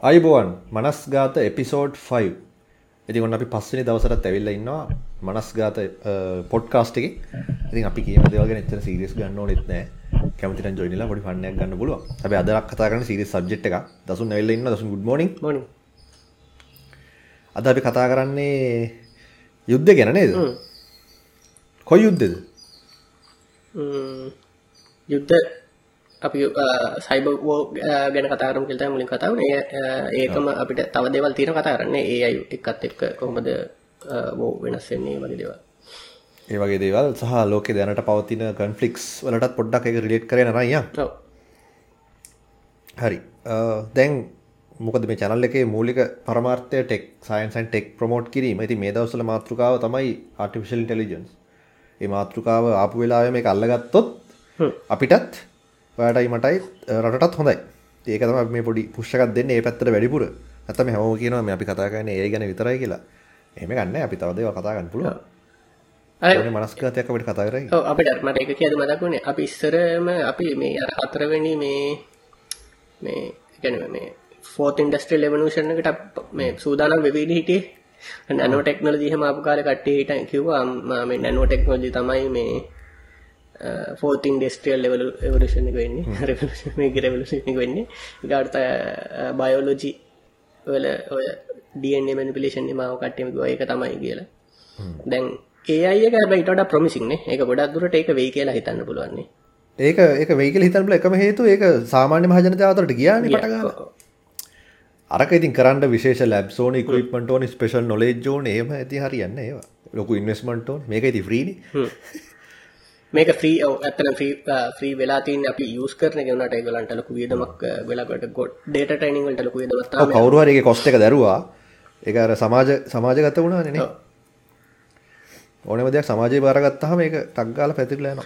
අයිබෝවන් මනස් ගාත එපිසෝඩ් 5 ඉති ඔන්න අපි පස්සනි දවසටත් ඇවිල්ල ඉන්නවා මනස් ගාත පොඩ්කාස්ට් එක. ඉතින් අපි කියම දෙවගෙන එච්චර සිරිස් ගන්න ඕනෙත් නෑ. කැමතිට ජොයිනලා පොඩි ෆන්නයක් ගන්න පුළුව අපි අදරක් කතා කරන සිරිස් සබ්ජෙක්් එක දසුන් ඇවිල්ල ඉන්න දසු ගුඩ් මෝනිින් මොනි අද අපි කතා කරන්නේ යුද්ධ ගැන නේද? කොයි යුද්ධද යුද්ධ අපි සයිබ ෝ ගැන කතාරම් කෙල්ත මුලින් කතාවන ඒකම අපිට තව දෙවල් තියෙන කතා කරන්නේ. ඒ අයු එකත් එක්ක කොහොමද වෝ වෙනස්සෙන්නේ වගේ දේවල්. ඒ වගේ දේවල් සහ ලෝක දැනට පවතින කන්ෆලික්ස් වලටත් පොඩ්ඩක් එක රිලේට් කරන රය හරි. දැන් මොකද මේ චැනල් එකේ මූලික පරමාර්ථය ටෙක් සයින්සන් ටෙක් ප්‍රමෝට් කිරීම. ඇති මේ දවසල මාතෘකාව තමයි ආටිෆිශල් ඉන්ටෙලිජන්ස් ඒ මාතෘකාව ආපු වෙලාව මේ අල්ලගත්තොත් අපිටත් ඔයාටයි මටයි රටත් හොඳයි. ඒක තම මේ පොඩි පුෂ්කත් දෙන්න ඒ පැත්තට වැඩිපුර. ඇතම හැම කියනවා මේ අපි කතා කරන ඒ ගැන විතරයි කියලා. එම ගන්න අපි තවදව කතාගන්න පුළුව මනස්කාතයක් අපට කතා කරයි ඔව් අපිට මට එක කියද මතකුණේ අපි ඉස්සරම අපි මේ අර හතරවෙනි මේ මේ ගැන මේ ෆෝත් ඉන්ඩස්ට්‍රල් එවනූෂණ එකට මේ සූදානම් වෙවීඩ හිටියේ නැනෝ ටෙක්නොලජි හම අප කාල කට්ටේ හිට කිව්වා මේ නැනෝ ටෙක්නොලජි තමයි මේ ෆෝතින් ඩෙස්ට්‍රියල් ලෙවල එවලෂණ එක වෙන්නේ. රෙවලෂණ රෙවලෂණ එක වෙන්නේ. ගාර්ත බයෝලෝජි වල ඔය ඩන මනිපිලේෂන් මාව කට්ටමක ඒක තමයි කියලා. දැන් ඒ අයක බයිට ප්‍රමිසින්නේ එක ගොඩක් දුරට ඒක වෙයි කියලා හිතන්න පුළුවන්නේ ඒක ඒක වෙයිකල හිතන්ල එකම හේතු ඒක සාමාන්‍ය මහජනතාවතරට ගියාන පටගල අරක ඉතින් කරන්න විශේෂ ලැබ් සෝන ඉක්විපමට ඕන ස්පේෂල් නොලේ ජෝන ඒම ඇති හරියන්න ඒවා. ලොකු ඉන්වස්මන්ටෝන් මේක ඇති ්‍රීනි මේක ්‍රී ඇතන ්‍රී වෙලා තින් අපි යස් කරන ගෙනට ගලන්ට ලොකු වියදමක් වෙලාට ගොඩ් ඩේට ටයිනිංවලට ලොකු දමත් කවරුවරගේ කොස්ට එක දරුවා එක අර සමාජ සමාජගත වුණා නෙන ඕනම දෙයක් සමාජය බාරගත්තහ මේක තක්ගාල පැතිරලයන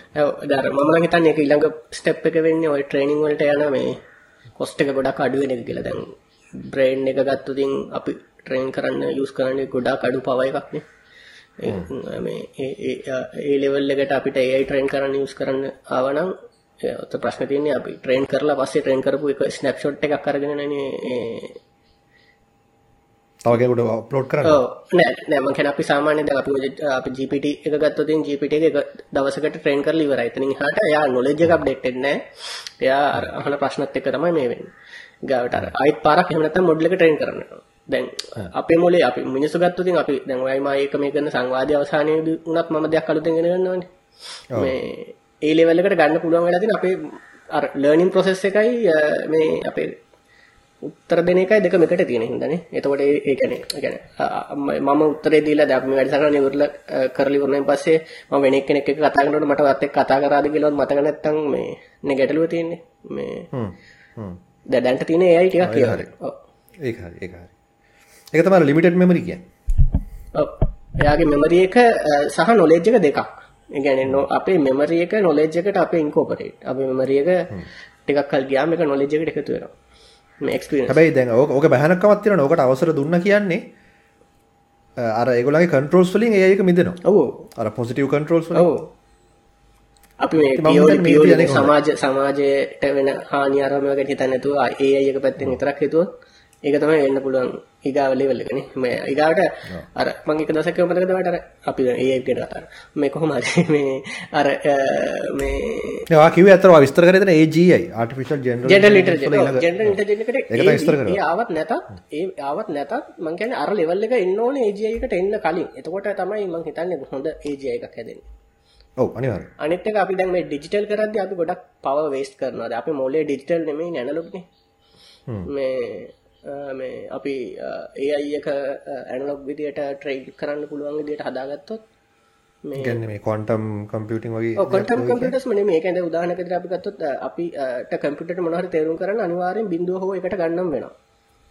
දර මම හිතන්න එක ඉළඟ ස්ටප් එක වෙන්න ඔය ට්‍රේනිං වලට යන මේ කොස්ට එක ගොඩක් අඩුවෙන කියලා දැන් බ්‍රේන්් එක ගත්තුතින් අපි ට්‍රේන් කරන්න යුස් කරන්නේ ගොඩා කඩු පවය එකක්නේ ඒ ලෙවල් එකට අපිට ඒ ට්‍රේන් කරන්න යස් කරන්න ආවනම් ඔත ප්‍රශ්න තියන්නේ අපි ට්‍රේන් කරලා පස්සේ ට්‍රේන් කරපු එක ස්නප්ෂොට් එකක් කරගෙනන තවගෙකුට පලෝට් කර නෑම කැන අපි සාමාන්‍ය ද අපි අපි ජිපිට එක ගත්තතින් ජිපිට එක දවසකට ට්‍රේන් කර ලිවර එතනින් හට යා නොලෙජ් එකක් ඩෙක්ටෙන්න එයා අහන ප්‍රශ්නත් එක තමයි මේ වෙන් ගවට අයිත් පාරක් එහමනත මොඩ්ලක ට්‍රේන් කරනවා දැන් අපේ මොලේ අපි මිනිස්සු ගත්තොතින් අපි දැන් ඔයයි මා ඒක මේ කරන සංවාදය අවසානයේදී උනත් මම දෙයක් අලුතෙන් ගෙන ගන්නවනේ. මේ ඒ ලෙවල් එකට ගන්න පුළුවන් වෙලා තියෙන අපේ අර ලර්නින් ප්‍රොසෙස් එකයි මේ අපේ උත්තර දෙන එකයි දෙකම එකට තියෙන හින්දානේ එතකොට ඒ කියන්නේ ඒ කියන්නේ මම උත්තරේ දීලා දැන් මේ වැඩසටහන ඉවරලා කරලි වුණාන් පස්සේ මම වෙන එක්කෙනෙක් එක්ක කතා කරනකොට මට වත් එක්ක කතා කරාද කියලාවත් මතක නැත්තම් මේ නේ ගැටලුව තියෙන්නේ. මේ හ්ම් හ්ම් දැන්ට තියෙන AI ටිකක් කියලා. ඔව්. ඒක හරි ඒක හරි. ඒක තමයි ලිමිටඩ් මෙමරි ඔව්. එයාගේ මෙමරි එක සහ නොලෙජ් එක දෙකක්. ඒ කියන්නේ අපේ මෙමරි එක නොලෙජ් එකට අපේ ඉන්කෝපරේට් අපේ මෙමරි එක ටිකක් කල් ගියාම ඒක නොලෙජ් එකට එකතු වෙනවා. මේ එක්ස්පීරියන්ස් හැබැයි දැන් ඕක ඕක බහනක්කමක් තියෙනවා ඕකට අවසර දුන්න කියන්නේ අර ඒගොල්ලන්ගේ කන්ට්‍රෝල්ස් වලින් ඒ එක මිදෙනවා. ඔව්. අර පොසිටිව් වලින්. ඔව් අපි මේ සමාජ සමාජයට වෙන හානි අරම ගැන හිතන්නේ නැතුව ඒ අය එක පැත්තෙන් විතරක් හිතුවොත් ඒක තමයි වෙන්න පුළුවන් ඊගාව ලෙවල් එකනේ මේ ඊගාවට අර මම එක දවසක් මතකද මට අර අපි ඒ අය ගැන කතා මේ කොහොම හරි මේ අර මේ ඔයා කිව්වේ අතර ඔයා විස්තර කරේ දෙන AGI artificial general general intelligence general intelligence එකට ඒක තමයි විස්තර කරනවා ඒ ආවත් නැතත් ඒ ආවත් නැතත් මම කියන්නේ අර ලෙවල් එක එන්න ඕනේ AGI එකට එන්න කලින්. එතකොට තමයි මම හිතන්නේ හොඳ AGI එකක් හැදෙන්නේ ඔව් අනිවාර්යයෙන් අනිත් එක අපි දැන් මේ ඩිජිටල් කරද්දී අපි ගොඩක් පවර් වේස්ට් කරනවා. දැන් අපි මොලේ ඩිජිටල් නෙමෙයි ඇනලොග්නේ. මේ මේ අපි AI එක ඇනලොග් විදියට ට්‍රේන් කරන්න පුළුවන් විදියට හදාගත්තොත් මේ කියන්නේ මේ ක්වොන්ටම් කම්පියුටින් වගේ ඔව් ක්වොන්ටම් කම්පියුටර්ස් නේ මේක දැන් උදාහරණයක් විදිහට අපි ගත්තොත් අපිට කම්පියුටර් මොනවා හරි තේරුම් කරන්න අනිවාර්යෙන් බිඳුව හෝ එකට ගන්නම් වෙනවා.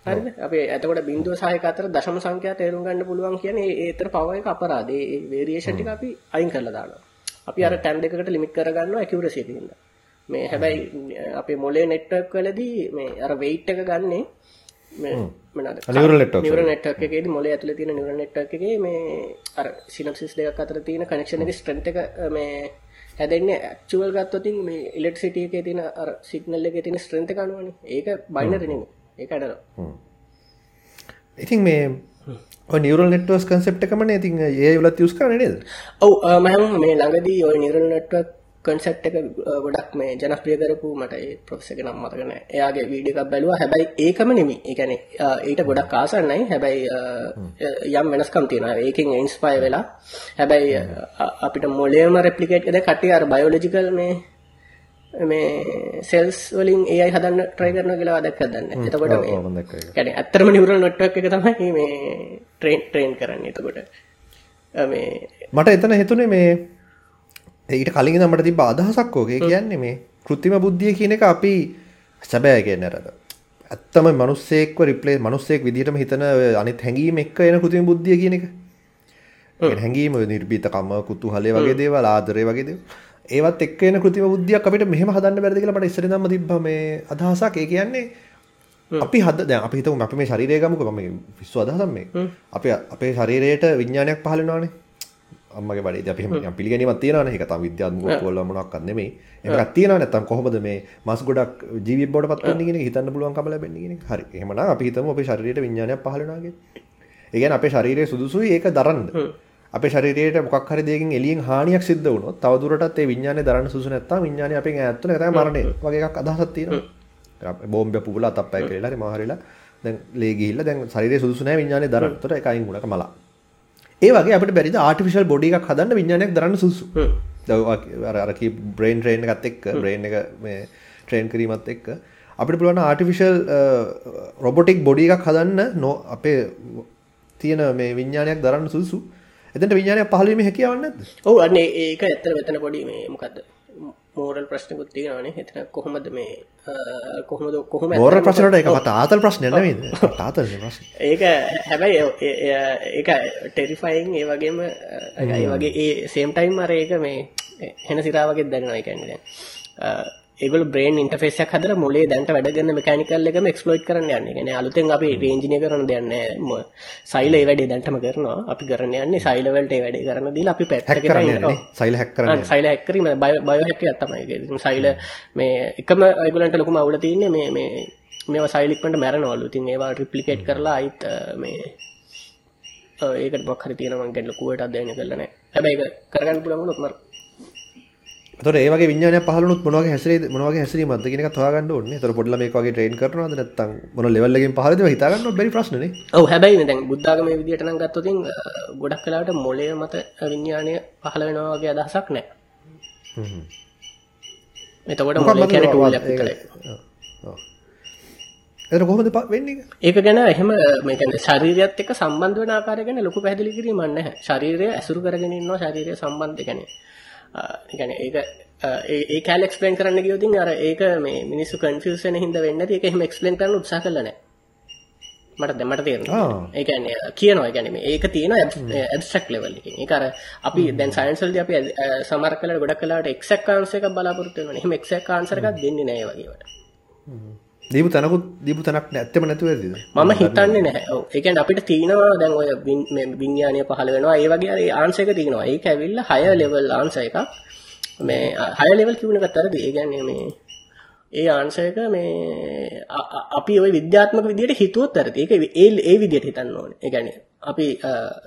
හරිද? අපි එතකොට බිඳුව සහ එක අතර දශම සංඛ්‍යා තේරුම් ගන්න පුළුවන් කියන්නේ ඒතර පවර් එක අපරාධ. ඒ වේරියේෂන් ටික අපි අයින් කරලා දානවා. අපි අර ටැම් දෙකකට ලිමිට් කරගන්නවා ඇකියුරසි එක හින්දා. මේ හැබැයි අපේ මොලේ නෙට්වර්ක් වලදී මේ අර වෙයිට් එක ගන්නේ මේ මොනවාද? Neural network. නියුරල් නෙට්වර්ක් එකේදී මොලේ ඇතුලේ තියෙන නියුරල් නෙට්වර්ක් එකේ මේ අර සිනොප්සිස් දෙකක් අතර තියෙන කනෙක්ෂන් එකේ ස්ට්‍රෙන්ත් එක මේ හැදෙන්නේ ඇක්චුවල් ගත්තොතින් මේ ඉලෙක්ට්‍රිසිටි එකේ තියෙන අර සිග්නල් එකේ තියෙන ස්ට්‍රෙන්ත් එක අනුවනේ ඒක බයිනරි නෙමෙයි ඒක අඩනවා ඉතින් මේ නිවරල් නෙට්වර්ස් කන්සෙප්ට එකමන ඉතින් ඒ වලත් යුස් කරන නේද ඔව් මම මේ ළඟදී ඔය නිරල් නෙට්වර්ක් කන්සෙප්ට් එක ගොඩක් මේ ජනප්‍රිය කරපු මට ඒ ප්‍රොෆෙසර් එක නම් මතක නැහැ. එයාගේ වීඩියෝ එකක් බැලුවා. හැබැයි ඒකම කියන්නේ අ, ඊට ගොඩක් ආසන්න නැහැ. හැබැයි යම් වෙනස්කම් තියෙනවා. ඒකෙන් ඉන්ස්පයර් වෙලා හැබැයි අපිට මොලේම රෙප්ලිකේට් දැන් කට්ටිය අර බයෝලොජිකල් මේ මේ සෙල්ස් වලින් AI හදන්න try කරනවා කියලා දැක්කද දන්නේ. එතකොට මේ මම දැක්කා ඒක. කියන්නේ ඇත්තටම නියුරල් නෙට්වර්ක් එක තමයි මේ ට්‍රේන් ට්‍රේන් කරන්නේ. එතකොට මේ මට එතන හිතුනේ මේ ඊට කලින් ඉඳන් මට තිබ්බ අදහසක් ඕකේ කියන්නේ මේ කෘත්‍රිම බුද්ධිය කියන එක අපි සැබෑ කියන්නේ අර ඇත්තම මිනිස්සෙක්ව රිප්ලේ මිනිස්සෙක් විදිහටම හිතන අනිත් හැඟීම් එක්ක එන කෘත්‍රිම බුද්ධිය කියන එක. ඒ හැඟීම ඔය නිර්භීතකම කුතුහලය වගේ දේවල් ආදරය වගේ දේවල් ඒවත් එක්ක එන කෘත්‍රිම බුද්ධියක් අපිට මෙහෙම හදන්න බැරිද කියලා මට ඉස්සර ඉඳන්ම තිබ්බා මේ අදහසක්. ඒ කියන්නේ අපි හද දැන් අපි හිතමු අපි මේ ශරීරය ගමුකෝ මම මේ විශ්ව අදහසක් මේ. අපි අපේ ශරීරයට විඥානයක් පහළ වෙනවානේ. අම්මගේ බඩේ අපි එහෙම පිළිගැනීමක් තියෙනවානේ. ඒක තමයි විද්‍යාත්මකව කොල්ල මොනක්වත් නෙමෙයි. එහෙමක් තියෙනවා නැත්තම් කොහොමද මේ මස් ගොඩක් ජීවියෙක් බවට පත් වෙන්නේ කියන එක හිතන්න පුළුවන්කම ලැබෙන්නේ කියන එක. හරි. එහෙමනම් අපි හිතමු අපේ ශරීරයට විඥානයක් පහළ වෙනවා කියලා. ඒ කියන්නේ අපේ ශරීරයේ සුදුසුයි ඒක දරන්න. අපේ ශරීරයට මොකක් හරි දෙයකින් එළියෙන් හානියක් සිද්ධ වුණොත් තවදුරටත් ඒ විඥානේ දරන්න සුදුසු නැත්තම් විඥානේ අපෙන් එක තමයි මරණය වගේ එකක් අදහසක් තියෙනවා. බෝම්බය පුපුලා තප්පය කියලා හරි මාහරිලා දැන් ලේ ගිහිල්ලා දැන් ශරීරයේ සුදුසු නැහැ විඥානේ දරන්න. ඒතර ඒක අයින් වුණාක මලා. ඒ වගේ අපිට බැරිද ආටිෆිෂල් බොඩි එකක් හදන්න විඥානයක් දරන්න සුදුසු. දැන් අර අර කී බ්‍රේන් ට්‍රේන් එකත් එක්ක බ්‍රේන් එක මේ ට්‍රේන් කිරීමත් එක්ක අපිට පුළුවන් ආටිෆිෂල් රොබොටික් බොඩි එකක් හදන්න නෝ අපේ තියෙන මේ විඥානයක් දරන්න සුදුසු. එතනට විඥානයක් පහළ වීමේ හැකියාවක් නැද්ද? ඔව් අන්න ඒක ඇත්තට මෙතන පොඩි මේ මොකද්ද මෝරල් ප්‍රශ්නකුත් තියෙනවානේ එතන කොහොමද මේ කොහොමද කොහොම මෝරල් ප්‍රශ්න වලට ඒක මට ආතල් ප්‍රශ්නයක් නෙමෙයිද? මට ආතල් ප්‍රශ්න. ඒක හැබැයි ඒක ටෙරිෆයින් ඒ වගේම ඒ වගේ ඒ සේම් ටයිම් අර ඒක මේ හෙන සිරා වගේ දැනෙනවා ඒ කියන්නේ දැන් ඒගොල්ලෝ බ්‍රේන් ඉන්ටර්ෆේස් එකක් හදලා මොලේ දැන්ට වැඩ කරන මෙකැනිකල් එකම එක්ස්ප්ලොයිට් කරන්න යන්නේ. කියන්නේ අලුතෙන් අපි රේන්ජිනියර් කරන දෙයක් නෑ. සයිල ඒ වැඩේ දැන්ටම කරනවා. අපි කරන්න යන්නේ සයිල වලට ඒ වැඩේ කරන්න දීලා අපි පැත්තකට කරන්න. සයිල හැක් කරන්න. සයිල හැක් කිරීම බයෝ හැක් එකක් තමයි ඒක. සයිල මේ එකම ඒගොල්ලන්ට ලොකුම අවුල තියෙන්නේ මේ මේ මේවා සයිල් ඉක්මනට මැරෙනවලු. ඉතින් ඒවා රිප්ලිකේට් කරලා ආයිත් අ, මේ ඒකට මොකක් හරි තියෙනවා මම ගැන ලොකුවට අධ්‍යයනය කරලා නැහැ. හැබැයි ඒක කරගන්න පුළුවන් වුණොත් මර එතකොට ඒ වගේ විඥානයක් පහළ වුණොත් මොන වගේ හැසිරෙයිද මොන වගේ හැසිරීමක්ද කියන එකත් හොයාගන්න ඕනේ. එතකොට පොඩි ළමයෙක් වගේ ට්‍රේන් කරනවද නැත්නම් මොන ලෙවල් එකකින් පහළද ඒවා හිතා ගන්නවත් බැරි ප්‍රශ්නනේ. ඔව් හැබැයි දැන් බුද්ධාගමේ විදියට නම් ගත්තොත් ගොඩක් වෙලාවට මොළය මත විඥාණය පහළ වෙනවා වගේ අදහසක් නැහැ. හ්ම්. එතකොට මොළය කියන්නේ ටූල් එකක් විතරයි. ඔව්. එතකොට කොහොමද වෙන්නේ ඒක? ඒක ගැන එහෙම මේ කියන්නේ ශරීරයත් එක්ක සම්බන්ධ වෙන ආකාරය ගැන ලොකු පැහැදිලි කිරීමක් නැහැ. ශරීරය ඇසුරු කරගෙන ඉන්නවා ශරීරය සම්බන්ධ කියන්නේ. ඒකනේ ඒක ඒ කැල් එක්ස්ප්ලেইন කරන්න ගියොත් ඉතින් අර ඒක මේ මිනිස්සු කන්ෆියුස් වෙන හින්දා වෙන්නේ නැති ඒක එහෙම එක්ස්ප්ලেইন කරන්න උත්සාහ කළා නෑ. මට දැන් මට තේරෙනවා. ඒ කියන්නේ කියනවා. ඒ කියන්නේ මේක තියෙන ඇබ්ස්ට්‍රැක්ට් ලෙවල් එකකින් ඒක අර අපි දැන් සයන්ස් වලදී අපි සමහර කාලවල ගොඩක් කාලවලට එක්සැක්ට් ආන්සර් එකක් බලාපොරොත්තු වෙනවනේ. එහෙම එක්සැක්ට් ආන්සර් එකක් දෙන්නේ නෑ ඒ වගේ ඒවට දීපු තැනකුත් දීපු තැනක් නැත්තෙම නැතුව ඇතිද? මම හිතන්නේ නැහැ. ඒ කියන්නේ අපිට තියෙනවා දැන් ඔය විඥානීය පහළ වෙනවා. ඒ වගේ එක තියෙනවා. ඒක ඇවිල්ලා higher level ආන්සර් එකක්. මේ higher level කියුණ එකත් අරදී. ඒ කියන්නේ මේ ඒ ආන්සර් එක මේ අපි ওই විද්‍යාත්මක විදියට හිතුවොත් ඇරති. ඒක ඒ ඒ විදියට හිතන්න ඕනේ. ඒ කියන්නේ අපි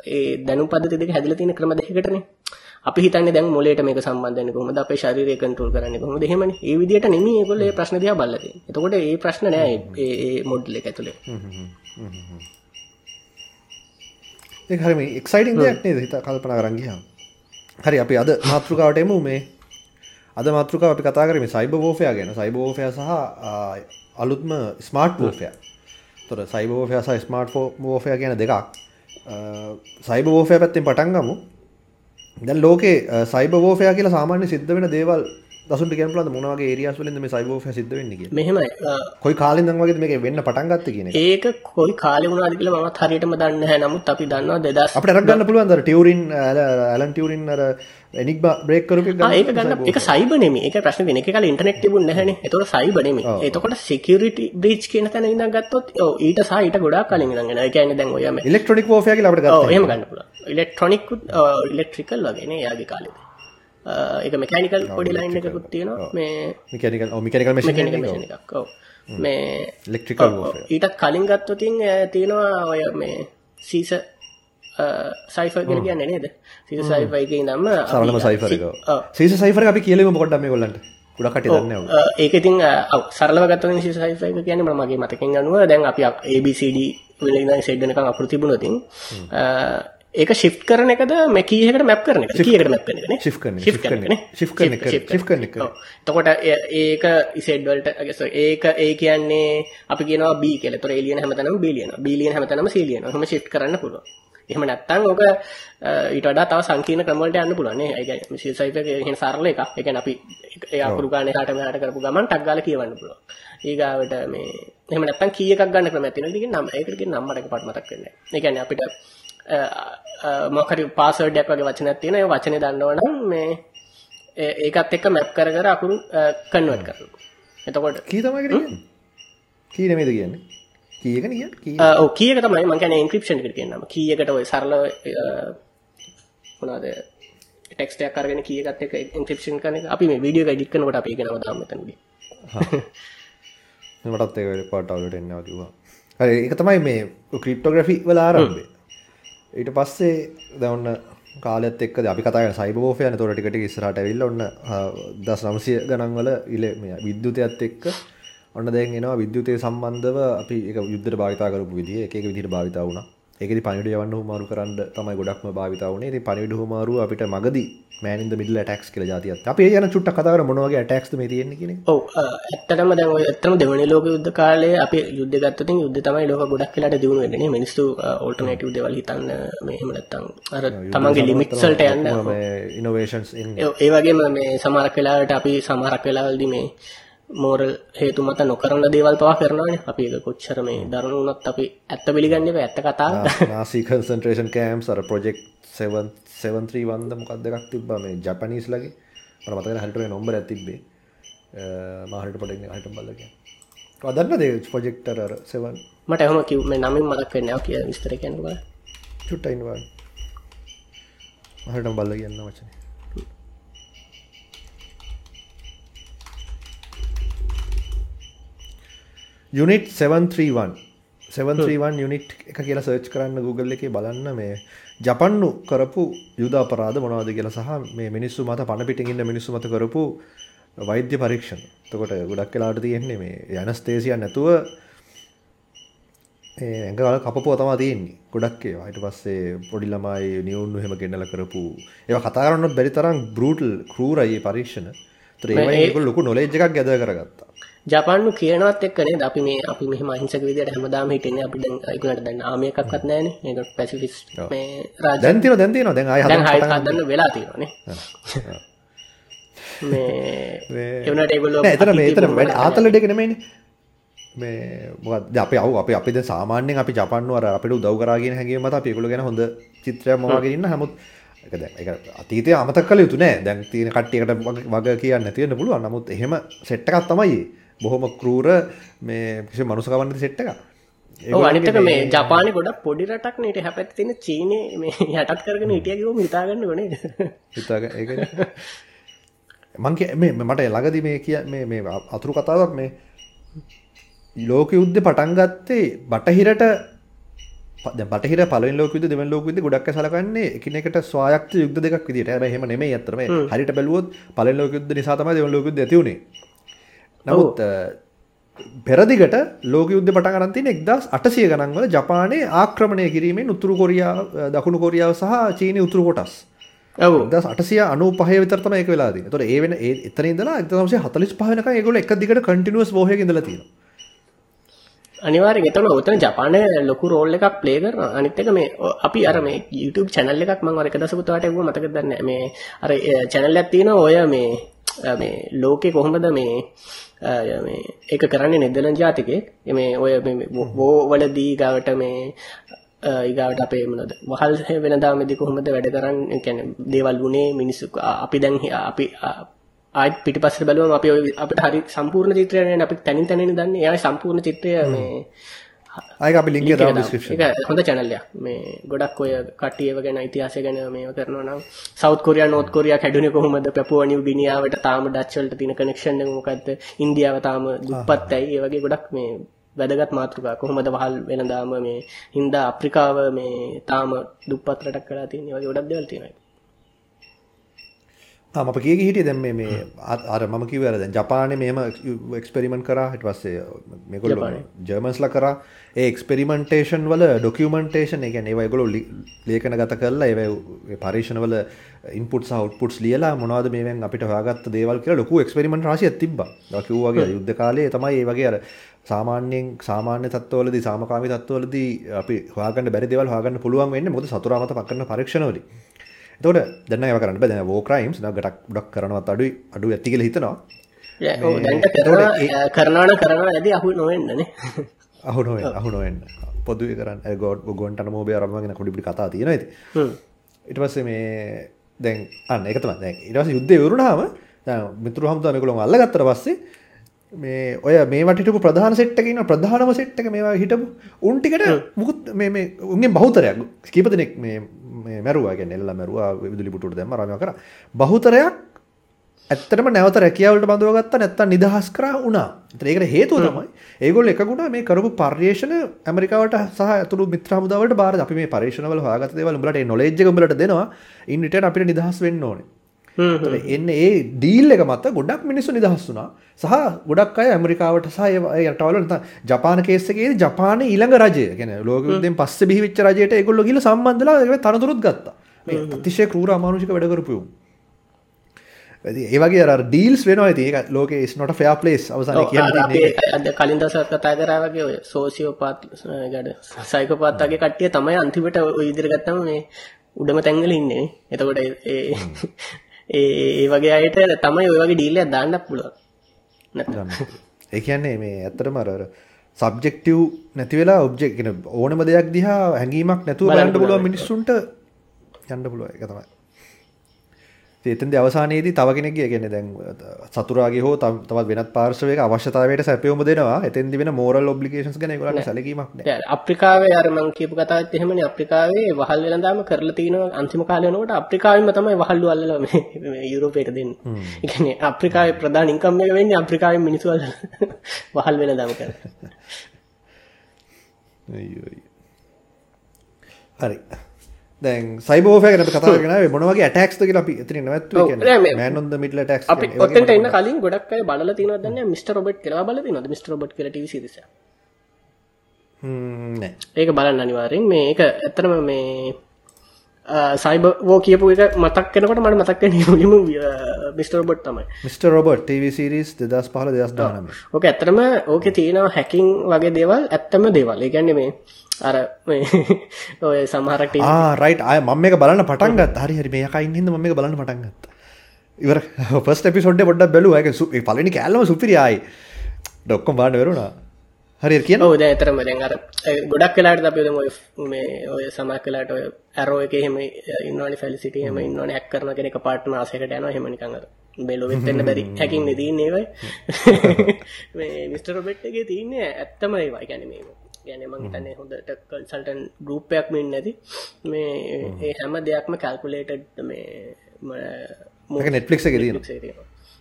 ඒ දැනුම් පද්ධති දෙක හැදලා තියෙන ක්‍රම දෙකකටනේ. අපි හිතන්නේ දැන් මොලේට මේක සම්බන්ධ වෙන්නේ කොහොමද අපේ ශරීරය කන්ට්‍රෝල් කරන්නේ කොහොමද එහෙමනේ. ඒ විදියට නෙමෙයි ඒගොල්ලෝ මේ ප්‍රශ්න දිහා බලලා තියෙන්නේ. එතකොට ඒ ප්‍රශ්න නෑ ඒ ඒ මොඩල් එක ඇතුලේ. ඒක හරිම එක්සයිටිං දෙයක් නේද හිත කල්පනා කරන් ගියාම. හරි අපි අද මාතෘකාවට එමු මේ අද මාතෘකාව අපි කතා කරේ මේ සයිබර් වෝෆෙයා ගැන. සයිබර් වෝෆෙයා සහ අලුත්ම ස්මාර්ට් වෝෆෙයා. තොර සයිබර් වෝෆෙයා සහ ස්මාර්ට් වෝෆෙයා කියන දෙකක්. සයිබර් වෝෆෙයා පැත්තෙන් පටන් ගමු. දැන් ලෝකේ සයිබර් වෝෆෙයා කියලා සාමාන්‍ය සිද්ධ වෙන දේවල් දසුන්ට කියන්න පුළුවන්ද මොන වගේ ඒරියාස් වලින්ද මේ සයිබර් වෝෆෙයා සිද්ධ වෙන්නේ අ, කොයි කාලෙන් ඉඳන් වගේද මේක වෙන්න පටන් ගත්තේ කියන? ඒක කොයි කාලේ වුණාද කියලා මමත් හරියටම දන්නේ නැහැ. නමුත් අපි දන්නවා 2000 අපිට අරක් ගන්න පුළුවන් අර ටියුරින් ඇලන් ටියුරින් අර එනිග්මා බ්‍රේක් කරපු එක ඒක ගන්න ඒක සයිබර් නෙමෙයි. ඒක ප්‍රශ්නේ වෙන එක කාලේ ඉන්ටර්නෙට් තිබුණ නැහැනේ. ඒතකොට සයිබර් නෙමෙයි. එතකොට සිකියුරිටි බ්‍රීච් කියන තැන ඉඳන් ගත්තොත් ඊට සහ ඊට ගොඩාක් කලින්. ඒ කියන්නේ දැන් ඔය මේ ඉලෙක්ට්‍රොනික ඔව් ගත්තා. එහෙම ගන්න පුළුවන්. ඉලෙක්ට්‍රොනික් ඉලෙක්ට්‍රිකල් වගේ නේ යාගේ කාලේ. එක මෙකැනිකල් පොඩි ලයින් එකකුත් තියෙනවා මේ මිකනිකල් මිකනිකල් මැෂින් එකක් මේ ඉලෙක්ට්‍රිකල් ඊටත් කලින් ගත්තතින් තියෙනවා ඔය මේ සීස සයිෆ ගෙන කියන්න නේද? සීස සයිෆයික නම්ම සරලම සයිෆරක සීස සයිෆර අපි කියලම පොඩ්ඩ මේ කොල්ලන්ට ගොඩකට දන්න ඒක ඉතින් සරල ගත්ත සි සයිෆයික කියන මගේ මතකින් අනුව දැන් අපි ABCD වෙලන සෙඩ්නක අපපුර තිබුණතින් ඒක ශිප් කරන එකද මේ කීයකට මැප් කරන එක කීයකට මැප් එකනේ. ශිෆ් කරන shift කරන ශිෆ් කරන ශිෆ් කරන. එතකොට ඒක ඉසෙඩ්වලට ඒක ඒ කියන්නේ අපි කියනවා B කියලා. ඒතොර A ලියන හැමතැනම B ලියනවා. B ලියන හැමතැනම C ලියනවා. එහෙම shift කරන්න පුළුවන්. එහෙම නැත්නම් අ, ඊට වඩා තව සංකීර්ණ ක්‍රම වලට යන්න පුළුවන් නේ. ඒ කියන්නේ මිසිල් සයිෆ් එක එහෙන සරල එකක්. ඒ කියන්නේ අපි ඒ අකුරු ගන්න එහාට මෙහාට කරපු ගමන් ටක් ගාලා කියවන්න පුළුවන්. ඊගාවට මේ එහෙම නැත්නම් කී එකක් ගන්න ක්‍රමයක් තියෙනවා. ඉතින් නම් ඒකට කියන නම්බර එක පාට මතක් වෙන්නේ නැහැ. ඒ කියන්නේ අපිට මොකරි පාස්වර්ඩ් එකක් වගේ වචනයක් තියෙනවා. ඒ වචනේ දන්නවනම් මේ ඒකත් එක්ක මැප් කර කර අකුරු කන්වර්ට් කරනවා. එතකොට කී තමයි කියන්නේ කී නෙමෙයිද කියන්නේ කීයක නිය? කී අ, ඔව් කී එක තමයි. මම කියන්නේ එන්ක්‍රිප්ෂන් එකට කියනම. කී එකට ඔය සරල අ, මොනවාද ටෙක්ස්ට් එකක් අරගෙන කී එකත් එක්ක එන්ක්‍රිප්ෂන් කරන එක. අපි මේ වීඩියෝ එක කරනකොට අපි ඒක නම දාමු මෙතනදී. මටත් ඒක පාට අවුලට එන්නවා කිව්වා හරි ඒක තමයි මේ ක්‍රිප්ටෝග්‍රෆි වල ආරම්භය. ඊට පස්සේ දවන්න කාලත් එක් අපි කතා සයිබෝෆයන තොර ටිකට ඉස්රට ඇවිල්ල ඔන්න දස් නමසය ගණන්වල ඉල විද්‍යුතයත් එක්ක ඔන්න දැන් එනවා විද්‍යුතය සම්බන්ධව අපි එක යුද්ධ භාවිතා කරපු විදිහ එක විදිහට භාවිතා වුණා. ඒකෙදි පණිවිඩ යවන්න හුමාරු කරන්න තමයි ගොඩක්ම භාවිතා වුණේ. ඉතින් පණිවිඩ හුමාරු අපිට මගදී man in the middle attacks කියලා જાතියක්. අපි ඒ යන චුට්ටක් කතා කරමු. මොන වගේ attacks ද මේ තියෙන්නේ කියන එක. ඔව් ඇත්තටම දැන් ඔය ඇත්තටම දෙවනි ලෝක යුද්ධ කාලේ අපි යුද්ධ ගත්තොතින් යුද්ධ තමයි ලෝක ගොඩක් වෙලාට දිනු වෙන්නේ නේ. මිනිස්සු ඕල්ටර්නේටිව් දේවල් හිතන්න මේ එහෙම නැත්තම් අර තමන්ගේ ලිමිට්ස් වලට යන්න. මේ in ඒ ඒ වගේම මේ සමහරක් වෙලාවට අපි සමහරක් වෙලාවලදී මේ මෝරල් හේතු මත නොකරන දේවල් පවා කරනවානේ. අපි කොච්චර මේ දරුණු වුණත් අපි ඇත්ත පිළිගන්නේ නැහැ ඇත්ත කතාව නාසි කන්සන්ට්‍රේෂන් කෑම්ස් අර ප්‍රොජෙක්ට් 7 731 ද මොකක්ද එකක් තිබ්බා මේ ජපනීස් ලගේ. මට මතක නැහැ හරියට ඒ නම්බර් එකක් තිබ්බේ. මම හරියට පොඩ්ඩක් හරියට බලලා කියන්න. ඔය දන්නද ඒ ප්‍රොජෙක්ට් අර 7 මට එහෙම කිව් මේ නමින් මතක් වෙන්නේ නැහැ කියලා විස්තර ඉන්නවා. මම හරියට බලලා කියන්න වචනේ. යුනිට් 731 731 යුනිට් එක කියලා සර්ච් කරන්න Google එකේ බලන්න මේ ජපන්නු කරපු යුද අපරාධ මොනවද කියලා සහ මේ මිනිස්සු මත පණ පිටින් ඉන්න මිනිස්සු මත කරපු වෛද්‍ය පරීක්ෂණ. එතකොට ගොඩක් වෙලාවට තියෙන්නේ මේ ඇනස්තේසියා නැතුව ඒ ඇඟවල කපපුවා තමයි තියෙන්නේ. ගොඩක් ඒවා. ඊට පස්සේ පොඩි ළමයි නියුන්නු එහෙම ගෙන්නලා කරපු ඒවා කතා කරන්නත් බැරි තරම් බෲටල් ක්‍රූරයි මේ පරීක්ෂණ. ඒතර ඒවයි ඒගොල්ලෝ ලොකු නොලෙජ් එකක් ගැදර් කරගත්තා. ජපාන්නු කියනවත් එක්ක නේද? අපි මේ අපි මෙහෙම අහිංසක විදියට හැමදාම හිටින්නේ අපි දැන් ඒකට දැන් ආමිය එකක්වත් නැහැනේ මේක පැසිෆිස්ට් මේ රාජ්‍ය. දැන් තියෙනවා දැන් තියෙනවා. දැන් ආයෙ දැන් හදන්න හයි හදන්න වෙලා තියෙනවානේ මේ ඒ වුණාට ඒගොල්ලෝ නෑ එතන මේ එතන වැඩි ආතල දෙක නෙමෙයිනේ. මේ මොකක්ද? අපි අව අපි අපි දැන් සාමාන්‍යයෙන් අපි ජපන්නු අර අපිට උදව් කරා කියන හැඟීම මත අපි ඒගොල්ලෝ ගැන හොඳ චිත්‍රයක් මොනවගෙන ඉන්න නමුත් ඒක දැන් ඒක අතීතයේ අමතක කළ යුතු නෑ. දැන් තියෙන කට්ටියකට වග- කියන්න නැති වෙන්න පුළුවන්. නමුත් එහෙම සෙට් එකක් තමයි. ඒ. බොහොම ක්‍රූර මේ කිසි මනුස්සකමක් නැති සෙට් එකක්. ඔව් අනිත් එක මේ ජපානේ ගොඩක් පොඩි රටක් නේ ඊට හැපැත්තේ තියෙන චීනේ මේ යටත් කරගෙන හිටියා කිව්වම හිතාගන්න ඕනේ හිතාග ඒකනේ. මං මට ළඟදි මේ කිය මේ අතුරු කතාවක් මේ ලෝක යුද්ධ පටන් ගත්තේ බටහිරට බටහිර පළවෙනි ලෝක යුද්ධ දෙවෙනි ලෝක යුද්ධ ගොඩක් සලකන්නේ එකිනෙකට ස්වායක්ත යුද්ධ දෙකක් විදියට. හැබැයි එහෙම නෙමෙයි අත්‍තරම. හරියට බැලුවොත් පළවෙනි ලෝක යුද්ධ නිසා තමයි දෙවෙනි ලෝක යුද්ධ ඇති වුනේ. නමුත් පෙරදිගට ලෝක යුද්ධ පටන් ගන්න තියෙන 1800 ගණන් වල ජපානයේ ආක්‍රමණය කිරීමෙන් උතුරු කොරියාව අ, දකුණු කොරියාව සහ චීනයේ උතුරු කොටස්. ඔව්. දස් අටසිය අනු පහ විතර තමයි ඒක වෙලා තියෙන්නේ. ඒතකොට ඒ වෙන ඒ එතන ඉඳලා 1945 වෙනකන් ඒගොල්ලෝ එක දිගට කන්ටිනියුස් වෝර් එකක ඉඳලා තියෙනවා. අනිවාර්යෙන් එතන උතන ජපානයේ ලොකු රෝල් එකක් ප්ලේ කරනවා අනිත් එක මේ ඔ- අපි අර මේ YouTube channel එකක් මම අර එක දවසකට වාට එවුවා මතකද දන්නේ නැහැ. මේ අර channel එකක් තියෙනවා ඔය මේ අ, මේ ලෝකේ කොහොමද මේ අ, මේ ඒක කරන්නේ නෙදර්ලන්ත ජාතිකයෙක් මේ ඔය මේ වෝ වලදී ගාවට මේ අ, ඊගාවට අපේ මොනවද වහල් වෙනදාමේදී කොහොමද වැඩ කරන්නේ ඒ කියන්නේ දේවල් වුණේ මිනිස්සු අ- අපි දැන් හි- අපි අ, ආයෙත් පිටිපස්සට බැලුවම අපි ඔය අපිට හරි සම්පූර්ණ චිත්‍රය නෑ අපි තනින් තනින් දන්නේ. එයාගේ සම්පූර්ණ චිත්‍රය මේ අය අපි ලින්ක දාමු. ඩිස්ක්‍රිප්ෂන් එක හොඳ චැනල්ලයක් මේ ගොඩක් ඔය කටියව ගැන ඉතිහාසය ගැන මේ කරනවා නම් සෞත් කොරියා නෝත් කොරියා කැඩුණේ කොහොමද? පැපුවා නිව් ගිනියාවට තාම ඩච් වලට තියෙන කනෙක්ෂන් එක මොකද්ද? ඉන්දියාව තාම දුප්පත් ඇයි ඒ වගේ ගොඩක් මේ වැදගත් මාතෘකා කොහොමද වහල් වෙනදාම මේ හින්දා අප්‍රිකාව මේ තාම දුප්පත් රටක් කරලා තියෙන වගේ ගොඩක් දේවල් තියෙනවා මම කිය හිටිය දැන් මේ මේ අර මම කිව්ව අර දැන් ජපානයේ මෙහෙම එක්ස්පෙරිමන්ට් කරා. ඊට පස්සේ මේගොල්ලෝ ජර්මන්ස්ලා කරා. ඒ එක්ස්පෙරිමන්ටේෂන් වල ඩොකියුමන්ටේෂන් ඒ කියන්නේ ඒවා ඒගොල්ලෝ ලි- ලේඛනගත කරලා ඒ පරීක්ෂණ වල ඉන්පුට්ස් සහ අවුට්පුට්ස් ලියලා මොනවද මේවෙන් අපිට හොයාගත්ත දේවල් කියලා ලොකු එක්ස්පෙරිමන්ට් රාශියක් තිබ්බා. ඒක කිව්වා වගේ යුද්ධ කාලේ තමයි ඒ වගේ අර සාමාන්‍යයෙන් සාමාන්‍ය තත්ත්වවලදී සාමකාමී තත්ත්වවලදී අපි හොයාගන්න බැරි දේවල් හොයාගන්න පුළුවන් වෙන්නේ මොකද සතුරා මත පක් කරන පරීක්ෂණවලදී. එතකොට දැන් ඒව කරන්න දැන් ක්‍රයිම්ස් ගටක් ගොඩක් කරනවත් අඩුයි. අඩු ඇති කියලා හිතනවා. නම් කරනවා. ඇති අහු නොවෙන්නනේ අහු නොවෙන්න අහු නොවෙන්න. පොදුවේ කරන්න. ගොඩ ගොන්ටන මෝබේ අරගෙන පොඩි පොඩි කතා ඉතින්. හ්ම්. ඊට පස්සේ මේ දැන් අන්න ඊට පස්සේ යුද්ධය ඉවරුනහම දැන් මිතුරු හමුදා මේගොල්ලෝ අල්ලගත්තට පස්සේ මේ ඔය මේවට හිටපු ප්‍රධාන සෙට් එකේ ඉන්න ප්‍රධානම සෙට් එක මේවා හිටපු උන් ටිකට මුකුත් මේ උන්ගේ බහුතරයක් කීප දෙනෙක් මේ මේ මැරුවා කියන්නේ එල්ල මැරුවා විදුලි පුටුවට දැම්ම රාමයා කරා බහුතරයක් ඇත්තටම නැවත රැකියාවලට බඳව ගත්තා නැත්තම් නිදහස් කරා වුණා. ඒකට හේතුව තමයි ඒගොල්ලෝ එකගුණ මේ කරපු පර්යේෂණ ඇමරිකාවට සහ අතුරු මිත්‍ර හමුදාවලට බාර අපි මේ පර්යේෂණවල හොයාගත්ත දේවල් උඹලට ඒ නොලෙජ් එක උඹලට දෙනවා. ඉන් රිටර්න් අපිට නිදහස් වෙන්න ඕනේ. එන්නේ ඒ ඩීල් එක මත ගොඩක් මිනිස්සු නිදහස් වුණා. සහ ගොඩක් අය ඇමරිකාවට සහ ඒ රටවල නැත්නම් ජපාන කේස් එකේදී ජපානයේ ඊළඟ රජය කියන්නේ ලෝක යුද්ධයෙන් පස්සේ බිහිවෙච්ච රජයට ඒගොල්ලෝ ගිහලා සම්බන්ධලා තනතුරුත් ගත්තා. අතිශය ක්‍රූර අමානුෂික වැඩ කරපු උන්. ඉතින් ඒ වගේ අර ඩීල්ස් වෙනවා ඉතින් ඒක ලෝකේ place අවසානයේ කියන්න තියෙන්නේ ඒක. අද කලින් දවසත් කතා කරා වගේ ඔය සෝසියෝපාත් ගඩ සයිකෝපාත් වගේ කට්ටිය තමයි අන්තිමට ඔය විදිහට ගත්තම මේ උඩම තැන්වල ඉන්නේ. එතකොට ඒ ඒ වගේ අයට තමයි ඔය වගේ ඩීල් එකක් දාන්න පුළුවන්. නැත්නම් ඒ කියන්නේ මේ ඇත්තටම අර සබ්ජෙක්ටිව් නැති වෙලා ඔබ්ජෙක්ට් කියන ඕනම දෙයක් දිහා හැඟීමක් නැතුව බලන්න පුළුවන් මිනිස්සුන්ට යන්න පුළුවන් ඒක තමයි. එතෙන්දී අවසානයේදී තව කෙනෙක්ගේ කියන්නේ දැන් සතුරාගේ හෝ තව- තවත් වෙනත් පාර්ශවයක අවශ්‍යතාවයට සැපයුම දෙනවා. එතෙන්දී වෙන moral obligations ගැන ඒගොල්ලන්ට සැලකීමක් නැහැ. අප්‍රිකාවේ අර මම කියපු කතාවත් එහෙමනේ අප්‍රිකාවේ වහල් වෙනදාම කරලා තිනවා අන්තිම කාලේ වෙනකොට අප්‍රිකාවෙන්ම තමයි වහල්ලු අල්ලලා මේ යුරෝපයට දෙන්නේ. ඒ කියන්නේ අප්‍රිකාවේ ප්‍රධාන ඉන්කම් එක වෙන්නේ අප්‍රිකාවෙන් මිනිස්සු අල්ලලා වහල් වෙනදාම කරලා. අයියෝ. හරි. දැන් සයිබර් වෝෆෙයාර් ගැන අපි කතා කරගෙන ආවේ මොන වගේ ඇටැක්ස්ද කියලා අපි එතනින් නැවතුනේ ඔව්, නෑ, කියන්නේ මේ- man on the middle attacks අපි කියන්නේ ඒ වගේ ඔතෙන්ට එන්න කලින් ගොඩක් අය බලලා තියෙනවද දන්නේ නැහැ මිස්ටර් රොබර්ට් කියලා බලලා තියෙනවද මිස්ටර් රොබර්ට් කියලා ටීවී සීරීස් එක. හ්ම් නෑ. ඒක බලන්න අනිවාර්යෙන් මේ ඒක ඇත්තටම මේ සයිබ වෝ කියපු එක මතක් වෙනකොට මට මතක් මුලින්ම මිස්ටර් රොබර්ට් තමයි. Mr. Robert TV series 2015 2019. ඕක ඇත්තටම ඕකේ තියෙනවා හැකින් වගේ දේවල් ඇත්තම දේවල්. ඒ කියන්නේ මේ අර ඔය ආ රයිට් ආය මම මේක බලන්න පටන් ගත්තා. හරි හරි මේ යකා ඉන්න හින්දා මම මේක බලන්න පටන් ගත්තා. ඉවර එපිසෝඩ් එක පොඩ්ඩක් බැලුවා. ඒක සු- පළවෙනි කෑල්ලම සුපිරි ආයි. ඔක්කොම බලන්න වෙරුණා. හරි කියන. දැන් ඇතරම දැන් අර ඒ ගොඩක් වෙලාවට අපි මේ ඔය සමහර වෙලාවට ඔය ඇරෝ එකේ එහෙම ඉන්නවනේ ෆැලිසිටි එහෙම ඉන්නවනේ හැක් කරන කෙනෙක් පාර්ට් මාසයකට යනවා එහෙම නිකන් අර බෙලොවෙත් වෙන්න බැරි හැකින් නේ තියෙන්නේ ඒවයි මේ මිස්ටර් රොබර්ට් එකේ තියෙන්නේ ඇත්තම ඒවා ඒ කියන්නේ මේ කියන්නේ මං හිතන්නේ හොඳට කන්සල්ටන්ට් ගෲප් එකක් මෙන්න නැති මේ ඒ හැම දෙයක්ම කැල්කියුලේටඩ් මේ මේක Netflix එකේ.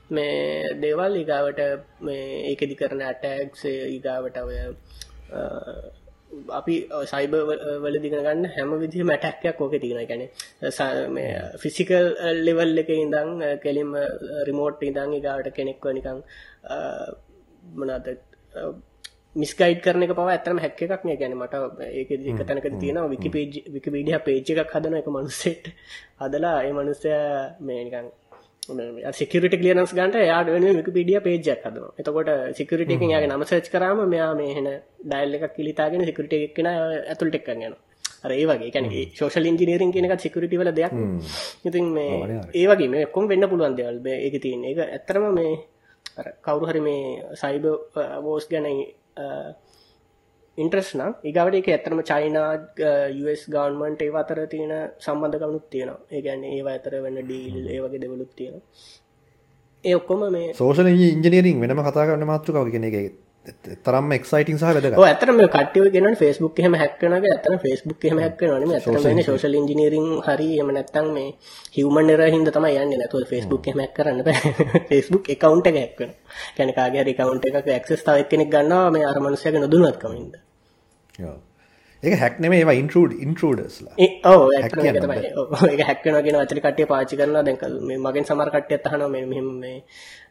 මේ දේවල් ඊගාවට මේ ඒකෙදි කරන ඇටැක්ස් ඊගාවට ඔය අපි සයිබ වල දිගන ගන්න හැම විදිහම ඇටැක්යක් ඕක තියෙන ගැන ෆිසිකල් ලෙවල් එක ඉඳං කෙලිම රිමෝට් ඉඳං ඉගාවට කෙනෙක්ව නිකං මනද මිස්කයිඩ් කරන එක පව ඇතරම හැක් එකක් මේ ගැන මට ඒක එක තැනක තියෙන විකිපේජ් විකිපීඩිය පේජ් එකක් හදන එක මනුස්සෙට්. හදලා ඒ මනුස්සය මේ නිකං සිකට කලියනස් ගන්ට යාට වෙන විකිපිඩිය පේජක් හදන එතකොට සිකට එක යාගේ නම සච් කරම මෙයා මේහෙන ඩයිල් එකක් කිලිතාගෙන සිකට එක්ෙන ඇතුළට එක්ක යන ඒ වගේ. කැන ශෝෂල් ඉන්ජිනීරින් කියනක සිකට වල දෙයක්. ඉතින් මේ ඒ වගේ මේ කොම් වෙන්න පුළුවන් දෙවල්. එක තියන එක ඇත්තරම මේ කවුරු හරි මේ සයිබ වෝස් ගැන ඉන්ට්‍රස් නම්. ඒගවට එක ඇතරම චයිනා US ගවන්මන්ට ඒ අතර තියෙන සම්බන්ධකමනුත් තියෙනවා. ඒගැන්න ඒ අතර වන්න ඩීල් ඒ වගේ දෙවලුත් තියෙන ඒ ඔක්කොම මේ සෝෂල් ඉංජිනීරින් වෙනම කතා කරන්න මාතෘකාව කියන එක තරම් එක්සයිටිං සහ වැදගත්. ඔය ඇත්තටම මේ කට්ටිය කියනවනේ Facebook එහෙම හැක් වෙනවා කියලා. ඇත්තටම Facebook එහෙම හැක් වෙනවා නෙමෙයි. ඇත්තටම වෙන්නේ social engineering හරි එහෙම නැත්නම් මේ human error හින්දා තමයි යන්නේ. නැතුව Facebook එහෙම හැක් කරන්න බෑ. Facebook account එක හැක් වෙනවා. කියන්නේ කාගේ හරි account එකක access තව එක්කෙනෙක් ගන්නවා මේ අර මනුස්සයාගේ නොදුන්නත්කම හින්දා. ඔව්. ඒක හැක් නෙමෙයි ඒවා ඉන්ට්‍රූඩ් ඉන්ට්‍රූඩර්ස්ලා. ඒ ඔව් ඇත්තටම ඒක කියන්න තමයි. ඔව් ඒක හැක් වෙනවා කියන වචනේ කට්ටිය පාවිච්චි කරනවා. දැන් කල්- මේ මගෙන් සමහර කට්ටියත් අහනවා මේ මෙහෙම මේ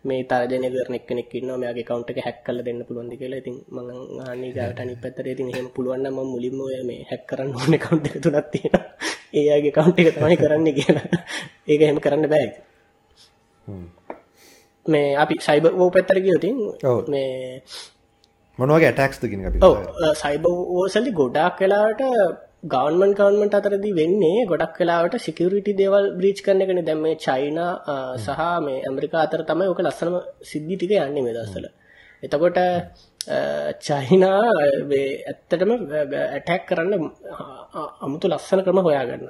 මේ තරජනය කරන එක්කෙනෙක් ඉන්නවා මෙයාගේ account එක හැක් කරලා දෙන්න පුළුවන්ද කියලා. ඉතින් මම අහන්නේ ඊගාට අනිත් පැත්තට ඉතින් එහෙම පුළුවන් නම් මම මුලින්ම මේ හැක් කරන්න ඕන account දෙක තුනක් තියෙනවා. ඒ අයගේ account එක තමයි කරන්නේ කියලා. ඒක එහෙම කරන්න බෑ. ඉතින්. මේ අපි සයිබර් වෝ පැත්තට ගියොත් ඔව්. මේ මොන වගේ ඇටැක්ස්ද කියන අපි වෝසල්ලි ගොඩක් වෙලාවට ගවර්න්මන්ට් ගවර්න්මන්ට් අතරදී වෙන්නේ ගොඩක් වෙලාවට සිකියුරිටි දේවල් බ්‍රීච් කරන එකනේ දැන් මේ චයිනා සහ මේ ඇමරිකා අතර තමයි ඔක ලස්සනම සිද්ධි ටික යන්නේ මේ දවස්වල. එතකොට චහිනා ඇත්තටම ඇටැක් කරන්න අමුතු ලස්සන ක්‍රම හොයාගන්න.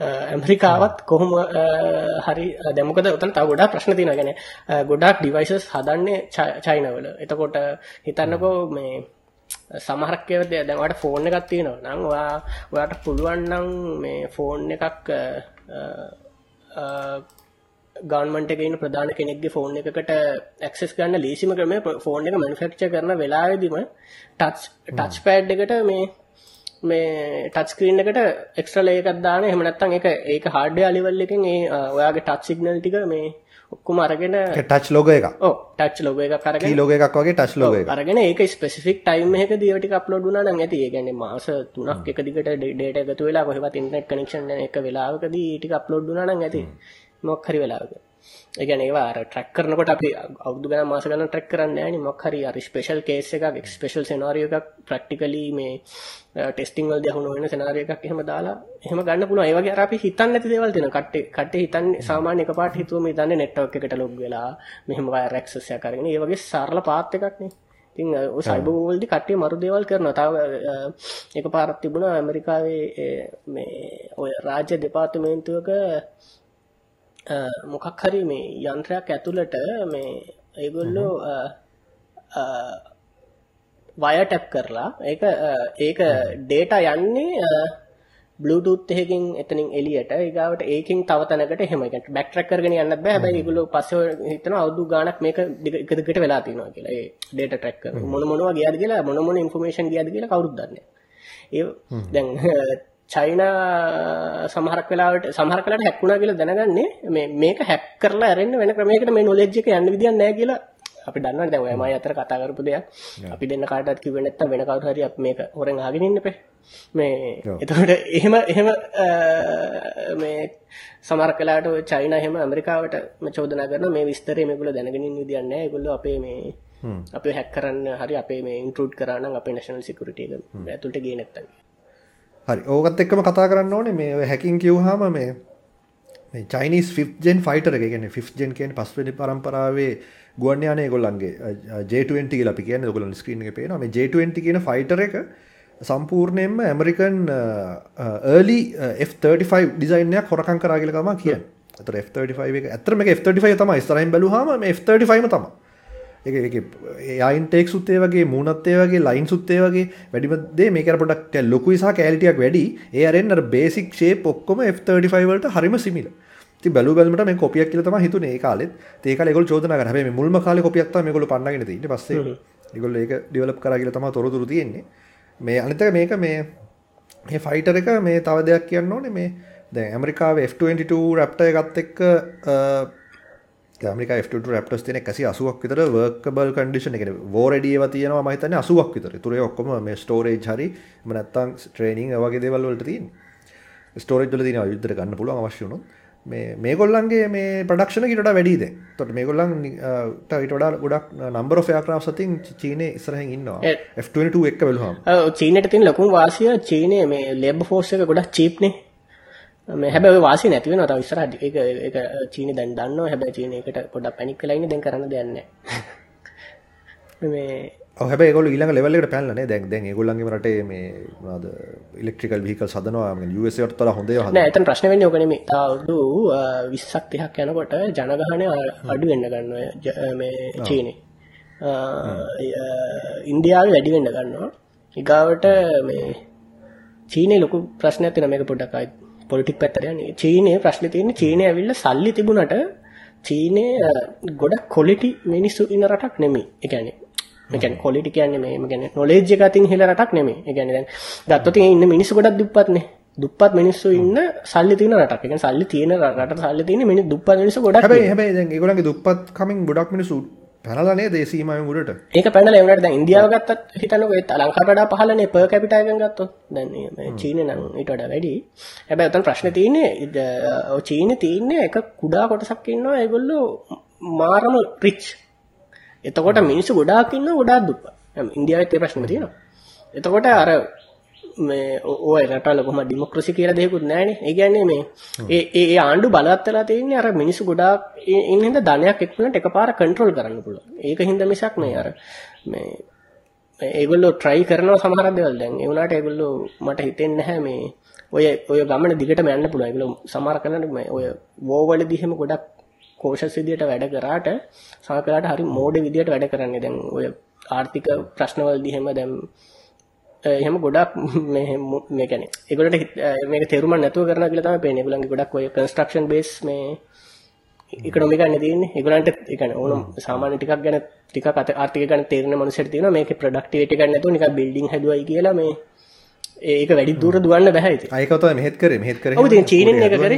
ඇමරිකාවත් කොහොම හරි දැමකද ඔතන තව ගොඩා ප්‍රශ්න තින ගැන ගොඩක් ඩිවයිසස් හදන්නේ චයිනවල. එතකොට හිතන්නකෝ මේ සමහරක්කව දැවට ෆෝර්න එකක් තියෙනවා. නං ඔයා ඔයාට පුළුවන්නං මේ ෆෝර්න් එකක් ගවර්න්මන්ට් එකේ ඉන්න ප්‍රධාන කෙනෙක්ගේ ෆෝන් එකකට ඇක්සස් ගන්න ලීසිම ක්‍රමය ෆෝන් එක මැනුෆැක්චර් කරන වෙලාවෙදිම ටච් ටච් පෑඩ් එකට මේ මේ ටච් ස්ක්‍රීන් එකට එක්ස්ට්‍රා ලේයර් එකක් දාන එහෙම නැත්නම් ඒක ඒක හાર્ඩ්වෙයාර් ලෙවල් එකෙන් ඒ ඔයාගේ ටච් සිග්නල් ටික මේ ඔක්කොම අරගෙන ටච් ලෝග එක ටච් ලොගෝ එකක් අරගෙන කී ලෝග එකක් වගේ ටච් ලෝග එක අරගෙන ඒක ස්පෙසිෆික් ටයිම් එකකදී ඒවා ටික අප්ලෝඩ් වුණා නම් ඇති. ඒ කියන්නේ මාස 3ක් එක දිගට ඩේටා එකතු වෙලා කොහෙවත් ඉන්ටර්නෙට් කනෙක්ෂන් එක වෙලාවකදී ටික අප්ලෝඩ් වුණා නම් ඇති. මොකක් හරි වෙලාවක. ඒ කියන්නේ ඒවා අර ට්‍රැක් කරනකොට අපි අවුරුදු ගණන් මාස ගණන් ට්‍රැක් කරන්නේ නැහැ නේ. මොකක් හරි අර ස්පෙෂල් කේස් එකක් ස්පෙෂල් සෙනාරියෝ එකක් ප්‍රැක්ටිකලි මේ ටෙස්ටිං වලදී අහුණු වෙන සෙනාරියෝ එකක් එහෙම දාලා එහෙම ගන්න පුළුවන්. ඒ වගේ අර අපි හිතන්නේ නැති දේවල් තියෙනවා. කට්ටේ කට්ටේ හිතන්නේ සාමාන්‍ය එකපාරට හිතුවම හිතන්නේ network එකට log වෙලා මෙහෙම wire access එකක් අරගෙන. ඒ වගේ සරල පාත් එකක් නේ. ඉතින් ඔය සයිබර් වෝල්ඩි කට්ටිය මරු දේවල් කරනවා. තව අ, එකපාරක් තිබුණා ඇමරිකාවේ ඒ, මේ ඔය රාජ්‍ය දෙපාර්තමේන්තුවක අ, මොකක් හරි මේ යන්ත්‍රයක් ඇතුළට මේ ඒගොල්ලෝ වය ටැප් කරලා ඒක ඒක ඩේටා යන්නේ බ්ලූටූත් එකකින් එතනින් එළියට. ඊගාවට ඒකෙන් තව තැනකට එහෙම ඒ කියන්නේ බෑක් ට්‍රැක් කරගෙන යන්නත් බෑ. හැබැයි ඒගොල්ලෝ පස්සේ හිතනවා අවුරුදු ගාණක් මේක එක දිගට වෙලා තියෙනවා කියලා. ඒ ඩේටා ට්‍රැක් කරන මොන මොනවා ගියාද කියලා මොන මොන ඉන්ෆර්මේෂන් ගියාද කියලා කවුරුත් දන්නේ ඒ දැන් චයිනා සමහරක් වෙලාවට සමහරක් වෙලාවට හැක් වුණා කියලා දැනගන්නේ මේ මේක හැක් කරලා ඇරෙන්න වෙන ක්‍රමයකට මේ නොලෙජ් එක යන්න විදියක් නැහැ කියලා අපි දන්නවනේ. දැන් ඔයමයි අතර කතා කරපු දෙයක්. අපි දෙන්න කාටවත් කිව්වේ නැත්තම් වෙන කවුරු හරි අපි මේක හොරෙන් අහගෙන ඉන්න එපේ මේ එතකොට එහෙම එහෙම මේ සමහරක් වෙලාවට ඔය චයිනා එහෙම ඇමරිකාවට චෝදනා කරනවා මේ විස්තරය මේගොල්ලෝ දැනගෙන ඉන්න විදියක් නැහැ. ඒගොල්ලෝ අපේ මේ අපේ හැක් කරන්න හරි අපේ මේ ඉන්ට්‍රූඩ් කරා නම් අපේ නැෂනල් සිකියුරිටි එක ඇතුළට ගියේ නැත්තම් හරි. ඕකත් එක්කම කතා කරන්න ඕනේ මේ හැකින් කිව්වහම මේ මේ චයිනිස් ෆිෆ් ජෙන් ෆයිටර් එක. කියන්නේ ෆිෆ් ජෙන් කියන්නේ පස්වෙනි පරම්පරාවේ ගුවන් යාන ඒගොල්ලන්ගේ J20 කියලා අපි කියන්නේ. ඒගොල්ලන් ස්ක්‍රීන් එකේ පේනවා. මේ J20 කියන ෆයිටර් එක සම්පූර්ණයෙන්ම ඇමරිකන් early F35 ඩිසයින් එකක් හොරකම් කරා කියලා තමයි කියන්නේ. ඒතර F35 එක ඇත්තට මේක F35 තමයි. ඉස්සරහින් බැලුවාම මේ F35ම තමයි. ඒක ඒක ඒයින් ටෙක් සුත් ඒ වගේ මූණත් ඒ වගේ ලයින් සුත් ඒ වගේ වැඩිම දේ මේක පොඩක් ලොකුයි සහ කැලිටියක් වැඩි. ඒ අරෙන් අර බේසික් ෂේප් ඔක්කොම F35 වලට හරිම සිමිලර්. ඉතින් බැලු බැලමට මේ කොපියක් කියලා තමයි හිතුනේ ඒ කාලෙත්. ඒ කාලේ ඒගොල්ලෝ චෝදනා කරා. හැබැයි මේ මුල්ම කාලේ කොපියක් තමයි මේගොල්ලෝ පන්නගෙන තියෙන්නේ. පස්සේ ඒගොල්ලෝ ඒක ඩෙවලොප් කරා කියලා තමයි තොරතුරු තියෙන්නේ. මේ අනිත් එක මේක මේ මේ ෆයිටර් එක මේ තව දෙයක් කියන්න ඕනේ මේ දැන් ඇමරිකාවේ F22 Raptor එකත් එක්ක ඇමරිකා F22 Raptors තියෙන 180ක් විතර workable condition එක කියන්නේ war ready ඒවා තියෙනවා මම හිතන්නේ 80ක් විතර. ඒතුරේ ඔක්කොම මේ storage හරි training ඒ වගේ දේවල් වලට storage වල තියෙනවා යුද්ධයට ගන්න පුළුවන් අවශ්‍ය වුණොත්. මේ මේගොල්ලන්ගේ මේ ප්‍රඩක්ෂන ඊට වඩා වැඩි දැන්. එතකොට මේගොල්ලන් ට ඊට වඩා ගොඩක් of aircrafts අතින් චීනේ ඉස්සරහින් ඉන්නවා. ඒ- F22 එක්ක බැලුවාම. ඔව් චීනට තියෙන ලොකුම වාසිය චීනයේ මේ ලේබර් ෆෝස් එක ගොඩක් චීප් නේ. මේ හැබැයි වාසිය නැති වෙනවා තව ඉස්සරහට. ඒක ඒක චීනේ දැන් දන්නවා. හැබැයි චීනේ ඒකට පොඩ්ඩක් පැනික් වෙලා ඉන්නේ දැන් කරන්න දෙයක් නැහැ. මේ ඔව් හැබැයි ඒගොල්ලෝ ඊළඟ ලෙවල් එකට පැනලා නේ දැන් දැන් ඒගොල්ලන්ගේම රටේ මේ මොනවද ඉලෙක්ට්‍රිකල් වීකල්ස් හදනවා මේ USA වලට වඩා හොඳ හදනවා. නෑ එතන ප්‍රශ්න වෙන්නේ ඕක නෙමෙයි. අවුරුදු 20ක් 30ක් යනකොට ජනගහනය අඩු වෙන්න ගන්නවා මේ චීනේ. ඉන්දියාව වැඩිවෙන්න ගන්නවා ඉගාවට මේ චීනය ලොකු ප්‍රශ්නයක් තින මේක පොඩ්ඩකයි පොලිටික් පැත්තරයන චීනය ප්‍රශ්න තියෙන චීනය ඇවිල්ල සල්ලි තිබුණට චීනය ගොඩක් කොලිටි මිනිස්සු ඉන්න රටක් නෙමි එකැනෙ එකැන කොලිටි කියන්නේ මේ ගැන නොලේජ්ජ ගතින් හෙල රටක් නෙමේ එකැන ගත්තති ඉන්න මිනිස්සු ගොඩක් දුපත්නේ දුපත් මිනිස්සු ඉන්න සල්ලි තින රටක්. එක සල්ලි තියෙන රට සල්ලි තියන මිනි දුපත් මිනිස ගොඩක් හැබැයි හැබැයි දැන් ඒගොල්ලන්ගේ දුප්පත් කමින් ගොඩක් මිනිස්සු පැනලානේ දේශීමයන් උඩට? ඒක පැනල එවනට දැන් ඉන්දියාව ගත්තත් පහළනේ per capita එකෙන් ගත්තොත්. දැන් මේ චීනේ නම් ඊට වඩා හැබැයි උතන ප්‍රශ්නේ තියෙන්නේ චීනේ තියෙන්නේ එක කුඩා කොටසක් ඉන්නවා. ඒගොල්ලෝ මාරම රිච් එතකොට මිනිස්සු ගොඩාක් ඉන්නවා ගොඩාක් දුප්පත්. ඉන්දියාවෙත් ඒ ප්‍රශ්නේ තියෙනවා. එතකොට අර මේ ඔය රටවල කොහොම ඩිමොක්‍රසි කියලා දෙයක්වත් නැහැනේ. ඒ කියන්නේ මේ ඒ ඒ ආණ්ඩු බලවත් වෙලා තියෙන්නේ අර මිනිස්සු ගොඩාක් ඉන්න හින්දා ධනයක් එක්කනට එකපාර කන්ට්‍රෝල් කරන්න පුළුවන්. ඒක හින්දා මිසක් මේ අර මේ ඒගොල්ලෝ try කරනවා සමහර දේවල් දැන් ඒ වුණාට ඒගොල්ලෝ මට හිතෙන්නේ නැහැ මේ ඔය ඔය ගමන දිගටම යන්න පුළුවන්. ඒගොල්ලෝ සමහර කරන්නේ මේ ඔය වෝ වලදී එහෙම ගොඩක් කෝෂස් විදියට වැඩ කරාට සමහරලාට හරි මෝඩ විදියට වැඩ කරන්නේ. දැන් ඔය ආර්ථික ප්‍රශ්නවලදී එහෙම දැන් එහෙම ගොඩක් මේ ගැන එගලට මේ තෙරුම නැතුව කරන කියල තම පේන ගලන්ගේ ගොඩක් ඔය කන්ස්ට්‍රක්ෂන් බේස් මේ එකනොමි ගන්න තියන්නේ එගලන්ට එකන ඕනම් සාමාන්‍ය ටිකක් ගැන ටික අත ආර්ථික ගන්න තේරෙන මනුසට තියෙන මේක ප්‍රඩක්ටිවිට ගන්න තු නික බිල්ඩිං හදවයි කියලා මේ ඒක වැඩි දුර දුවන්න බැහැ අයකත මෙහෙත් කර. මෙහෙත් කර චීන එක කර.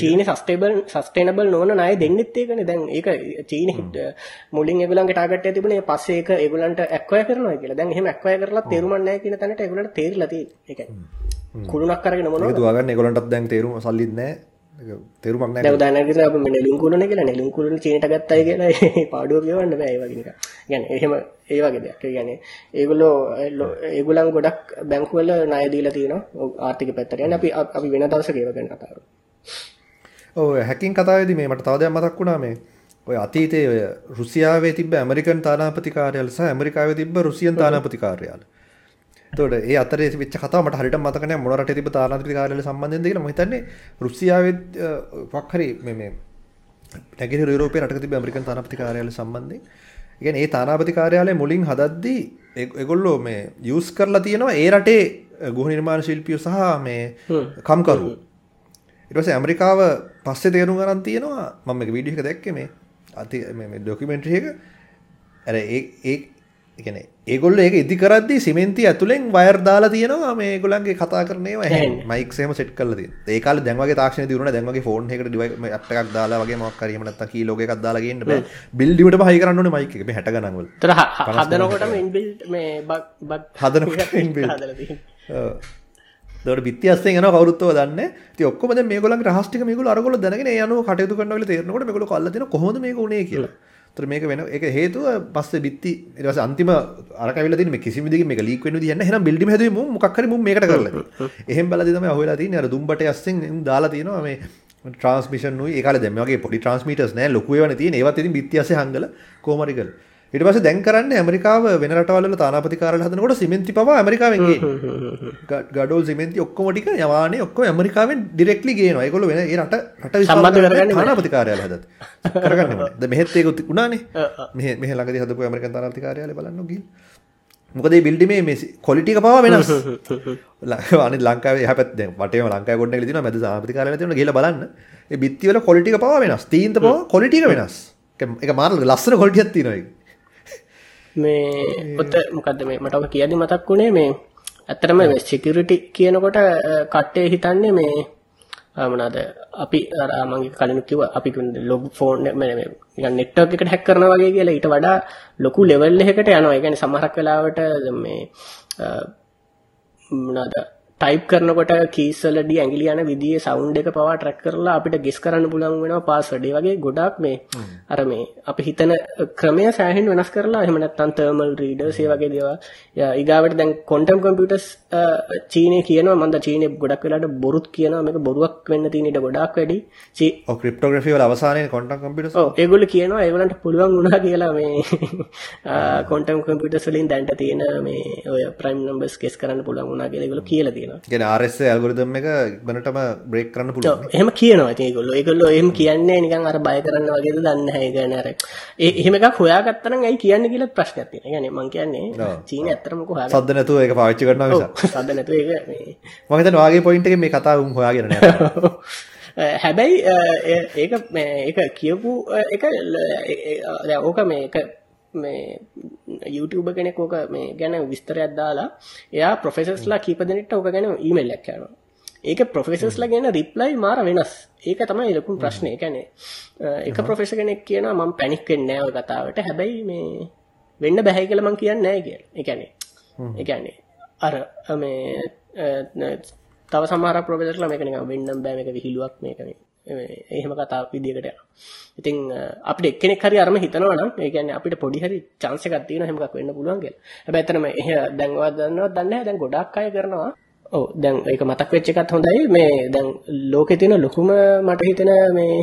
චීන සස්ටේබල් සස්ටේනබල් නොන නය දෙන්නෙත් ඒකන. දැන් ඒක චීන හිට මුලින් එගලන්ගේ ටාගට තිබුණේ පස්සේ එක එගලන්ට ඇක්වය කරනවා කියලා. දැන් එහෙම ඇක්වය කරලා තේරුමන්නෑ කියන තැනට එගලට තේරලති එක කුළුණක් කරගෙන මොන දුවගන්න එගලන්ටත් දැන් තේරුම සල්ලින්න තෙරුමක් නෑ උදාහරණයකට අපි නෙළුම් කුළුණ කියලා නෙළුම් කුළුණ චීනට ගත්තයි කියලා පාඩුව කියවන්න බෑ ඒ වගේ නිකන්. يعني එහෙම ඒ වගේ දෙයක්. ඒ කියන්නේ ඒගොල්ලෝ ඒගොල්ලන් ගොඩක් බැංකු වල ණය දීලා තියෙනවා ආර්ථික පැත්තට. يعني අපි අපි වෙන දවසක ඒව ගැන කතා කරමු. ඔව් හැකින් කතාවේදී මේ මට තව දෙයක් මතක් වුණා මේ ඔය අතීතයේ ඔය රුසියාවේ තිබ්බ ඇමරිකන් තානාපති කාර්යාල සහ ඇමරිකාවේ තිබ්බ රුසියන් තානාපති කාර්යාල. තොට ඒ අතර විච කතාවට හරිට මතකන මොනරට තිබ තානාතික කාරල සම්බන්ධ කියලා. හිතන්නේ රුසියාව පක්හරි මේ නැගෙන රෝපය රට තිබ ඇමරිකන් තානපති කාරයාල සම්බන්ධය ඉගෙන ඒ තානාපති කාරයාලය මුලින් හදද්දී එගොල්ලෝ මේ යස් කරලා තියෙනවා ඒ රටේ ගුහ නිර්මාණ ශිල්පිය සහ මේ කම්කරු. ඉටස ඇමරිකාව පස්සෙ තේරුම් ගරන් තියෙනවා. මම වීඩියක දැක්ක මේ අති ඩොකිමෙන්ට්‍රියක ඇර ඒ එකන ඒගොල්ල ඒක ඉදි කරදදි සිමෙන්ති ඇතුළෙන් වයර් දාලා තියෙනවා. මේ ගොලන්ගේ කතා කරනේ මයික්සේම සෙට් කල ඒකාල දැන්වගේ තාක්ෂණ දිරුණ දැන්වගේ ෆෝන් එකට අපක් දාලා වගේ මක්කරීමට තකි ලෝක එකක් දාලාගන්න බිල්ඩිට පහි කරන්නන මයික හැට ගනවල හදනකොට හදන දට බිත්‍යස්සේ න කවරුත්ව දන්න ඔක්කොම මේ ගොල රහස්ටික මේකල අරගොල දැනගෙන යනු කටයුතු කරනවල තේරනකට මේකල කල්ලතින කොහොම මේ ගුණේ කියලා තර මේක වෙන එක හේතුව පස්ස බිත්ති රස අන්තිම අරකවිල තින කිසි දි මේ ලීක් වෙන දියන්න හෙන බිල්ඩි හැදම මොක්කර මේකට කරල එහෙම බලදම හොලා තින අර දුම්බට අස්සෙන් දාලා තියෙනවා මේ ට්‍රන්ස්මිෂන් ඒකාල දෙමගේ පොඩි ට්‍රන්ස්මිටස් නෑ. ලොකුවන තිය ඒවත් බිත්‍යස හංගල කෝමරිකල් ඉට පස දැන් කරන්න ඇමරිකාව වෙනටවල තානාපතිකාර හදනකොට සිමෙන්ති පවා ඇමරිකාවෙන් ගඩල් සිමෙන්ති ඔක්කොමටික යවාන ඔක්කො ඇමරිකාවෙන් ඩිරෙක්ලි ගේ නොයකොල වෙන රට රට සම්බන්ධ කරගන්න තානාපතිකාරය හද කරගන්න ද මෙහෙත්තේ ගොති උනානේ. මෙහ මෙහ ලඟදි හදපු ඇමරික තානාපතිකාරයාල බලන්න ගිල් මොකද බිල්ඩි මේ කොලිටික පවා වෙනස්. ලවාන ලංකාව හැපත් වට ලංකා ගොඩ ලින මැද සාපතිකාර තින ගල බලන්න. බිත්තිවල කොලිටික පවා වෙනස්. තීන්ත පවා කොලිටික වෙනස්. එක මාර්ල ලස්සන කොල්ටියත්ති නොයි මේ ඔත මොකක්ද මේ මට ඔක කියදි මතක් වුණේ මේ ඇත්තරම සිකියරිටි කියනකොට කට්ටේ හිතන්නේ මේ මොනාද අපි අරමගේ කලින් කිව අපි ලොග ෆෝන් නෙට්ටක් එකට හැක් කරන වගේ කියලා. ඊට වඩා ලොකු ලෙවල් එකකට යනවා. කියන්නේ සමහරක් වෙලාවට මේ මොනාද ටයිප් කරනකොට කීසලඩි ඇගිලි යන විදිේ සෞන්් එක පවා ට්‍රක් කරලා අපිට ගෙස් කරන්න පුළන් වෙන පාස්වඩේ වගේ ගොඩක් මේ අර මේ අප හිතන ක්‍රමය සෑහෙන් වෙනස් කරලා එහමනත්තන් තර්මල් රීඩ සේ වගේ දේවා ඉගාවට දැන් කොන්ටම් කොම්පියටස් චීනය කියන මන්ද චීනය ගොඩක් වෙලාට බොරුත් කියන මේක බොරුවක් වෙන්න තිනට ගොඩක් වැඩි. ක්‍රප්ටෝග්‍රෆිව අවසානය කොටම් කම්පිට ඒගොල කියනවා ඒගලන්ට පුළුවන් වුණා කියලා මේ කොන්ටම් කොම්පිට සලින් දැන්ට තියෙන මේ ඔය ප්‍රයිම් නම්බස් කෙස් කරන්න පුළුවන් වුණා කියලගොල කියල තියෙන ගෙන ආරෙස් ඇල්ගොරිදම් එක ඉක්මනටම බ්‍රේක් කරන්න පුළුවන්. එහෙම කියනවා ඒගොල්ලෝ. ඒගොල්ලෝ එහෙම කියන්නේ නිකන් අර බය කරන්න වගේද දන්නේ නැහැ. ඒ කියන්නේ අර ඒ එහෙම එකක් හොයාගත්තා නම් ඇයි කියන්නේ කියලා. ඒ කියන්නේ මං කියන්නේ. චීන ඇත්තටම හොයාගත්තා. සද්ද නැතුව ඒක පාවිච්චි කරනවා නිසා සද්ද නැතුව ඒක මේ මම හිතන්නේ වාගේ පොයින්ට් එකේ මේ කතාව උන් හොයාගෙන හැබැයි ඒක ඒක කියපු එක ඕක මේක මේ YouTube කෙනෙක් ඕක මේ ගැන විස්තරයක් දාලා එයා ප්‍රොෆෙසර්ස්ලා කීප දෙනෙක්ට ඕක ගැන ඊමේල් එකක් කරනවා. ඒක ප්‍රොෆෙසර්ස්ලා කියන රිප්ලයි මාර වෙනස්. ඒක තමයි ලොකුම ප්‍රශ්නේ. ඒ කියන්නේ එක ප්‍රොෆෙසර් කෙනෙක් කියනවා මම පැනික් වෙන්නේ නැහැ ඔය කතාවට. හැබැයි මේ වෙන්න බෑ කියලා මම කියන්නේ නැහැ කියලා. ඒ කියන්නේ ඒ කියන්නේ අර මේ තව සමහර ප්‍රොෆෙසර්ලා මේක නිකන් වෙන්නම් බෑ මේක විහිළුවක් මේක මේ මේ එහෙම කතාවක් විදියකට යනවා. ඉතින් අපිට එක්කෙනෙක් හරි අරම හිතනවා නම් ඒ කියන්නේ අපිට පොඩි හරි chance එකක් තියෙනවා එහෙම එකක් වෙන්න පුළුවන් කියලා. හැබැයි ඇත්තටම එහෙ දැන් ඔයා දන්නවද දන්නේ නැහැ දැන් ගොඩාක් අය කරනවා. ඔව් දැන් ඒක මතක් වෙච්ච එකත් හොඳයි මේ දැන් ලෝකේ තියෙන ලොකුම මට හිතෙන මේ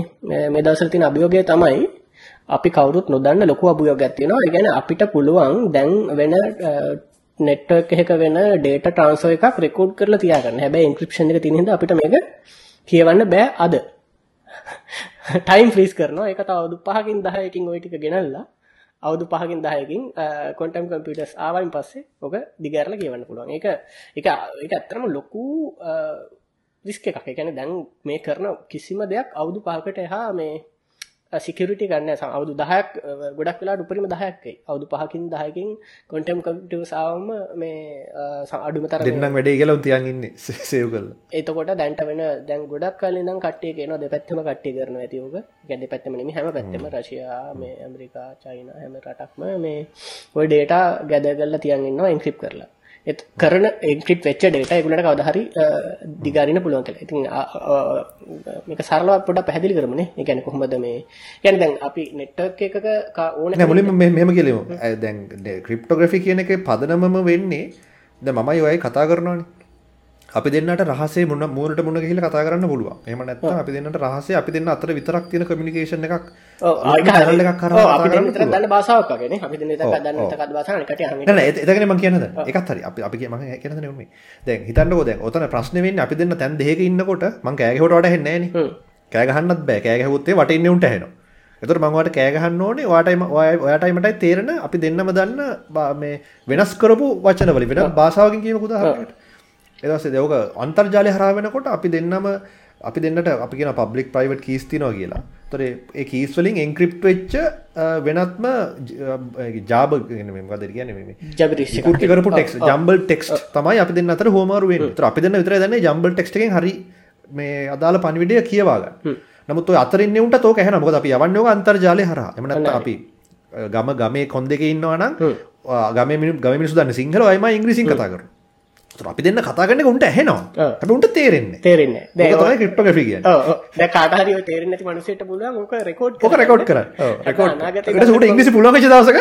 මේ දවස්වල තියෙන අභියෝගය තමයි අපි කවුරුත් නොදන්න ලොකු අභියෝගයක් තියෙනවා. ඒ කියන්නේ අපිට පුළුවන් දැන් වෙන නෙට්වර්ක් එකක වෙන data transfer එකක් රෙකෝඩ් කරලා තියාගන්න. හැබැයි encryption එක තියෙන හින්දා අපිට මේක කියවන්න බෑ අද. ටයිම් ෆ්‍රීස් කරනවා. ඒක තව අවුරුදු 5කින් 10කින් ওই ටික ගෙනල්ලා අවුරුදු 5කින් 10කින් ක්වොන්ටම් කම්පියුටර්ස් ආවයින් පස්සේ ඔක දිගහැරලා කියවන්න පුළුවන්. ඒක ඒක ඒක ඇත්තටම ලොකු රිස්ක් එකක්. ඒ කියන්නේ දැන් මේ කරන කිසිම දෙයක් අවුරුදු 5කට එහා මේ සිකියරිටි ගන්න සම අවුදු දහයක් ගොඩක් වෙලාට උපරිම දහයක්කයි අවුදු පහකින් දහයකින් කොන්ටම් කම්පිටව සාවම මේ අඩුම තර දෙන්නම් වැඩේ කියලා උන් තියන් ඉන්නේ සේව් කරලා. එතකොට දැන්ට වෙන දැන් ගොඩක් කලින් නම් කට්ටිය කියන දෙපැත්තම කට්ටිය කරන ඇතිවක ගැඩ පැත්තම නෙමි හැම පැත්තම රශයා මේ ඇමරිකා චයින හැම රටක්ම මේ ඔය ඩේටා ගැද කරලා තියන් ඉන්නවා ඉංක්‍රිප් කරලා එත් කරන එක්‍රිප් වෙච්ච ඩේට එකුලට කවදහරි දිගාරින පුළුවන් කළ ඉතින් මේක සරලව පොඩ පැදිලි කරමනේ. එකැන කොහොමද මේ? ගැන දැන් අපි නෙට්ටක් එකක ඕන නෑ මුලින්ම මෙහෙම කියලමු දැන් ක්‍රිප්ටෝග්‍රෆි කියන එක පදනමම වෙන්නේ ද මමයි ඔයයි කතා කරනවානේ අපි දෙන්නට රහසේ මුණ මූරට මුණ ගහිල කතා කරන්න පුළුවන්. එහම නැත්නම් අපි දෙන්නට රහසේ අපි දෙන්න අතර විතරක් තියෙන කමියුනිකේෂන් එකක් channel එකක් කරා දන්න භාෂාවක් වගේ අපි දෙන්න ඔව්, දන්න ඔව්. තකත් භාෂාව කට හම නෑ නෑ එත- එතකනේ මම කියන්නද? එකත් හරි. අපි අපි කිය- මම කියන්න නෙමෙයි දැන් හිතන්නකෝ දැන් ඔතන ප්‍රශ්නේ වෙන්නේ අපි දෙන්න තැන් දෙකක ඉන්නකොට මං කෑ ගැහුවට වඩා හෙන්නේ නෑනේ. කෑ ගහන්නත් බෑ. කෑ ගැහුවොත් ඒ වටේ ඉන්නේ උන්ට ඇහෙනවා. එතකොට මම ඔයාලට කෑ ගහන්න ඕනේ. ඔයාටයි ම- ඔයා- ඔයාටයි මටයි තේරෙන අපි දෙන්නම දන්න මේ වෙනස් කරපු වචන වලින් වෙන භාෂාවකින් කියනක උදාහරණයකට දැන් ඔක අන්තර්ජාලය හරහා වෙනකොට අපි දෙන්නම අපි දෙන්නට අපි කියන පබ්ලික් ප්‍රයිවට් කීස් තියෙනවා කියලා. ඒතර ඒ කීස් වලින් එන්ක්‍රිප්ට් වෙච්ච වෙනත්ම ජාබ. විකෘති කරපු ටෙක්ස්ට් ජම්බල් ටෙක්ස්ට් තමයි අපි දෙන්න අතර හෝමාරු වෙන්නේ. ඒතර අපි දෙන්න විතරයි දන්නේ ජම්බල් ටෙක්ස්ට් එකෙන් හරි මේ අදාළ පණිවිඩය කියවා ගන්න. නමුත් අතරින් උන්ට තෝක ඇහෙනවා. මොකද අපි යවන්නේ අන්තර්ජාලය හරහා. එහෙම නැත්නම් අපි ගම ගමේ කොන් දෙකේ ඉන්නවා නම් ආ, ගමේ මිනිස්සු ගමේ මිනිස්සු දන්නේ සිංහල අයමයි ඉංග්‍රීසියෙන් කතා කරනවා. ඒතර අපි දෙන්න කතා කරන එක උන්ට ඇහෙනවා. උන්ට තේරෙන්නේ තේරෙන්නේ නැහැ. ඒක තමයි ක්‍රිප්ටෝග්‍රැෆි කියන්නේ. ඔව් ඔව් දැන් කාට හරි ඔය තේරෙන්නේ නැති මිනිස්සෙට පුළුවන් ඕක රෙකෝඩ් රෙකෝඩ් උන්ට ඉංග්‍රීසි පුළුවන් වෙච්ච දවසක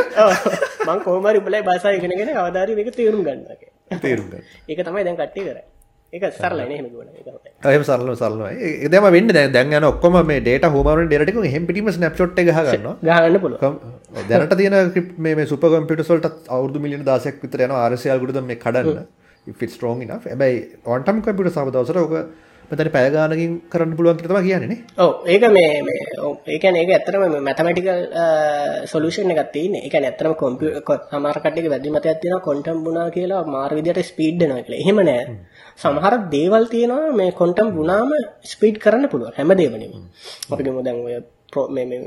මං කොහොම හරි උඹලයි භාෂාව ඉගෙනගෙන කවදාරි මේක තේරුම් ගන්නවා කියලා. තේරුම් ගන්න. ඒක තමයි දැන් කට්ටිය කරන්නේ. ඒක සරලයි නේ එහෙම කිව්වනේ. ඒක හොඳයි. එහෙම සරලව සරලවයි. ඒ දැම වෙන්න දැන් ඔක්කොම මේ data හෝමාරුන් data ටික එහෙම් පිටින්ම snapshot එක ගහ ගන්නවා. ගහන්න පුළුවන්. කම්- දැනට තියෙන මේ මේ සුපර් කම්පියුටර්ස් වලට අවුරුදු මිලියන 16ක් විතර යනවා RSA algorithm මේ කඩන්න. If it's strong enough. හැබැයි quantum computer සම දවසට ඔක මෙතන පැය ගානකින් කරන්න පුළුවන් කියලා තමයි කියන්නේ නේ. ඔව් ඒක මේ මේ ඔව් ඒ කියන්නේ ඒක ඇත්තටම මේ මැතමැටිකල්. ඒ කියන්නේ ඇත්තටම කම්පියුටර් සමහර කට්ටියගේ වැදි මතයක් තියෙනවා ක්වොන්ටම් වුණා කියලා මාර විදියට ස්පීඩ් වෙනවා කියලා. එහෙම නෑ. සමහර දේවල් තියෙනවා මේ ක්වොන්ටම් වුණාම ස්පීඩ් කරන්න පුළුවන්. හැමදේම නෙමෙයි. අපි ගමු දැන් ඔය pro- මේ මේ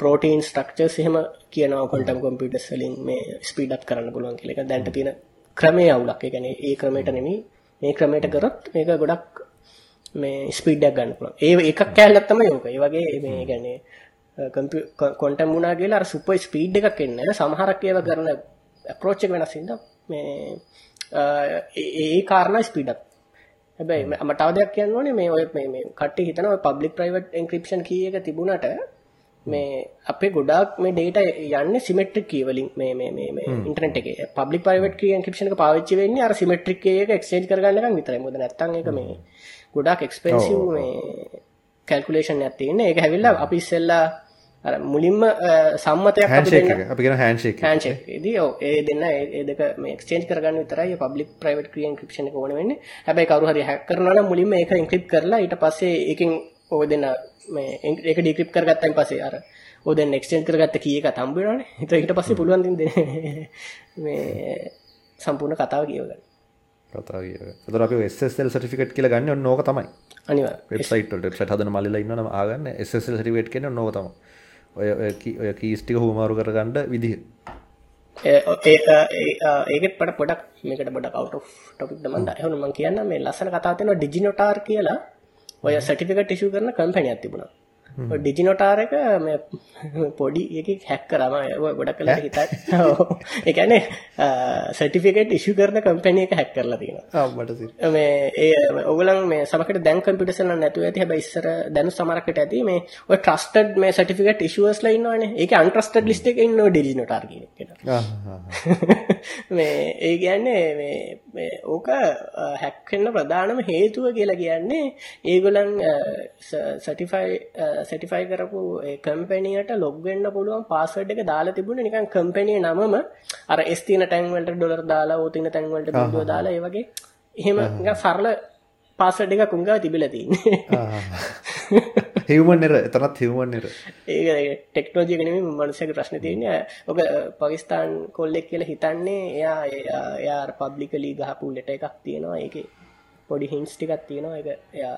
ප්‍රෝටීන් ස්ට්‍රක්චර්ස් එහෙම කියනවා ක්වොන්ටම් කම්පියුටර්ස් වලින් මේ ස්පීඩ් අප් කරන්න පුළුවන් කියලා. ඒක දැන්ට තියෙන ක්‍රමයේ අවුලක්. ඒ කියන්නේ ඒ ක්‍රමයට නෙමෙයි මේ ක්‍රමයට කරොත් මේක ගොඩක් මේ ස්පීඩ්ඩක් ගන්න පුළුවන්. ඒ එකක් කෑල්ලක් තමයි ඕක. ඒ වගේ මේ කියන්නේ කොන්ටම් වුණා කියලා අර සුපර් ස්පීඩ් එකක් එන්නේ නැහැ. සමහරක් ඒවා කරන අප්‍රෝච් එක වෙනස් හින්දා මේ ඒ කාරණා ස්පීඩ් අප් හැබැයි මට තව දෙයක් කියන්න ඕනේ මේ ඔය මේ කට්ටිය හිතනවා ඔය පබ්ලික් ප්‍රයිවට් එන්ක්‍රිප්ෂන් කී එක තිබුණාට මේ අපේ ගොඩාක් මේ data යන්නේ සිමෙට්‍රික් කී වලින්. මේ මේ මේ මේ ඉන්ටර්නෙට් එකේ. පබ්ලික් ප්‍රයිවට් කී එන්ක්‍රිප්ෂන් එක පාවිච්චි වෙන්නේ අර සිමෙට්‍රික් කී එක එක්ස්චේන්ජ් කරගන්න එකක් විතරයි. මොකද නැත්තම් ඒක මේ ගොඩාක් එක්ස්පෙන්සිව් මේ කැල්කුලේෂන් එකක් තියෙන්නේ. ඒක හැවිල්ලා අපි ඉස්සෙල්ලා අර මුලින්ම සම්මතයක් අපි හැන්ෂේක් හැන්ෂේක් දී ඔව් ඒ දෙන්න ඒ දෙක මේ එක්ස්චේන්ජ් කරගන්න විතරයි පබ්ලික් ප්‍රයිවට් කී එන්ක්‍රිප්ෂන් එක ඕන වෙන්නේ. හැබැයි කවුරු හරි හැක් කරනවා නම් මුලින්ම ඒක එන්ක්‍රිප්ට් කරලා ඊට පස්සේ ඒකෙන් ඔය දෙන්න මේ ඒක ඩික්‍රිප්ට් කරගත්තයින් පස්සේ අර ඔය දෙන්න එක්ස්චේන්ජ් කරගත්ත කී එක හම්බ වෙනවනේ. ඊට ඊට පස්සේ පුළුවන් දින් දෙන්න මේ සම්පූර්ණ කතාව කියවගන්න. කතා තර අප SSL සටිෆිකට් කියල ගන්න ඔන්න ඕක තමයි. අනිවාර්යෙන් වෙබ්සයිට වෙබ්සයිට හදන මල්ල ඉන්න ආගන්න. SSL සටිවේට් කෙන නොක තම ඔය ඔය ඔය කීස්ටික හුමාරු කරගන්නඩ විදිහ. ඒකෙත් පට පොඩක් මේකට බොඩ කවුට ටොපික් මන්ද එහුණු මං කියන්න මේ ලස්සන කතාතන ඩිජිනොටාර් කියලා ඔය සටිෆිකට ටිෂු කරන කම්පැනියක් තිබුණා. ඩිජිනොටාර එක පොඩි එක හැක් කරම ගොඩක් කලා හිත එකන සටිෆිකට ඉශු කරන කම්පැනිය එක හැක් කරලා තියෙනවා. මට මේ ඒ ඔගලන් මේ සමකට දැන් කම්පිටසල නැතු ඇති. හැබ ඉස්සර දැනු සමරකට ඇති. මේ ඔය ට්‍රස්ටඩ් මේ සටිෆිකට ඉශුවස් ලයින්නවන ඒක අන්ට්‍රස්ටඩ් ලිස්ට එක ඉන්න ඩිජිනොටාර් මේ ඒ කියන්නේ ඕක හැක්කන්න ප්‍රධානම හේතුව කියලා කියන්නේ ඒගොලන් සටිෆයි සටිෆයි කරපු කම්පැනියට ලොග්වෙන්න පුළුවන් පාසඩ් එක දාලා තිබුණ නිකන් කම්පැනිය නමම. අර ස්තින ටැන්වලට ඩොලර් දාලා ඕතින තැන්වලට බිඩුව දාලා ඒ වගේ. එහෙම සරල පාසඩ් එක කුංගා තිබිලතින්නේ හිවමන් එර එතනත් හිවමන් එර ඒ ටෙක්නෝජි කනම මනුසක ප්‍රශ්න තියන ඔක පකිස්ාන් කොල්ලෙක් කියල හිතන්නේ එයා එයා- පබ්ලිකලී ගහපු ලෙට එකක් තියෙනවා. ඒක පොඩි හින්ස් ටිකක් තියෙනවා. එක එයා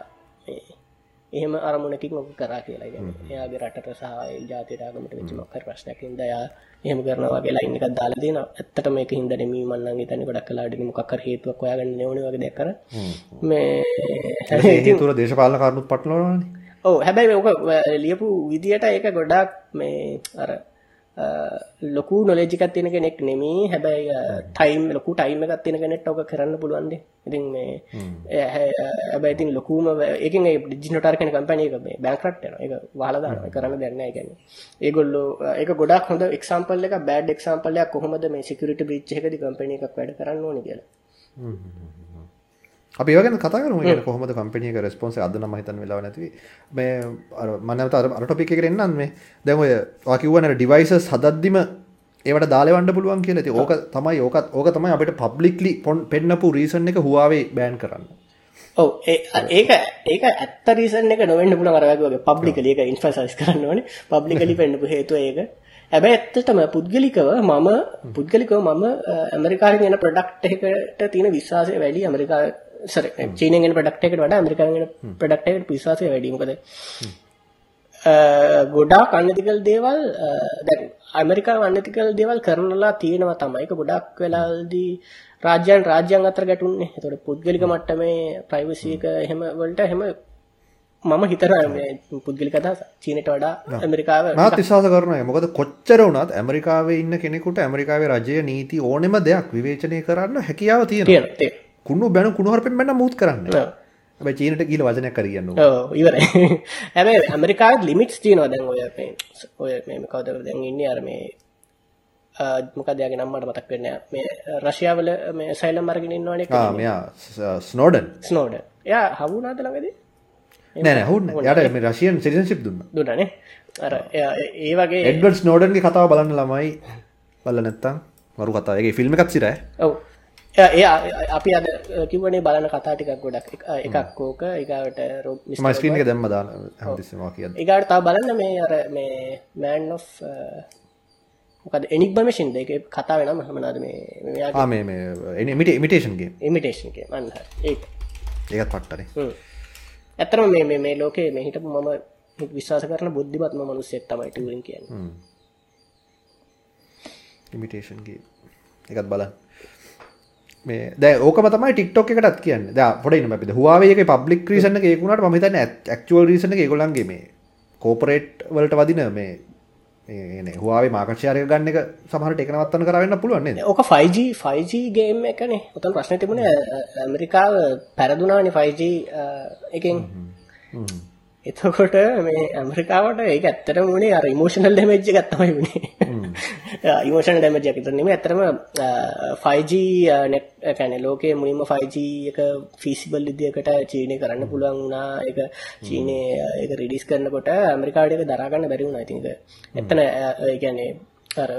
එහෙම අරමුණකින් ඔක කරා කියලා. ගැන එයාගේ රටට සහ ජාතිරාගමට වෙච්ච මොක්කර ප්‍රශ්නයකින් දයා එහෙම කරනවා කියලා ඉන්න එකක් දාලා දෙනවා. ඇත්තට මේක හින්දා නෙමෙයි මම නම් හිතන්නේ ගොඩක් කලාවට මොකක් කර හේතුවක් හොයාගන්න ඕනේ වගේ දෙයක් කර මේ තුර දේශපාලන කාරනුත් පටලවනන්නේ ඔව. හැබැයි ඕක ලියපු විදියට ඒක ගොඩක් මේ අර ලොකු නොලෙජිකත් තියෙන කෙනෙක් නෙමේ හැබැයි ටයිම් ලොකු ටයිම් එකත් තියෙන කෙනෙක්ට ඕක කරන්න පුළුවන්ද ඉතින් මේ ඒ හැබැයි ඉතින් ලොකුම ඒකින් ඩිජිනොටර් කෙන කම්පැනි එක මේ බැංක්‍රට් යන එක වහලා දානවා. කරන්න දෙයක් නැහැ කියන්නේ. ඒගොල්ලෝ ඒක ගොඩක් හොඳ එක්සාම්පල් එක බෑඩ් එක්සාම්පල් එකක් කොහොමද මේ සිකියුරිටි බ්‍රීච් එකකදී කම්පැනි එකක් වැඩ කරන්න ඕනේ කියලා අපි ඒවගෙන කතා කරම. කොහොමද කම්පනියක රෙස්පොන්ස අදන මහිතන් වෙලා නැති මේ මනත අර ටොපික් එක එන්නන් මේ. දැමය කිවන ඩිවයිස සදද්දිම ඒවට දාලවන්ඩ පුළුවන් කියල. ති ඕක තමයි ඕකත් ඕක තමයි අපට පබ්ලික්ලි පොන් පෙන්න්නපු රීසන් එක හවාවේ බෑන් කරන්න. ඔව. ඒක ඒක ඇත්ත රීසන් එක නොවෙන්න පුළ අරගගේ පබ්ලිකල එක ඉන්ෆසයිස් කරන්න ඕනේ. පබ්ලිකලි පෙන්න්නපු හේතුව ඒක. හැබැයි ඇත්තටම පුද්ගලිකව මම පුද්ගලිකව මම ඇමරිකාරෙන් එන ප්‍රඩක්් එකට තියෙන විශ්වාසය වැඩි. ඇමරිකා සර චීනගෙන් ප්‍රඩක්් එකට වඩ ඇමරිකාගෙන ප්‍රඩක්් එකට විශ්වාසය වැඩීමකද ගොඩාක් අන්නතිකල් දේවල් දැන් ඇමරිකා අන්නතිකල් දේවල් කරනලා තියෙනවා තමයික ගොඩක් වෙලාල්දී රාජ්‍යන් රාජ්‍යන් අතර ගැටුන්නේ. තොට පුද්ගලික මට්ටමේ ප්‍රයිවසීක එහෙම වලට හෙම මම හිතර පුද්ගලි කතා චීනට වඩා ඇමරිකාව මාත් විශවාස කරනය මොකද කොච්චර වනත් ඇමරිකාවේ ඉන්න කෙනෙකුට ඇමරිකාවේ රජය නීති ඕනෙම දෙයක් විවේචනය කරන්න හැකියාව තියෙන කුණු බැන කුණුහරපෙන් මෙන්න මුත් කරන්න. ඇබ චීනට කියල වචනයක් කරගන්න ඉවර හැබැ ඇමරිකා ලිමිටස් තියනවා දැන් ඔය ඔය මේ කවදර දැන් ඉන්න අර මේ මොකදයාගේ නම්මට මතක් වෙන්න මේ රශයාවල මේ සයිලම් මරගෙන ඉන්නවාන මෙයා ස්නෝඩන් ස්නෝඩ එයා හවුනාද ළඟදී? නෑ හුන් යට මේ රශයන් සිටිසිප් දුන්න. දුන්නනේ. අර ඒ වගේ එඩ්වඩ් ස්නෝඩන්ගේ කතාව බලන්න ළමයි. බල නැත්තම් මරු කතාවගේ ෆිල්ම් එකත් සිර ඔව් එයා අපි අද කිව්වනේ බලන කතා ටිකක් ගොඩක්. එක- එකක් ඕක. ඒකට රොබ් ම ස්ක්‍රීන් එක දැම්ම දාන හදිස්වා කිය ඒකට තා බලන්න මේ අර මේ මෑන් ඔෆ් මොකද එනික් බමශින්ද එක කතා වෙනම හමනාද මේ මේ මේ මිට ඉමිටේෂන්ගේ ඉමිටේෂන් එක මන්න ඒ ඒකත් පට්ටනේ ඇතරම මේ මේ- ලෝකේ මේ හිටපු මම විශ්වාස කරන බුද්ධිමත්ම මනුස්සෙක් තමයි ටුවෙන් කියන්නේ. ඉමිටේෂන්ගේ එකත් බලන්න දැ ඕක තමයි ටික්ටොක් එකටත් කියන්න. ද පොඩ අප. හවාවේක පබ්ලික් ්‍රීසන එකකුණට මහිතන ඇක්ුවල් රීසන එකගොලන්ගේ මේ කෝපරේට් වලට වදින මේ හවාේ මාකක්ෂාරය ගන්න එක සමහට එකනවත්තන කරන්න පුළුවන්නේ ඕක 5G 5G ගේම් එකනේ ඔතන් ප්‍රශ්න තිබුණ ඇමරිකාව පැරදුනානි 5G එකෙන් එතකොට මේ ඇමරිකාවට ඒක ඇත්තට මුණේ අර ඉමෝෂනල් ඩැමේජ් එකක් තමයි වුණේ ඉමෝෂනල් ඩැමේජ් එක විතර නෙමෙයි ඇත්තටම අ, 5G net කියන්නේ ලෝකයේ මුලින්ම 5G එක feasible විදියකට චීනය කරන්න පුළුවන් වුණා. ඒක චීනය ඒක රිලීස් කරනකොට ඇමරිකාවට ඒක දරා ගන්න බැරි වුණා. ඉතින් ඒක එතන අ, ඒ කියන්නේ අර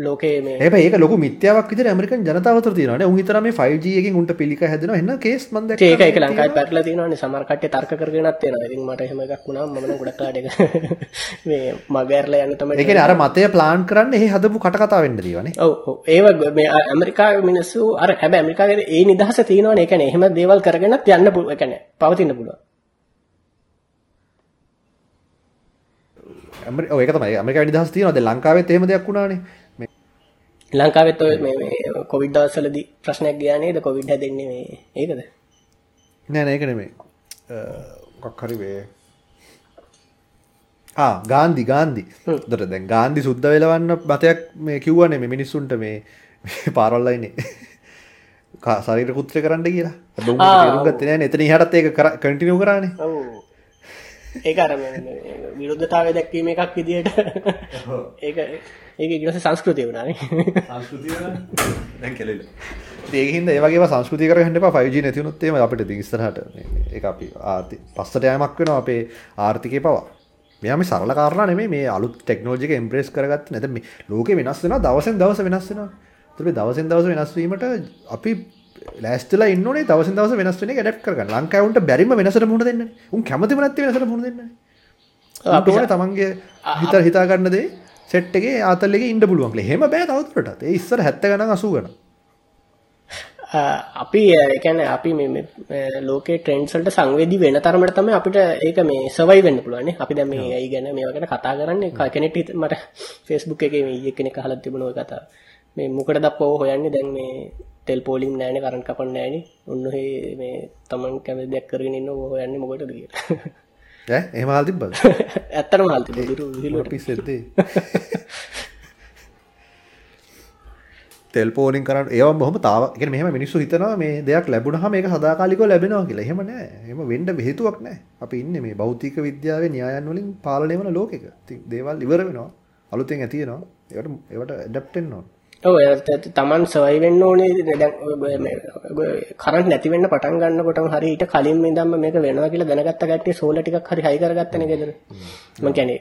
අ, ලෝකයේ මේ ඒක ලොකු මිත්‍යාවක් විදිහට ඇමරිකන් ජනතාව අතර තියෙනවා නේ. උන් හිතන මේ 5G එකෙන් උන්ට පිළික හැදෙනවා. එහෙනම් කේස් මන් දැක්කා. ඒක ලංකාවේ පැටලලා තියෙනවානේ සමහර කට්ටිය තර්ක කරගෙනත් තියෙනවා. ඉතින් මට එහෙම එකක් වුණාම මම ගොඩක් කාඩ එක මේ මගහැරලා යන්න තමයි ඒ කියන්නේ අර මතය ප්ලාන් කරන්න එහෙ හදපු කටකතා වෙන්න දීවනේ. ඔව් ඔව් ඒව මේ ඇමරිකාවේ මිනිස්සු අර හැබැයි ඇමරිකාවේ ඒ නිදහස තියෙනවනේ. ඒ කියන්නේ එහෙම දේවල් කරගෙනත් යන්න පුළුවන්. ඒ කියන්නේ පවතින්න පුළුවන්. ඇමරි ඒක තමයි. ඇමරිකාවේ නිදහස් තියෙනවා. දැන් ලංකාවෙත් එහෙම දෙයක් වුණානේ. මේ ලංකාවෙත් ඔය මේ මේ කොවිඩ් දවස්වලදී ප්‍රශ්නයක් ගියා නේද? කොවිඩ් හැදෙන්නේ මේ ඒකද? නෑ නෑ ඒක නෙමෙයි. මොකක් හරි වේ. ආ ගාන්ධි ගාන්ධි. දොර දැන් ගාන්ධි සුද්ධ වෙලවන්න මතයක් මේ කිව්වනේ මේ මිනිස්සුන්ට මේ මේ පාරවල් ලයිනේ. කා- ශරීර කුත්‍රය කරන්න කියලා. තේරුම් ගත්තේ නෑනේ. එතන ඉහටත් ඒක කන්ටිනියු කරානේ. ඒක අර විරුද්ධතාවය දැක්වීම එකක් විදියට ඒක ඒක පස්සේ සංස්කෘතිය වුණානේ. සංස්කෘතිය දැන් කෙලෙල. ඒක හින්දා ඒ වගේම සංස්කෘතිය කරගන්න එපා 5G නැති වුණොත් එහෙම අපිට මේ- ඒක අපි ආර්ථි පස්සට යෑමක් වෙනවා අපේ ආර්ථිකේ පවා. මෙයා මේ සරල කාරණා නෙමෙයි මේ අලුත් ටෙක්නොලොජි එක එම්බ්‍රේස් කරගත්තේ නැත්නම් මේ ලෝකේ වෙනස් වෙනවා දවසෙන් දවස වෙනස් වෙනවා. ඒතර මේ දවසෙන් දවස වෙනස් වීමට අපි ලෑස්තිලා ඉන්න ඕනේ දවසෙන් දවස වෙනස් වෙන එක ඇඩැප්ට් කරගන්න. ලංකාවේ උන්ට බැරිම වෙනසට මුහුණ දෙන්නනේ. උන් කැමතිම නැති වෙනසට මුහුණ දෙන්නනේ. උන්ට ඕනේ තමන්ගේ හිත හිතා ගන්න දේ සෙට් එකේ ආතල් එකේ ඉන්න පුළුවන් කියලා. එහෙම බෑ තවදුරටත්. ඒ ඉස්සර 70 ගණන් 80 ගණන්. අ, අපි ඒ කියන්නේ අපි ලෝකේ ට්‍රෙන්ඩ්ස් වලට සංවේදී වෙන තරමට තමයි අපිට ඒක මේ සර්වයිව් වෙන්න පුළුවන්. අපි දැන් මේ ඇයි ගැන ගැන කතා කරන්නේ ක- කෙනෙක්ට හිත- මට Facebook එකේ මේ ඊයේ කෙනෙක් අහලා තිබුණ ඔය කතාව. මේ මොකටද අපෝ හොයන්නේ දැන් මේ තෙල් පෝලිම් නැහැනේ කරන්ට් කපන්න නැහැනේ. ඔන්න ඔහේ මේ Taman කැමති දෙයක් කරගෙන ඕක හොයන්නේ හල් තිබ්බද? ඇත්තටම හල් තිබුණා විරු විහිළුවට. පිස්සෙද්දී. තෙල් පෝලිං කරන්න ඒවා බොහොම තාව කියන්නේ මෙහෙම මිනිස්සු හිතනවා මේ දෙයක් ලැබුණාම ඒක සදාකාලිකව ලැබෙනවා කියලා. එහෙම නෑ. එහෙම වෙන්න හේතුවක් නෑ. අපි ඉන්නේ මේ භෞතික විද්‍යාවේ න්‍යායන් වලින් පාලනය වන ලෝකෙක. ඉතින් දේවල් ඉවර වෙනවා. අලුතෙන් ඇති වෙනවා. ඒවට වෙන්න ඕන. ඔව් තමන් සර්වයිව් වෙන්න ඕනේ දැන් කරන්ට් නැති වෙන්න පටන් ගන්නකොටම හරි ඊට කලින් ඉඳන්ම මේක වෙනවා කියලා දැනගත්ත කට්ටිය සෝලර් ටිකක් හරි හයි කරගත්තනේ ගෙදර. මම කියන්නේ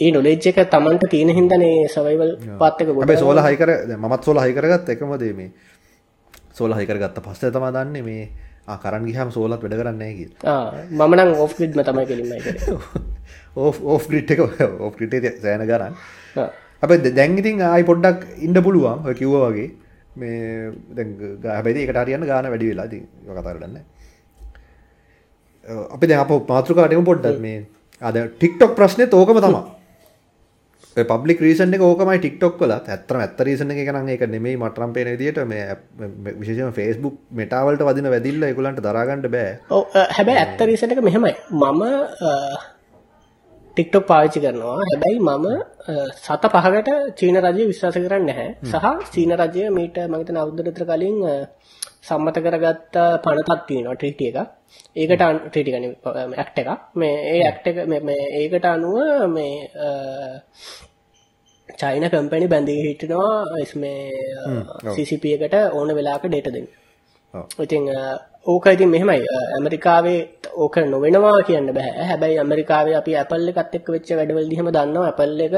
ඒ නොලෙජ් එක තමන්ට තියෙන හින්දානේ සර්වයිවල් පාත් එක ගොඩ හැබැයි සෝලා හයි කර මමත් සෝලා හයි කරගත්ත එකම දේ මේ සෝලා හයි කරගත්ත පස්සේ තමයි දන්නේ මේ ආ කරන් ගියාම සෝලත් වැඩ කරන්නේ නැහැ කියලා. ආ මම නම් ඔෆ් ග්‍රිඩ්ම තමයි කෙලින්මයි කරේ. ඕෆ් ඕෆ් ග්‍රිඩ් එක ඕෆ් ග්‍රිඩ් එක සෑහෙන ගණන්. ආ. අපේ දැන් ඉතින් ආයි පොඩ්ඩක් ඉන්න පුළුවන් ඔය කිව්වා වගේ. මේ දැන් ගා- හැබැයි ඒකට හරියන්න ගාන වැඩි වෙලා ඉතින් ඒක කතා කරන්න අපි දැන් අප මාතෘකාවට එමු පොඩ්ඩක් මේ. අද TikTok ප්‍රශ්නේත් ඕකම තමයි. ඔය පබ්ලික් රීසන් එක ඕකමයි TikTok වලත්. ඇත්තටම ඇත්ත රීසන් එක නම් ඒක නෙමෙයි මට නම් පේන විදිහට මේ app- මේ විශේෂයෙන්ම Facebook මෙටා වලට වදින වැදිල්ල ඒගොල්ලන්ට දරා ගන්න බෑ. ඔව් අ, හැබැයි ඇත්ත රීසන් එක මෙහෙමයි. මම TikTok පාවිච්චි කරනවා. හැබැයි මම සත පහකට චීන රජය විශ්වාස කරන්නේ නැහැ. සහ චීන රජය මීට මම හිතන අවුරුද්දකට විතර කලින් සම්මත කරගත්ත පනතක් තියෙනවා ට්‍රීටි එකක්. ඒකට ට්‍රීටි කියන්නේ ඇක්ට් එකක්. මේ ඒ ඇක්ට් එක මේ- ඒකට අනුව මේ චයින කම්පැනි බැඳී හිටිනවා මේ CCP එකට ඕන වෙලාවක ඩේටා දෙන්න. ඉතින් ඕක ඉතින් මෙහෙමයි ඇමරිකාවේ ඕක නොවෙනවා කියන්න බෑ. හැබැයි ඇමරිකාවේ අපි Apple එකත් එක්ක වෙච්ච වැඩවලදී හැම දන්නවා Apple එක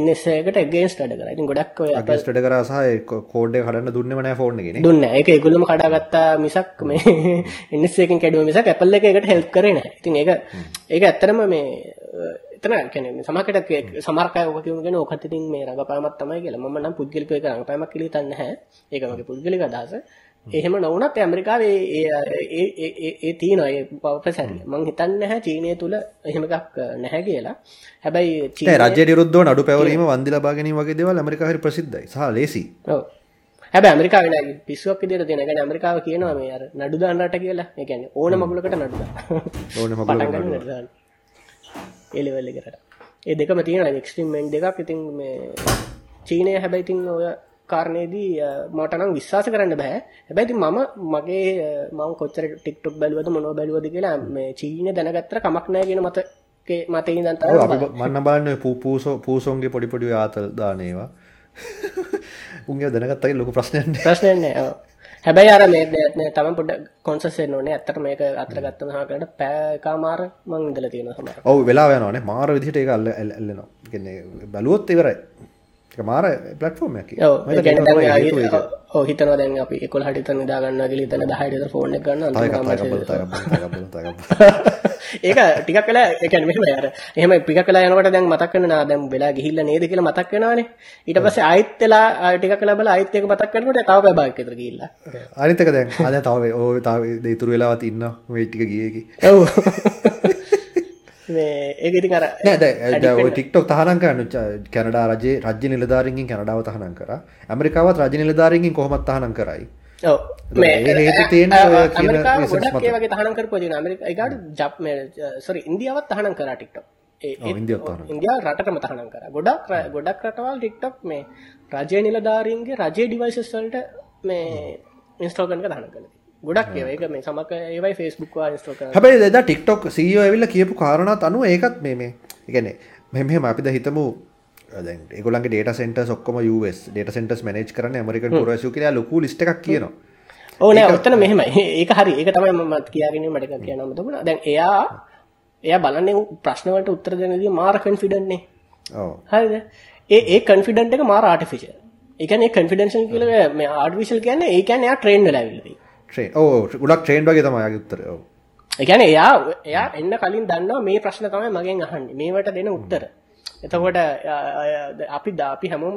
NSA එකට against වැඩ කරා. ඉතින් ගොඩක් ඔය Apple අගස්ටඩ කරා සහ කෝඩ් එක කඩන්න දුන්නෙම නැහැ ෆෝන් එකේ නේ දුන්නේ නැහැ. ඒක ඒගොල්ලොම කඩාගත්තා මිසක් මේ NSA එකෙන් කැඩුවා මිසක් Apple එක ඒකට help කරේ නැහැ. ඉතින් ඒක ඒක ඇත්තටම මේ එතන කියන්නේ සමහරකට සමහර අය ඔක කියුණගෙන ඕකත් ඉතින් මේ රඟපෑමක් තමයි කියලා. මම නම් පුද්ගලිකව ඒක රඟපෑමක් කියලා හිතන්නේ නැහැ. ඒක මගේ පුද්ගලික අදහස. එහෙම නොවුනත් ඇමරිකාවේ ඒ ඒ ඒ පවපසරිය. මම හිතන්නේ නැහැ චීනය තුල එහෙම එකක් නැහැ කියලා. හැබැයි චීනය රජයට විරුද්ධව නඩු පැවරීම වන්දි ලබා ගැනීම වගේ දේවල් ඇමරිකාවේ හරි ප්‍රසිද්ධයි සහ ලේසි. හැබැයි ඇමරිකාවේ නෑ පිස්සුවක් තියෙන. ඒ කියන්නේ ඇමරිකාව කියනවා මේ අර නඩු දාන්න රට කියලා. කියන්නේ ඕන මගුලකට නඩු. ඕන නඩු දාන්න. ඒ දෙකම තියෙනවා එක්ස්ට්‍රීම් මෙන් දෙකක්. ඉතින් මේ චීනය හැබැයි ඉතින් ඔය කාරණයේදී මටනම් විශ්වාස කරන්න බෑ. හැබැයි මම මගේ මම කොච්චර ටික්ටොක් බැලුවද මොනව බැලුවද කියලා මේ චීනය දැනගත්තර කමක් නෑ කියන මතකේ මතේ ඉඳන් තමයි අපි මන්න බලන්න ඔය පූ පූසෝ පූසොන්ගේ පොඩි පොඩි ආතල් දානේවා උන්ගේ දැනගත්තගේ ලොකු ප්‍රශ්නයන්න ප්‍රශ්නයක් නෑ ඔව්. හැබැයි අර මේ තම පොඩ කොන්සස් වෙන්න ඕනේ. ඇත්තට මේක අතර ගත්තම සමහරකට පැයකමාර මං ඉඳලා තියෙනවා සමහර ඔව් වෙලා යනවානේ. මාර විදිහට ඒක අල්ල ඇල්- ඇල්ලෙනවා කියන්නේ බැලුවොත් ඉවරයි මාර කියන්නේ හිතන්නේ දැන් අපි 11ට ඉතින් නිදා ගන්නවා කියලා හිතන 10ට ඉතින් ෆෝන් ගන්න. ඒක ඒ කියන්නේ මෙහෙම අර. එහෙම ටිකක් වෙලා යනකොට දැන් මතක් වෙන නා දැන් වෙලා ගිහිල්ලා නේද කියලා මතක් වෙනවානේ. ඊට ටිකක් වෙලා බලලා ආයෙත් ඒක මතක් කරනකොට තව පැය භාගයක් විතර ගිහිල්ලා. අනිත් එක දැන් දැන් තව ඔය තව ඉතුරු වෙලාවත් ඉන්නවා. මේ ටික ගියේකි ඔව් ඉතින් අර නෑ TikTok තහනම් කරන්න කැනඩා රජයේ රාජ්‍ය නිලධාරීන්ගෙන් කැනඩාව තහනම් කරා. ඇමරිකාවත් රාජ්‍ය නිලධාරීන්ගෙන් කොහොමත් තහනම් කරයි. ඉන්දියාවත් තහනම් කරා ඒ ඔව්, ඉන්දියාවත් තහනම් කරා. ගොඩක් ගොඩක් රටවල් TikTok මේ රජයේ නිලධාරීන්ගේ රජයේ ඩිවයිසස් වලට මේ තහනම් කරලා තියෙනවා ගොඩක් ඒක මේ සමක ඒවයි ඉන්ස්ටෝල් කරලා හැබැයි එදා TikTok CEO ඇවිල්ලා කියපු කාරණාත් අනුව ඒකත් මේ මේ ඒ කියන්නේ මෙහෙම මෙහෙම අපි දැන් හිතමු ඒගොල්ලන්ගේ data centers ඔක්කොම US data centers manage කරන්නේ American පුරවැසියෝ කියලා ලොකු list එකක් කියනවා. ඕ නෑ ඔත්තන මෙහෙමයි. ඒක හරි. ඒක තමයි මම කියාගෙන මට එකක් කියන්න මතකුණා දැන් එයා එයා බලන්නේ ප්‍රශ්න වලට උත්තර දෙන්නදී මාර කන්ෆිඩන්ට් නේ. ඔව්. හරිද? ඒ කන්ෆිඩන්ට් එක මාර ආටිෆිෂල් ඒ කියන්නේ කන්ෆිඩෙන්ෂල් කියලා මේ ආටිෆිෂල් කියන්නේ ඒ කියන්නේ එයා ට්‍රේන් වෙලා ඇවිල්ලා තියෙන්නේ ට්‍රේන් ඔව් ගොඩක් ට්‍රේන් වගේ තමයි යාගේ උත්තරය ඔව් ඒ කියන්නේ එයා එයා එන්න කලින් දන්නවා මේ ප්‍රශ්න තමයි මගෙන් අහන්නේ. මේවට දෙන උත්තර. එතකොට අපි දා- අපි හැමෝම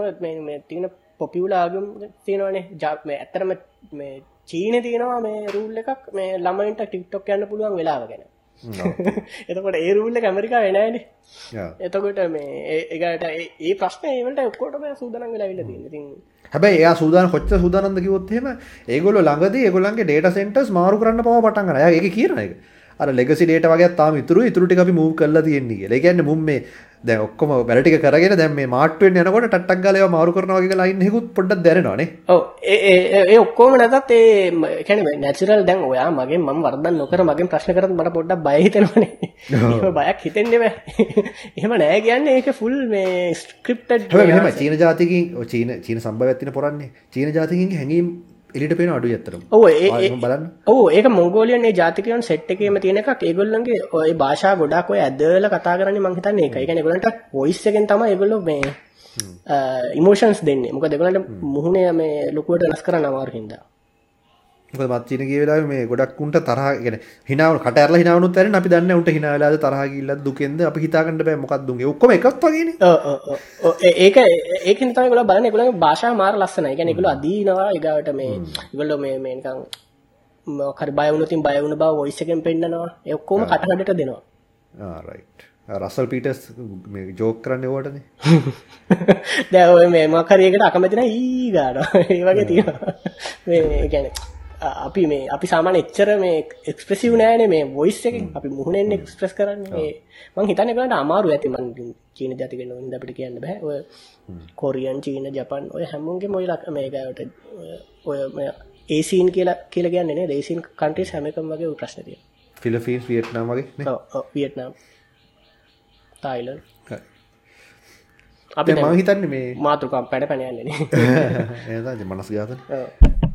තියෙන පොපියුලර් ආගම් තියෙනවානේ. ජා- මේ ඇත්තටම මේ චීනේ තියෙනවා මේ රූල් එකක් මේ ළමයින්ට TikTok යන්න පුළුවන් වෙලාව ගැන. එතකොට ඒ රූල් එක ඇමරිකාවේ නෑනේ යා. එතකොට මේ ඒකට ඒ- ප්‍රශ්න ඒවලට ඔක්කොටම සූදානම් වෙලා තියෙනවා. ඉතින් හැබැයි එයා සූදාන කොච්චර සූදානම්ද කිව්වොත් එහෙම ඒගොල්ලෝ ළඟදී ඒගොල්ලන්ගේ data centers මාරු කරන්න පව පටන් ගන්නවා. එයා ඒක කියනවා ඒක. අර legacy data වගේක් තාම. ඉතුරු ටික අපි move කරලා තියෙන්නේ කියලා. ඒ කියන්නේ මුම් මේ දැන් ඔක්කොම වැඩ ටික කරගෙන දැන් මේ මාට්ටු වෙන්න යනකොට ටට්ටක් ගාලා ඒවා මාරු කරනවා වගේ ලයින් එකකුත් පොඩ්ඩක් දැනෙනවා නේ. ඔව් ඒ ඒ- ඔක්කොම නැතත් ඒ කියන්නේ නැචරල් දැන් ඔයා මගෙන් මම වරදක් නොකර මගෙන් ප්‍රශ්න කරත් මට පොඩ්ඩක් බය හිතෙනවනේ. එහෙම බයක් හිතෙන්නේ බෑ. එහෙම නෑ කියන්නේ ඒක ෆුල් මේ ස්ක්‍රිප්ටඩ් හැබැයි මෙහෙම චීන ජාතිකයින් ඔය චීන චීන සම්භවයක් තියෙන පොරන්නේ. චීන ජාතිකයින්ගේ හැඟීම් එළියට පේන ඒ ඒ- ආයෙම බලන්න. ඔව් ඒක මොංගෝලියන් ජාතිකයන් සෙට් එකේම තියෙන එකක් ඒගොල්ලන්ගේ ඔය භාෂා ගොඩක් ඔය ඇදලා කතා කරන්නේ මං හිතන්නේ ඒකයි. ඒ කියන්නේ ඒගොල්ලන්ට වොයිස් එකෙන් තමයි ඒගොල්ලෝ මේ ඉමෝෂන්ස් දෙන්නේ. මොකද ඒගොල්ලන්ට මුහුණේ මේ ලොකුවට වෙනස් කරන්න අමාරු හින්දා. මොකද මත් චීන ගිය වෙලාවේ මේ ගොඩක් උන්ට තරහ يعني හිනාව කට ඇරලා හිනාවනුත් ඇරෙන අපි දන්නේ උන්ට හිනා වෙලාද තරහ ගිල්ලද දුකෙන්ද අපි හිතා ගන්න බෑ මොකක්ද උන්ගේ ඔක්කොම එකක් වගේනේ. ඔව් ඔව් ඔව්. ඔව් ඒ- ඒක ඒකෙන් තමයි ඒගොල්ලෝ බලන්නේ ඒගොල්ලන්ගේ භාෂාව මාර ලස්සනයි. ඒ කියන්නේ ඒගොල්ලෝ අදීනවා ඊගාවට මේ ඒගොල්ලෝ මේ මේ නිකන් මොකක් හරි බය වුණොතින් බය වුණ බව වොයිස් එකෙන් පෙන්නනවා. ඒ ඔක්කොම කටහඬට දෙනවා. Ah right. රසල් පීටර්ස් මේ ජෝක් කරන්නේ ඕවටනේ. දැන් ඔය මේ මොකක් හරි එකට අකමැති නම් ඊ ගන්නවා. ඒ වගේ තියෙනවා. මේ ඒ කියන්නේ අ- අපි මේ අපි සාමාන්‍ය එච්චර මේ එක්ස්ප්‍රෙසිව් නෑනේ මේ වොයිස් එකෙන්. අපි මුහුණෙන් එක්ස්ප්‍රෙස් කරන්නේ. මේ මං හිතන්නේ ඒගොල්ලන්ට අමාරු ඇති මං චීන ජාතික වෙනවද අපිට කියන්න බෑ. ඔය කොරියන් චීන ජපන් ඔය හැමෝගෙම ඔය ලක්- මේ ගාවට ඔය මේ ඒසීන් කියලා කියලා කියන්නේ නේද? ඒසීන් කන්ට්‍රීස් හැම එකම වගේ ප්‍රශ්න තියෙනවා. ෆිලිපීන්ස් වියට්නාම් වගේ නේ. ඔව් වියට්නාම් තායිලන්ඩ්. අපි මම හිතන්නේ මේ මාතෘකම් පැන පැන යන්නේ නේ. එහෙනම් මනස් ඝාතන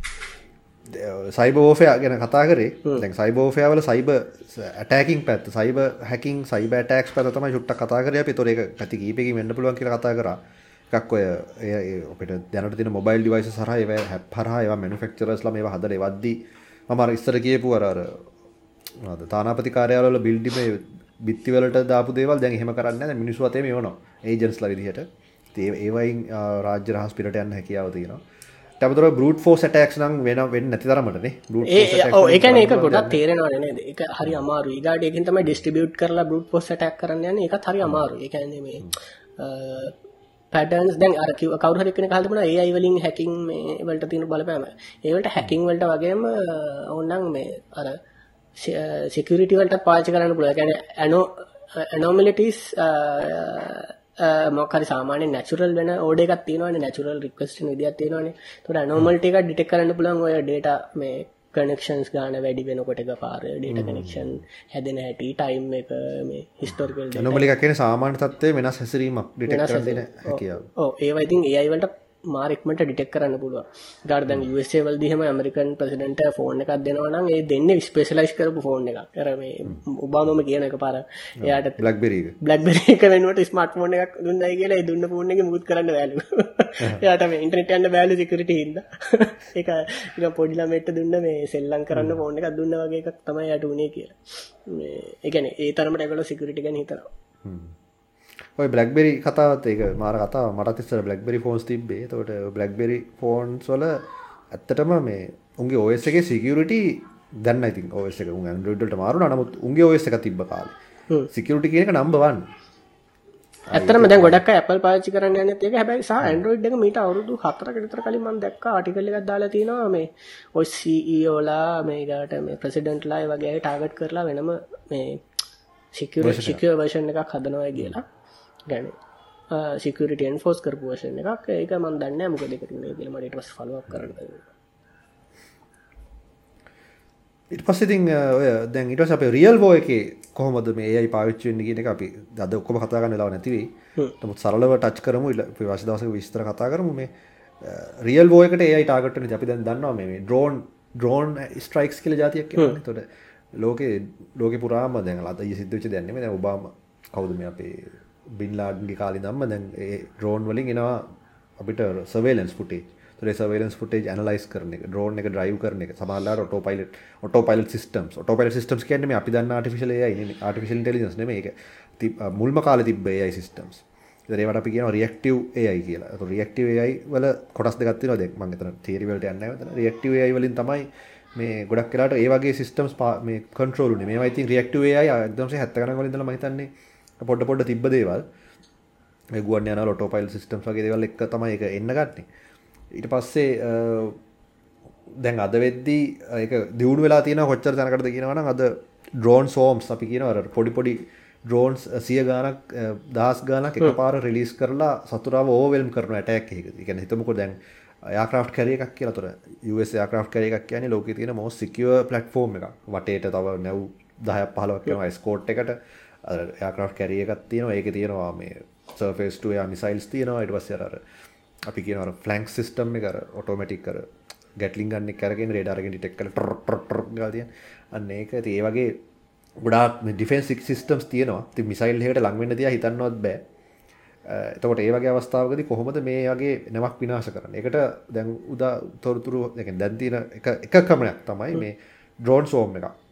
ඔව්. සයිබ ෝෆය ගැන කතා කරේ. දැන් සයිබෝෆයාවල සයිබ ඇටකින් පැත් සයිබ හැකින් සයිබ ටක්ස් පැතම ුට්ට කතා කරය පිතොර එක පැති කීපක වෙන්න පුළුවන් කියල කතා කර. එකක් ඔය ඒ ඔපට දැනට තින මොබයිල් ඩිවයිස සහ ඒව හැපහරා ඒවා මනුෆෙක්චරස්ලම ඒවා හදර වද්දී මම ඉස්තර කියපු අරර තානාපති කාරයාවල බිල්ඩිම බිත්තිවලට දාපු දේවල් දැන් එහෙම කරන්න මිනිස්සු අතේ මේ වන ඒජන්ස් ලවිදිහට ඒවයින් රාජ්‍ය රහස් පිට යන්න හැකියාව තියෙනවා තැමතර බරුට් ෆෝ සටක්ස් නම් වෙන වෙන්න නැති තරමටනේ ඒ ඒ කියන්නේ ඒක ගොඩක් තේරෙනවනේ? ඒක හරි අමාරුයි. ඊගාට ඒකෙන් තමයි ඩිස්ට්‍රිබියුට් කරලා බෲට් ෆෝස් ඇටැක් කරන්න. ඒකත් හරි අමාරුයි. ඒ කියන්නේ මේ පැටර්න්ස් දැන් අර කිව්ව කවුරු හරි කෙනෙක් අහලා තිබුණා AI වලින් හැකින් මේ වලට තියෙන බලපෑම. ඒ වලට හැකින් වලට වගේම ඕනනම් මේ අර සිකියුරිටි වලට පාවිච්චි කරන්න. ඒ කියන්නේ ඇනෝ ඇනෝමලිටිස් මොකරි සාමාන්‍ය නැචුරල් වෙන ඕඩ එකක් තියෙනවනේ නැචුරල් රික්වස්ට විදියක් තියෙනවනේ. තොට නෝමල්ට එක ඩිටෙක් කරන්න පුළන් ඔය ඩේට මේ කනෙක්ෂන්ස් ගාන වැඩි වෙනකොට එක පාර ඩේට කනෙක්ෂන් හැදෙන හැටි ටයිම් එක මේ හිස්ටෝර්කල් නොමලික කියන සාමාන්‍ය තත්වය වෙනස් හැසිරීමක් ඩිටෙක් ඕ ඒවයිතින් ඒයිවලට මාරෙක්මට ඩිටෙක් කරන්න පුළුව ගර්දන් වල් දිහම ඇමරිකන් ප්‍රසිඩන්ට ෆෝන් එකක් දෙනවනම් ඒ දෙන්න ස්පේසලයිස් කරපු ෆෝන් එක කරම ඔබාමම කියන එක පාර. එයාට ලක්බෙරි බ්ලක්බෙරි කරනුවට ස්මර්ට ෆෝන එකක් දුන්නයි කියලා දුන්න ෆෝන් එක මුත් කරන්න වැලු එයාට මේ ඉන්ටනෙට යන්න බෑලු සිකරට හිද එක පොඩිලමට දුන්න මේ සෙල්ලං කරන්න ෆෝන් එකක් දුන්න වගේ එකක් තමයි යට උනේ කියලා. ඒගැන ඒ තරමට ඇගල සිකරටි ගැන හිතනවා ඔය බ්ලක්බෙරි කතාවත් ඒක මාර කතාව මටත් ඉස්සර බ්ලක්බෙරි ෆෝන්ස් තිබ්බේ. එතකොට බ්ලක්බෙරි ෆෝන්ස් වල ඇත්තටම මේ උන්ගේ OS එකේ සිකියුරිටි දැන් I think OS එක උන් වලට මාරුණා. නමුත් උන්ගේ OS එක තිබ්බ කාලේ. එක නම්බර් 1 ඇත්තටම දැන් ගොඩක් Apple පාවිච්චි කරන්න යන්නේ ඒක හැබැයි සහ Android එක මීට අවුරුදු 4කට විතර කලින් මම දැක්කා ආටිකල් එකක් දාලා තියෙනවා මේ ඔය CEO ලා මේ ඊට මේ ප්‍රෙසිඩන්ට් ලා ඒ වගේ ටාගට් කරලා වෙනම මේ සිකියුර් සිකියුර් version එකක් හදනවා කියලා ගැන. සිකරිටන් ෆෝස් කරපු වශයෙන් එකක්. ඒක මන් දන්න මොක දෙකරන ගලමට ටස් ෆලක් කරන ඉට පස්සඉතින් ඔය දැන් ඉට අප රියල් බෝ එක කොහොමද මේ ඒයි පාවිච්චෙන් කියන එක අපි දද ඔක්කොම කතාගන්න ලා නැතිවී නමුත් සරලව ටච් කරමු. ඉල වශ දවසක විස්තර කතා කරමු. මේ රියල් බෝයකට ඒ ටාගටන අපි දැන් දන්නවා මේ ඩ්‍රෝන් ඩ්‍රෝන් ස්ට්‍රයික්ස් කියල ජාතියක් තොට ලෝක ලෝක පුරාම දැන් අත සිද්ධච දැන්නෙම ඔබාම කවුද මේ අපේ බින්ලාඩ්ගේ කාලි දම්ම දැන් ඒ ඩ්‍රෝන් වලින් එනවා අපිට සවේලන්ස් පුටේ තොර සවේලන්ස් පුටේ ඇනලයිස් කරන එක ඩ්‍රෝන් එක ඩ්‍රයිව් කරන එක. සමහරලාට autopilot autopilot systems autopilot systems කියන්නේ මේ අපි දන්න ආටිෆිෂියල් AI නේ ආටිෆිෂියල් ඉන්ටෙලිජන්ස් නෙමෙයි ඒක. මුල්ම කාලේ තිබ්බ AI සිස්ටම්ස් ඉතින් ඒවට අපි කියනවා රියැක්ටිව් AI කියලා. ඒතකොට රියැක්ටිව් AI වල කොටස් දෙකක් තියෙනවා. දැන් මම එතන තියරි වලට යන්නේ නැහැ මෙතන. රියැක්ටිව් AI වලින් තමයි මේ ගොඩක් වෙලාට ඒ වගේ සිස්ටම්ස් මේ කන්ට්‍රෝල් උනේ. මේවා ඉතින් රියැක්ටිව් AI එකදම 70 ගණන් වලින් ඉඳලා මම හිතන්නේ පොඩ පොඩ තිබ්බ දේවල්. ගුවන් යන ලොටෝ පයිල් සිස්ටම් වගේ දේවල් එක තමයි එක එන්න ගන්නේ. ඊට පස්සේ දැන් අද වෙද්දී ඒක දියුණු වෙලා තියෙන කොච්චර තැනකටද කියනවනම් අද ඩ්‍රෝන් සෝම්ස් අපි කියනවා. පොඩි පොඩි ඩ්‍රෝන්ස් සිය ගානක් දහස් ගානක් එක පාර රිලිස් කරලා සතුරාව ඕවෙල්ම් කරන ඇටැක් එක කියන්නේ හිතමුකෝ දැන් යාක්‍රාෆ්ට් කැරිය එකක් කියලා. තොර US යාක්‍රාෆ්ට් කැරිය එකක් කියන්නේ ලෝකේ තියෙන most secure platform එකක්. වටේට තව නැව් 10ක් 15ක් යනවා ස්කෝට් එකට යාක්‍රාෆ්ට් කැරිය එකක් තියෙනවා. ඒකේ තියෙනවා මේ සර්ෆේස්ට යා මිසයිල්ස් තියෙනවා. ඉට පස්ස අර අපි කියනවර ෆලන්ක් සිස්ටම් එක ඔටෝමටික් කර ගැටලින් ගන්න කරගෙන රේඩරගෙන ටෙක් කල ටොට් තිය අන්න ඒක. ඒ වගේ ගොඩක් ඩිෆෙන්සික් සිස්ටම්ස් තියෙනවා. ති මිසයිල් හට ලංවෙන්න තිය හිතන්නවත් බෑ. එතකොට ඒ වගේ අවස්ථාවකද කොහොමද මේ වගේ නමක් විනාශ කරන එකට දැන් උදා තොරතුරු දැන්තින එක කමනයක් තමයි මේ ඩ්‍රෝන් සෝම් එකක්.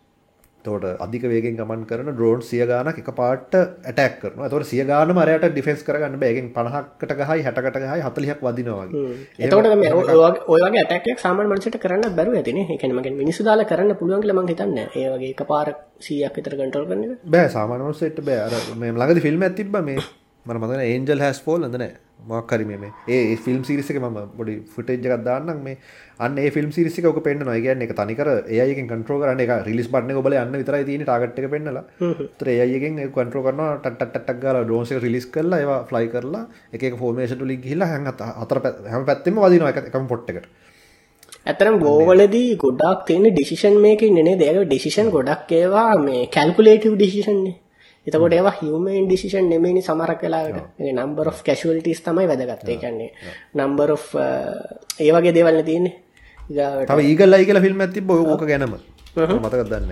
තෝට අධික වේගෙන් ගමන් කරන ඩ්‍රෝන් සිය ගානක් එක පාට ඇටක් කරන තොට සිය ගාන මරයට ඩිෆෙන්ස් කරගන්න බෑගෙන් පණහක්කට ගහයි හැටකට ගහයි හතලියක් වදිනවාගේ එතවට ඔයගේ ඇටක් සාමන් මනසට කරන්න බැරු ඇතින එකනමගෙන් මිනිසු දාල කරන්න පුළුවන් ලම හිතන්න ඒවගේ එක පාර සියක් විතර කටල් කරන්න බෑ සාමානමසට බෑ. මේ ලඟද ෆිල්ම් ඇතිබ මේ. මන මතන ඒන්ජල් හැස් පෝල් ඳන මක්කරම මේ ඒ ෆිල්ම් සිරිසක ම පොඩි ෆුටේජ් එකක් දාන්නම්. මේ අන්න ෆිල්ම් සිරිසික ඔක පෙන්න්න නොයගන්න එක තනිකර ඒයකින් කන්ට්‍රෝ කරන එක රිලිස් බට්න ඔබල අන්න විතරයි තින ටාගට් එක පෙන්නලා. තර ඒයකින් කන්ට්‍රෝ කරන ටට්ටක් ගල ඩෝන්ස රිලිස් කරලා ඒවා ෆ්ලයි කරලා එක ෆෝර්මේෂට ලි හිල්ලා හැ අතර හැම පැත්තෙම වදින එකම පොට්ටකට ඇතරම් ගෝවලදී ගොඩක් තියෙන ඩිසිෂන් මේක නේ දෙක ඩිසිෂන් ගොඩක් ඒවා මේ කැල්කුලේටව් ඩිසිෂන්නේ එතකොට ඒවා හියමන් ඩිසිෂන් නෙමනි සමරක් කලාට නම්බර් of කැශුවල්ටස් තමයි වැදගත්තේ කන්නේ නම්බර් of ඒවගේ දේවල්න තියන්නේ. තව ඒගල්ලයි කියලා ෆිල්ම් ඇති බො ඕක ගැනම. මතකත් දන්න.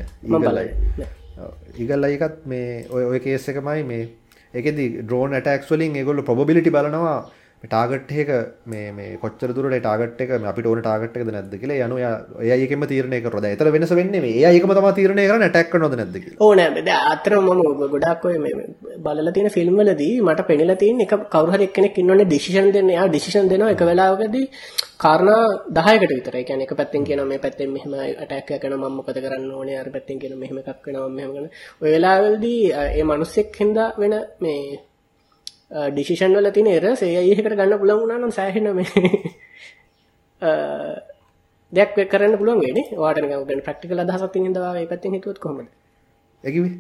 ඒගල් අයිකත් මේ ඔය ඔය කේස එකමයි මේ එකෙදි ඩ්‍රෝන් ඇටක්ස් වලින් ඒගොල්ල ප්‍රොබිලිටි බලනවා ටාගට් එක මේ කොච්චර දුරට ටාගට් එක අපිට ඕන ටාගට් එකද නැද්ද කියලා යනු ඒයකම තීරණය කරද එතර වෙනස වෙන්නේ මේ ඒයකම තම තීරණය කරන ටැක් නොද නැද්ද ඕන අතර මම ගොඩක් ඔය බලල තියෙන ෆිල්ම්වලදී මට පෙනිලා තියෙන එක කවුරු හරි එක්කෙනෙක් ඉන්නවනේ ඩිසිෂන් දෙන්න. එයා ඩිසිෂන් දෙනවා එක වෙලාවකදී කාරණා 10කට විතර. ඒ කියන්නේ එක පැත්තෙන් කියනවා මේ පැත්තෙන් මෙහෙම ඇටැක් එකක් කරනවා මම මොකද කරන්න ඕනේ? අර පැත්තෙන් කියනවා මෙහෙම එකක් වෙනවා මෙහෙම කරනවා. ඔය වෙලාවවලදී ඒ මිනිස්සෙක් හින්දා වෙන මේ ඩිසිෂන් වල තින එර සේඒකට ගන්න පුළන් වුණනම් සෑහෙන මේ දෙයක් කරන්න පුළුවන් වේ වාට ගැ ප්‍රක්ටිකල අදහසක් හිදවා පැත්ති හිතුවත් කොමද එකවි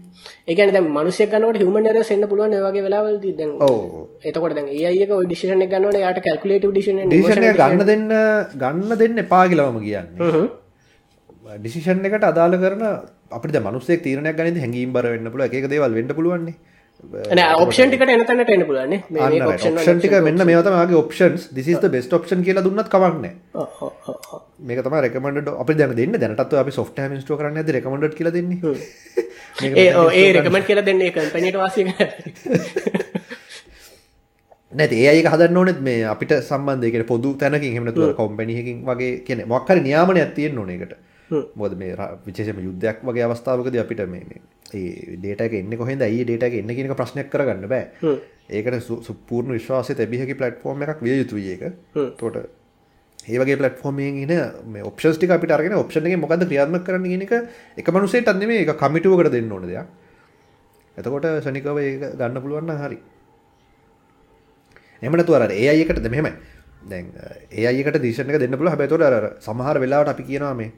ඒකන දැ මනුසය ගන්නට හම නර සන්න පුළුවන් වගේ වෙලාවලද. දැන් ඕ එතකොට දැන් ඒක ඩිෂන ගන්නට යාට කල්කුලේට ඩිෂන දේශනය ගන්න දෙන්න ගන්න දෙන්න එපා කියලවම කියන්නේ. ඩිසිෂන් එකට අදාළ කරන අපිට මනුස්සේ තීරණයක් ගනිත හැඟීම් බර වෙන්න පුළුව එක දේවල් වෙන්න පුළුවන්නේ ඔප්ෂන් ටිකට එනතන්නට එන්න පුළුවන්නේ ඔප්ෂන් ටික මෙන්න මේතමගේ options this is best option කියලා දුන්නත් කවන්න. මේක තම රෙකමට අපි දැන දෙන්න. දැනටත් අපි සොෆ්ට මිස්ටෝ කරන්න ඇද රෙකමඩ කියල දෙන්නේ? ඒ රෙකමට කියලා දෙන්නේ කම්පනට වාසික නැති ඒක හදන්න ඕනෙත් මේ අපිට සම්බන්ධයකට පොදු තැනකින්. හෙමනතුව කොම්පැනිහකින් වගේ. කියන මොක්කර නියාමනයක් තියෙන ඕනෙකට මොද මේ විශේෂම යුද්ධයක් වගේ අවස්ථාවකද අපිට මේ ඒ ඩේට එන්න කොහෙද ඒ ඩේට එන්න කියනක ප්‍රශ්නයක් කරගන්න බෑ. ඒකට සුපූර්ණ විශ්වාසය තැබිහකි පලට්ෆෝර්ම එකක් විය යුතුය එක තොට ඒවගේ පලටෆෝර්මයෙන් න මේ ඔප්ෂස්ටි අපිට අරගෙන ඔප්ෂන එක මොකද ක්‍රියාත්ම කරන ගෙනක එක මනුසේ අන්නම එක කමිටුවකට දෙන්න ඕන දෙයක්. එතකොට සනිකව ඒ ගන්න පුළුවන්න හරි. එමන තුවර ඒ අයකට දෙමෙම දැන් ඒකට දේශනක දෙන්න පුළ හැබැතොට අර සමහර වෙලාට අපි කියනවා මේ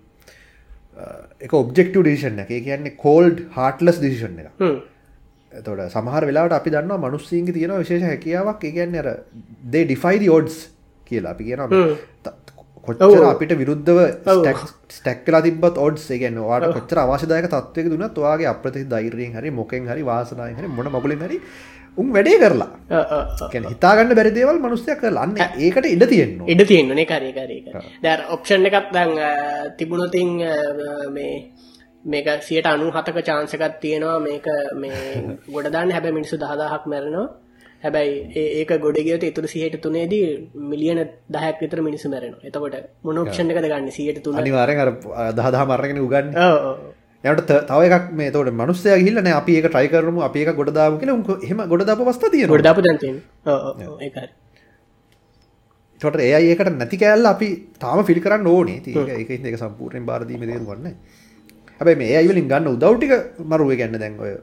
එක ඔබ්ෙක්ට ඩිෂන් එක කියන්නේ කෝල්ඩ් හාටලස් දිසිෂන් එක තොට සමහර වෙලාට අපි දන්න මනුස්සීන්ගේ තියෙන විශේෂ හැකියාවක්. කියන්නේ අර දේ ඩිෆයිඩ ෝඩ්ස් කියලා. අපි කියන කොච්චර අපිට විරුද්ධව ස්ටක්ලා තිබත් ඔඩ්ස් ගැන වාට කොච්චර අවශ්‍යදායක තත්වක දුන්න තුවාගේ අප්‍රති දෛරයෙන් හරි මොකෙන් හරි වාසනාය හරි මොන මගුලින් හරි උන් වැඩේ කරලා. හිතාගන්න බැරිදේවල් මනුස්්‍යය කරලන්න ඒකට ඉඩ තියෙන්න්න ඉඩ තියෙන්නනේ කරේකරේක දැ ඔප්ෂන් එකක් දැන් තිබුණොතින් මේ මේක සියට අනු හතක චාන්සකත් තියෙනවා. මේක මේ ගොඩදාන්න හැබැ මිනිසු දහදාහක් මැරනවා. හැබැයි ඒක ගොඩගියට එතුර සිහට තුනේදී මිලියන දහයක් විතර මිනිසු මැරෙන එතකොට මොනොක්ෂණ එක ගන්න? සියට තුන. අනිවාරෙන් දහදා මරගෙන උගන්න යට තව එකක් මේ තවට මනුස්සය හිල්ලන අපි ඒක ට්‍රයි කරම අපි එක ගොඩදාම කියල හෙම ගොඩදාප වස්ථ තිය ගොඩාප දැති ටොට ඒ ඒකට නැති කෑල්ල අපි තාම ෆිල් කරන්න ඕනේ. තිය එක එක සම්පූර්ණයෙන් බාරදීම දේරු වන්න හැබයි මේ අයිවලින් ගන්න උදව්ටික මරුව ගැන්න දැන්ගොය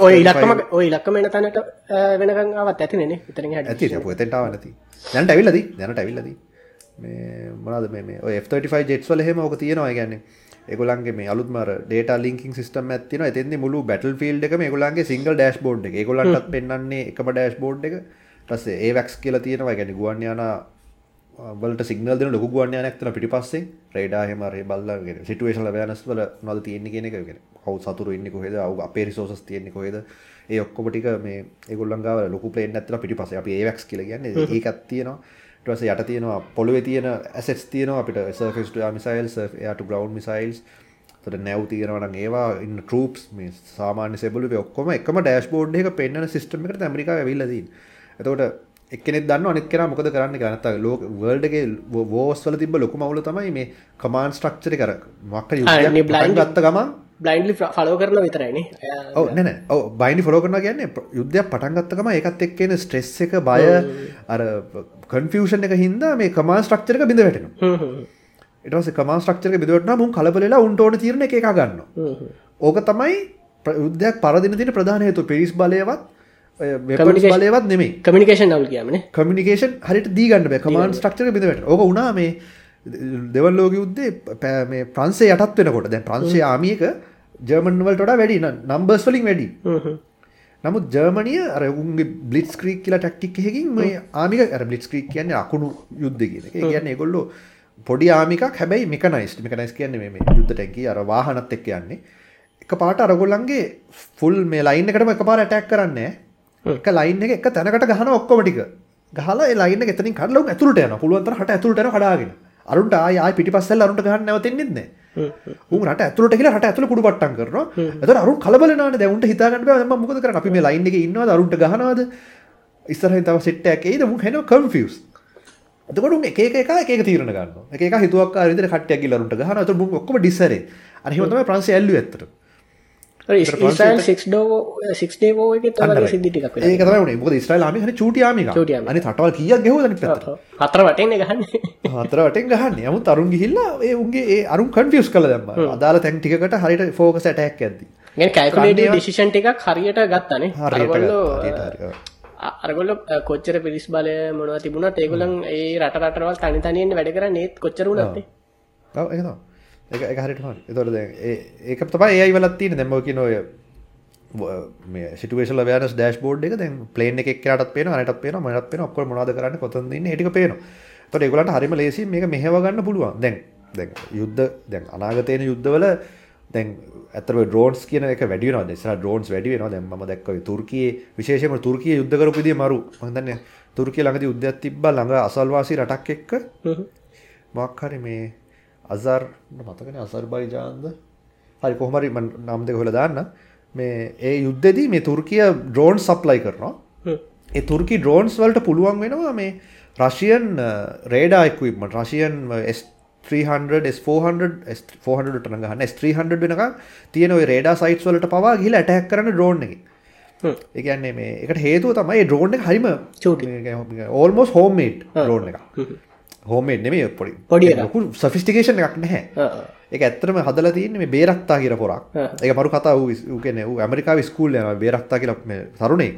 ඔය ඉලක්කම ඔය ඉලක්කම එන තැනට වෙනකංාවත් ඇතිනෙන ඉතරින් ඇති පොතෙන්ටාව නැති. දැනට ඇවිල්ලදී දැනට ඇවිල්ලදී මේ මොනද මේ F35 ජෙට්වල හෙම ඕක තියෙනවා ගැන්නේ ඒගොලන්ගේ මේ අලුත්මර ඩේට ලින්කින් සිස්ටම් ඇතින එතෙන්ද මුළු බැටල් ෆිල්ඩ් එක ගොලන්ගේ සිංගල් ඩෑශ් බෝඩ් එක. ගොලන්ටත් පෙන්න්නේ එකම ඩෑශ් බෝඩ් එක. ටස්සේ ඒ වැක්ස් කියලා තියෙනවා. ගැන ගුවන්යාන වලට සිගනල් දෙන ලොකු ගුවන්යානක්තන පිටි පස්සේ රේඩාහෙමරේ බල්ලගෙන සිටුවේශල වෑනස් වල නොද තියෙන්නේ කියෙන එකගෙන හව සතුර ඉන්න කොහෙද? අවු අපේ රිසෝසස් තියෙන්නේ කොහෙද? ඒ ඔක්කොමටික මේ ඒගොල්ලන්ගාව ලොකු පලේන් ඇතන පිටි පස අප ඒවක්ස් කියල ගන්න ඒකත් තියෙනවා ටස යට තියෙනවා පොළුව තියෙන ඇසෙස් තියනවා අපිට සර්ෆස් මිසයිල් යට ග්‍රවන්් මිසයිල්ස් තොට නැව් තියෙනවන ඒවා ඉන්න ටරූප්ස් මේ සාමාන්‍ය සෙබලු ඔක්කොම එකම ඩෑස් බෝඩ් එක පෙන්න්න සිස්ටම එකට ඇමරිකා විල්ලදී එතකොට එක්නෙ දන්න අනෙක් කෙන මොකද කරන්න ගනත ලෝක වර්ල්ඩගේ වෝස්වල තිබ ලොකු මවුල තමයි මේ කමාන් ස්ට්‍රක්චර කර මක්ක ගත්ත ගමන් බ්ලයින්ලි ෆලෝ කරන විතරයින ඔව නැන ඔව බයිනි ෆලෝ කරන කියන්න යුද්ධයක් පටන්ගත්තකම එකත් එක්කෙන ස්ට්‍රෙස් එක බය අර කන්ෆියෂන් එක හින්දා මේ කමාන් ස්ට්‍රක්චරක බිඳ වැටෙන එටස කමා ස්ට්‍රක්චරක බිදවටන මුන් කලබලලා උන්ටෝන තිරණ එක ගන්න ඕක තමයි යුද්ධයක් පරදින තින ප්‍රධානයතු පිරිස් බලයවත් බලයවත් නෙමේ කමිනිකේෂන් නවල් කියමන කමිනිකේෂන් හරිට දීගන්න කමාන් ස්ට්‍රක්චර බිඳවට ඕක උනා මේ දෙවල් ලෝක යුද්ධේ පෑ මේ ප්‍රන්සේ යටත් වෙනකොට. දැන් ප්‍රංශය ආමියක ජර්මන්වලට වැඩි නම්බර්ස් වලින් වැඩි. නමුත් ජර්මනිය අර උන්ගේ බ්ලිට් ස්ක්‍රීක් කියලා ටක්ටික් එකකින් මේ ආමික අර බ්ලිට් ස්ක්‍රීක් කියන්නේ අකුණු යුද්ධ කියන එක. කියන්නේ ඒගොල්ලෝ පොඩි ආමිකක් හැබැයි මෙකනයිස් මෙකනයිස් කියන්නේ මේ යුද්ධ ටැංකි අර වාහනත් එක්ක යන්නේ. එක පාට අරගොල්ලන්ගේ ෆුල් මේ ලයින් එකටම එක පාර ඇටැක් කරන්නේ එක ලයින් එක එක තැනකට ගහන ඔක්කොම ටික. ගහලා ඒ ලයින් එක එතනින් කඩලා උන් ඇතුළට යනවා. පුළුවන් තරම් හට ඇතුළට යනවා කඩාගෙන. අරුන්ට ආය පිටිපස්සෙල් අරුන්ට ගහන්න නැවතින්නෙත් නෑ උන් රට ඇතුළට කියලා රට ඇතුළ කුඩු පට්ටම් කරනවා. එතකොට අරුන් කලබල නානේ. දැන් උන්ට හිතා ගන්න බෑ. මම මොකද කරන්නේ? අපි මේ ලයින් එකේ ඉන්නවද? අරුන්ට ගහනවද? ඉස්සරහින් තව සෙට් එකක් එයිද? මුන් හෙනවා කන්ෆියුස් එතකොට උන් එක එක එක එක එක තීරණ ගන්නවා. එක එක හිතුවක්කාර විදිහට කට්ටියක් ගිහලා අරුන්ට ගහනවා. එතකොට මුන් ඔක්කොම ඩිස්සරේ අර එහෙම තමයි ප්‍රංශය ඇල්ලුවේ ඇත්තට ඉස්රයිල් සික් සික් ඩේෝ එක තව සිදිටික් ඒක තමයි උනේ. මොකද ඉස්රයිල් ආමි හරි චූටි ආමික චූටි ආමික. අනිත් රටවල් කීයක් ගෙහුවද අනිත් පැත්තට? හතර වටෙන් ගහන්න. හතර වටෙන් ගහන්නේ. නමුත් අරුන් ගිහිල්ලා ඒ උන්ගේ ඒ අරුන් කන්ෆියුස් කළා දැම්මා අදාළ තැන් ටිකකට හරියට ෆෝකස් යද්දි ගැන කල්කුලේට ඩිසිෂන් ටිකක් හරියට ගත්තනේ හරියට. අරගොල්ල කොච්චර පිරිස් බලය මොනව තිබුණත් ඒගොලන් ඒ රට රටවල් තනි තනියෙන් වැඩ කර නේත් කොච්චර වුණත්තේ ඔව් ඒක තමයි එක හරිට හරි ඒ- ඒක තමයි ඒයි වලත් තියෙන දැම්ම කියන ඔය මේ සිටුවේෂල වෑනස් ඩෑශ් බෝඩ් එක ප්ලේන් එක එක්කටත් පේන අනටත් පේන මටත් පේන ඔක්කොම මොනවද කරන්න කොතනද ඉන්නේ ඒ ටික පේනවා. එතකොට ඒගොල්ලන්ට හරිම ලේසි මේක මෙහෙව ගන්න පුළුවන්. දැන් දැන් යුද්ධ දැන් අනාගතේන යුද්ධවල දැන් ඇත්තටම ඩ්‍රෝන්ස් කියන එක වැඩි වෙනවා. දැන් ඉස්සරහ ඩ්‍රෝන්ස් වැඩි වෙනවා. දැන් මම දැක්කා ඔය තුර්කියේ විශේෂයෙන්ම තුර්කිය යුද්ධ කරපු විදිය මරු. දන්නේ තුර්කිය ළඟදී යුද්ධයක් තිබ්බා. ළඟ අසල්වාසී රටක් එක්ක. මොකක් හරි මේ අසර් මතකනේ අසර්බයිජාන්ද? හරි කොහොම හරි මම නම් දෙක හොයලා දාන්න. මේ ඒ යුද්ධෙදී මේ තුර්කිය ඩ්‍රෝන් සප්ලයි කරනවා. ඒ තුර්කි ඩ්‍රෝන්ස් වලට පුළුවන් වෙනවා මේ රශියන් රේඩා එක්විප්මන්ට් රශියන් S300 S400 S400 ට ගහන්න. S300 වෙනකම් තියෙන රේඩා සයිට්ස් වලට පවා ගිහලා ඇටැක් කරන්න ඩ්‍රෝන් එකකින් ඒ කියන්නේ මේ ඒකට හේතුව තමයි ඩ්‍රෝන් එක හරිම චූටි. ඕල්මෝස් හෝම්මේඩ් ඩ්‍රෝන් එක හෝම්මේඩ් නෙමෙයි පොඩි පොඩි. ලොකු සොෆිස්ටිකේෂන් එකක් නැහැ ඒක ඇත්තටම හදලා තියෙන්නේ මේ බේරක්තා කියලා පොරක්. ඒක මරු කතා ඌ කියන්නේ ඌ ඇමරිකාවේ ස්කූල් යනවා බේරක්තා කියලා තරුණෙක්.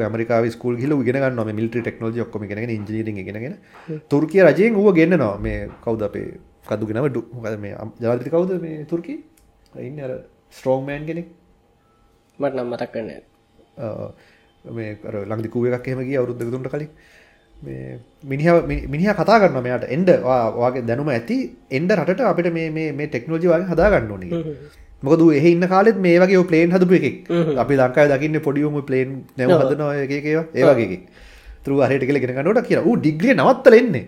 ඇමරිකාවේ ස්කූල් ගිහලා ඌ ඉගෙන ගන්නවා මේ මිලිටරි ටෙක්නොලොජි ඔක්කොම ඉගෙනගෙන ඉන්ජිනියරින් ඉගෙනගෙන තුර්කිය රජයෙන් ඌව ගෙන්නනවා මේ කවුද අපේ කදුගේ නම ඩු- මොකද මේ ජනාධිපති කවුද මේ තුර්කි? ඉන්නේ අර ස්ට්‍රෝං මෑන් කෙනෙක්. මට නම් මතක් කරන්න අ, මේ කූ එකක් එහෙම ගියා අවුරුදු දෙක තුනකට කලින්. මිනිහා මිනිහා කතා කරනවා මෙයාට. ඔයා- ඔයාගේ දැනුම ඇති එන්න රටට අපිට මේ ටෙක්නොලොජි වගේ හදා ගන්න ඕනේ. මොකද එහෙ ඉන්න කාලෙත් මේ වගේ ප්ලේන් හදපු එකෙක්. අපි ලංකාවේ දකින්නේ පොඩි උන් ඔය ප්ලේන් නැව හදනවා වගේ. එකෙක්. තුරු හරියට කියලා ඉගෙන ගන්නකොට කියලා. ඌ ඩිග්‍රිය නවත්තලා එන්නේ.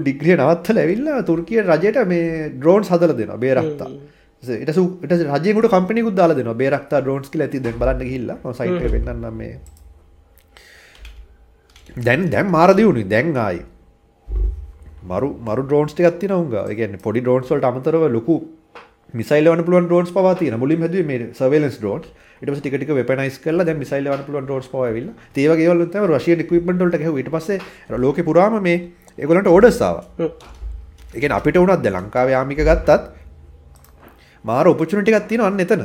ඩිග්‍රිය නවත්තලා ඇවිල්ලා තුර්කිය රජයට මේ ඩ්‍රෝන්ස් හදලා දෙනවා බේරක්තා. රජයෙන් උඩ කම්පැනිකුත් දාලා දෙනවා. බේරක්තා ඩ්‍රෝන්ස් කියලා ඇති දැන් බලන්න ගිහිල්ලා. මම සයිට් එක පෙන්නන්නම් මේ දැන් දැන් මාර දියුණුයි දැන් ආයි මරු මරු තියෙනවා උංගා. ඒ කියන්නේ පොඩි ඩ්‍රෝන්ස් වලට අමතරව ලොකු මිසයිල් එවන්න පුළුවන් ඩ්‍රෝන්ස් පවා තියෙනවා. මුලින්ම හැදුවේ මේ ඩ්‍රෝන්ස්. ඊට පස්සේ ටික වෙපනයිස් කරලා දැන් මිසයිල් එවන්න පුළුවන් ඩ්‍රෝන්ස් පවා ඇවිල්ලා. ඒ වගේ ඒවල තමයි රෂියන් ඉක්විප්මන්ට් වලට ගැහුවා. ඊට පස්සේ අර ලෝකේ පුරාම මේ ආවා. ඒ කියන්නේ අපිට උනත් දැන් ලංකාවේ ආමික ගත්තත් මාර ඔපචුනිටි තියෙනවා අන්න එතන.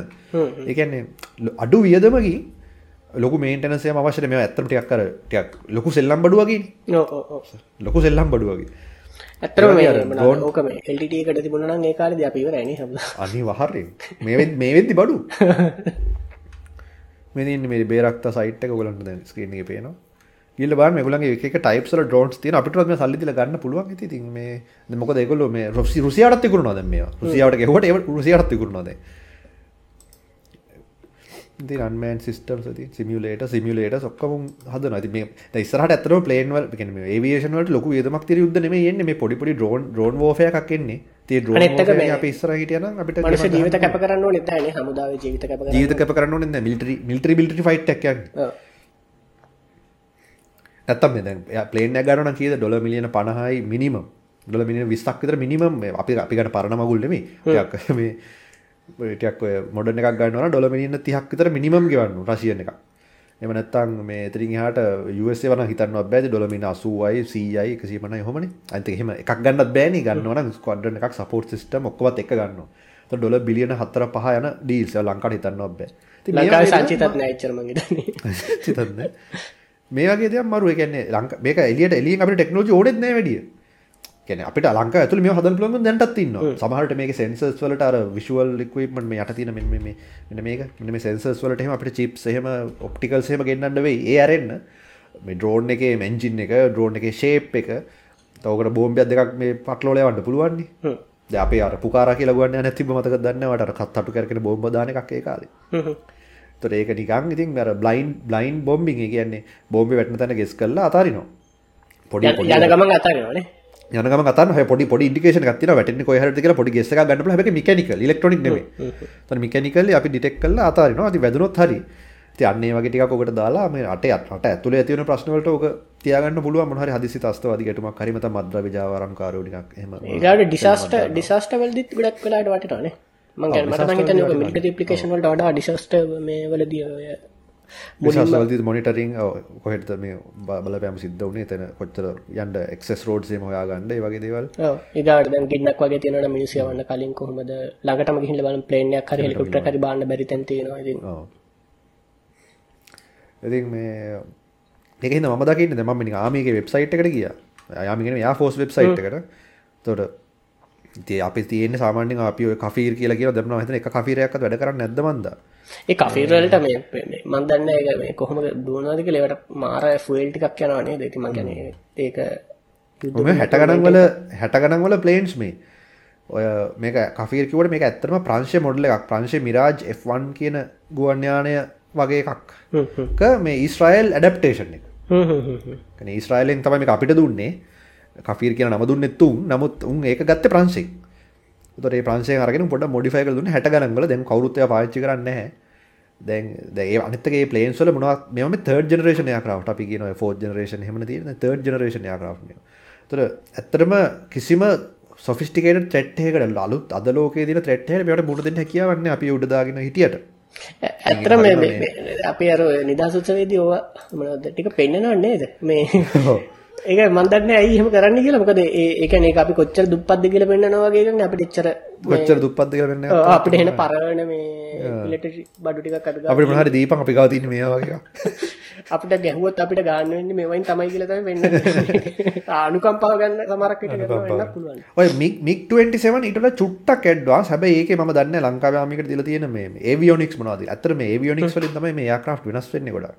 ලො- අඩු වියදමකින් ලොකු මේන්ටනන්ස් එකම අවශ්‍ය නැහැ. මේවා ඇත්තටම ටිකක් අර ටිකක් ලොකු සෙල්ලම් බඩු වගේනේ. ලොකු සෙල්ලම් බඩු වගේ. ඇතරම ඒ වගේ අර මේ drone- ඕක මේ එල්ට එකට තිබුණ නම් ඒ කාලෙදී අපි ඉවරයි නේ හැමදාම. අනිවාර්යෙන්. මේ වෙද්දි මේ බඩු. මේ තියෙන්නේ මේ බේරක්තා සයිට් එක. ඔයගලන්ට දැන් ස්ක්‍රීන් එකේ පේනවා. ගිහලා බලන්න මේගොල්ලන්ගේ එක එක ටයිප්ස් වල ඩ්‍රෝන්ස් තියෙනවා අපිටවත් මේ සල්ලි ගන්න පුළුවන්. ඉතින් මේ මොකද ඒගොල්ලෝ මේ රුසි- දැන් මේවා. රුසියාවට ගෙවුවට ඒ රුසියාවටත් විකුණනවා දැන් ඉතින් අන්මෑන් සිස්ටම්ස් ඉතින් සිමියුලේටර් සිමියුලේටර්ස් ඔක්කොම හදනවා ඉතින් මේ දැන් ඉස්සරහට ඇත්තටම ප්ලේන් වල කියන්නේ මේ ඒවියේෂන් වලට ලොකු වියදමක් තියෙන යුද්ධ නෙමෙයි එන්නේ. මේ පොඩි පොඩි ඩ්‍රෝන් ඩ්‍රෝන් වෝෆෙයාර් එකක් එන්නේ. ඉතින් ඩ්‍රෝන් අනිත් එක වෝෆෙයාර් මේ අපි ඉස්සරහ හිටියනම් අපිට ජීවිත කැප කරන්න ඕනේ නැහැ නේ. හමුදාවේ ජීවිත. ජීවිත කැප කරන්න ඕනේ නැහැ. මිලිටරි මිලිටරි මිලිටරි ෆයිට් එකක් යන්නේ. ඔව්. නැත්තම් මේ ප්ලේන් නම් කීයද? ඩොලර් මිලියන 50යි මිනිමම් ඩොලර් මිලියන 20ක් විතර මිනිමම් මේ අපි අපි ගන්න පරණ මගුල් නෙමෙයි. ටිකක් මේ ඔය මොඩර්න් එකක් මිලියන 30ක් විතර මිනිමම් ගෙවන්න ඕන රෂියන් එකක්. එහෙම නැත්තම් මේ එතනින් එහාට USA වන හිතන්නවත් බෑද මිලියන 80යි 100යි 150යි එහෙමනේ අනිත් එක එහෙම එකක් ගන්නත් බෑනේ ගන්නවා නම් ස්ක්වඩ්‍රන් එකක් සපෝට් සිස්ටම් ඔක්කොමත් එක එතකොට ඩොලර් බිලියන 4 5 යන ඩීල්ස් ඒවා ලංකාවට හිතන්නවත් බෑ. ඉතින් මේ ලංකාවේ වගේ සංචිතත් නෑ එච්චර මං හිතන්නේ. හිතන්නේ වගේ මරු ඒ කියන්නේ ලංකා මේක එළියට එළියෙන් අපිට ටෙක්නොලොජි ඕනෙත් නෑ වැඩිය. කියන්නේ අපිට ලංකාව ඇතුළේ මේව හදන්න පුළුවන් දැනටත් ඉන්නවා. සමහරට මේකේ සෙන්සර්ස් වලට අර විෂුවල් ඉක්විප්මන්ට් මේ යට තියෙන මෙන්න මේ මේ මේක මෙන්න මේ සෙන්සර්ස් වලට එහෙම අපිට චිප්ස් එහෙම ඔප්ටිකල්ස් එහෙම ගෙන්නන්න වෙයි. ඒ ඇරෙන්න මේ ඩ්‍රෝන් එකේ එන්ජින් එක ඩ්‍රෝන් එකේ ෂේප් එක තවකට බෝම්බයක් දෙකක් මේ පටලවල යවන්න පුළුවන් නේ. හ්ම්. දැන් අපේ අර පුකාරා කියලා ගුවන් යානයක් තිබ්බ මතකද දන්නේ නැහැ අර කත් අටු කරගෙන බෝම්බ දාන එකක් ඒ කාලේ. තොර ඒක නිකං ඉතින් අර බ්ලයින් බ්ලයින් බොම්බිං ඒ කියන්නේ බෝම්බේ වැටෙන තැන ගෙස් කරලා අතාරිනවා. පොඩි යන පොඩි යන. හැබැයි පොඩි පොඩි ඉන්ඩිකේෂන් එකක් තියෙනවා වැටෙන්නේ කොහේ හරිද කියලා පොඩි ගෙස් ගන්න පුළුවන්. හැබැයි මිකැනිකල් ඉලෙක්ට්‍රොනික නෙමෙයි. තොර මිකැනිකල් අපි ඩිටෙක්ට් කරලා අතාරිනවා. ඉතින් වැදුනොත් හරි. ඒ වගේ ටිකක් ඔකට දාලා මේ අටේ අට ඇතුලේ ඇති වෙන ප්‍රශ්න වලට ඔක තියාගන්න පුළුවන් මොන හරි හදිසි ත්‍ස්තවාදී ගැටුමක් හරි මත මද්ද්‍රව්‍ය ජාවාරම්කාරයෝ ටිකක් එහෙම ඒකට ඩිසාස්ටර් ඩිසාස්ටර් වලදීත් ගොඩක් වෙලාවට වටිනවනේ. මං කියන්නේ මට නම් හිතන්නේ ඔක මිලිටරි ඇප්ලිකේෂන් වලට වඩා ඩිසාස්ටර් මේ වලදී විශාසවලදී මොනිටරින් කොහෙට මේ බලපෑම සිද්ධ වුණේ එතන කොච්චර යන්න එක්සස් රෝඩ්ස් හොයාගන්න වගේ දේවල්? දැන් ගින්නක් වගේ තියෙනවනම් මිනිස්සු යවන්න කලින් කොහොමද? ළඟටම ගිහිල්ලා බලන්න ප්ලේන් එකක් හරි හෙලිකොප්ටර් එකක් හරි බාන්න බැරි තැන් තියෙනවා ඉතින්. ඔව්. ඉතින් මේ ඒක හින්දා මම දකින්නේ දැන් මම නිකන් ආමිගේ වෙබ්සයිට් එකට ගියා. ආමිගේ නෙමෙයි යා ෆෝස් වෙබ්සයිට් එකට. එතකොට ඉතින් අපි තියෙන්නේ සාමාන්‍යයෙන් අපි කෆීර් කියලා කියන දැම්මම හිතන එක කෆීරයක්වත් වැඩ කරන්නේ නැද්ද මන්ද? ඒ කෆීර් වලට මේ මේ මන් දන්නේ ඒක මේ කොහොමද දුවනවද කියලා ඒවට මාර ෆුවල් ටිකක් යනවා නේද? ඒක මං කියන්නේ ඒක ඔය 60 ගණන් වල 60 ගණන් වල ප්ලේන්ස් මේ ඔය මේක කෆීර් කිව්වට මේක ඇත්තටම ප්‍රංශයේ මොඩල් එකක්. ප්‍රංශයේ මිරාජ් F1 කියන ගුවන් යානය වගේ එකක්. මේ ඊශ්‍රායල් ඇඩප්ටේෂන් එක. කන ඊස්රයිලෙන් තමයි මේ අපිට දුන්නේ කෆීර් කියන නම දුන්නෙ තුන් නමුත් උන් ඒක ගත්තේ ප්‍රංශයෙන් උතර ඒ ප්‍රංශයෙන් අරගෙන පොඩ්ඩක් මොඩිෆයි කරලා දුන්නේ 60 ගණන් වල. දැන් කවුරුත් ඒවා පාවිච්චි කරන්නේ දැන් දැන් ඒ අනිත් එක ඒ ප්ලේන්ස් වල මොනවද මේවා මේ third generation aircraft. අපි generation එහෙමනේ තියෙන්නේ? third generation aircraft මේවා. උතර ඇත්තටම කිසිම sophisticated threat එකකට අලුත් අද ලෝකයේ දින මුහුණ දෙන්න හැකියාවක් නැහැ අපි උඩ දාගෙන හිටියට. ඇත්තට මේ අපි අර නිදහස් උත්සවයේදී ඕවා මොනවද? ටික පෙන්නනව නේද? මේ ඒක මන් දන්නේ ඇයි එහෙම කරන්න කියලා. මොකද ඒ ඒ කියන්නේ ඒක අපි කොච්චර දුප්පත්ද කියලා පෙන්නනවා වගේ කියන්නේ අපිට එච්චර කොච්චර දුප්පත්ද කියලා වෙන්නේ ඔව්, අපිට එන පරණ මේ ඉලෙක්ට්‍රික් බඩු ටිකක් අඩු ගන්න අපිට මොනවා හරි දීපන් අපි ගාව තියෙන මේවා වගේ අපිට ගැහුවොත් අපිට ගන්න වෙන්නේ මේවයින් තමයි කියලා තමයි වෙන්නේ. අනුකම්පාව ගන්න සමහරක් විට කරනවා වෙන්නත් පුළුවන්. ඔය මික් මික් 27 ඊට වඩා චුට්ටක් ඇඩ්වාන්ස් හැබැයි ඒකේ මම දන්නේ ලංකාවේ ආමිකට දීලා තියෙන මේ ඒවියොනික්ස් මොනවද ඇත්තට මේ ඒවියොනික්ස් වලින් තමයි මේ එයාක්‍රාෆ්ට් වෙනස් වෙන්නේ ගොඩක්.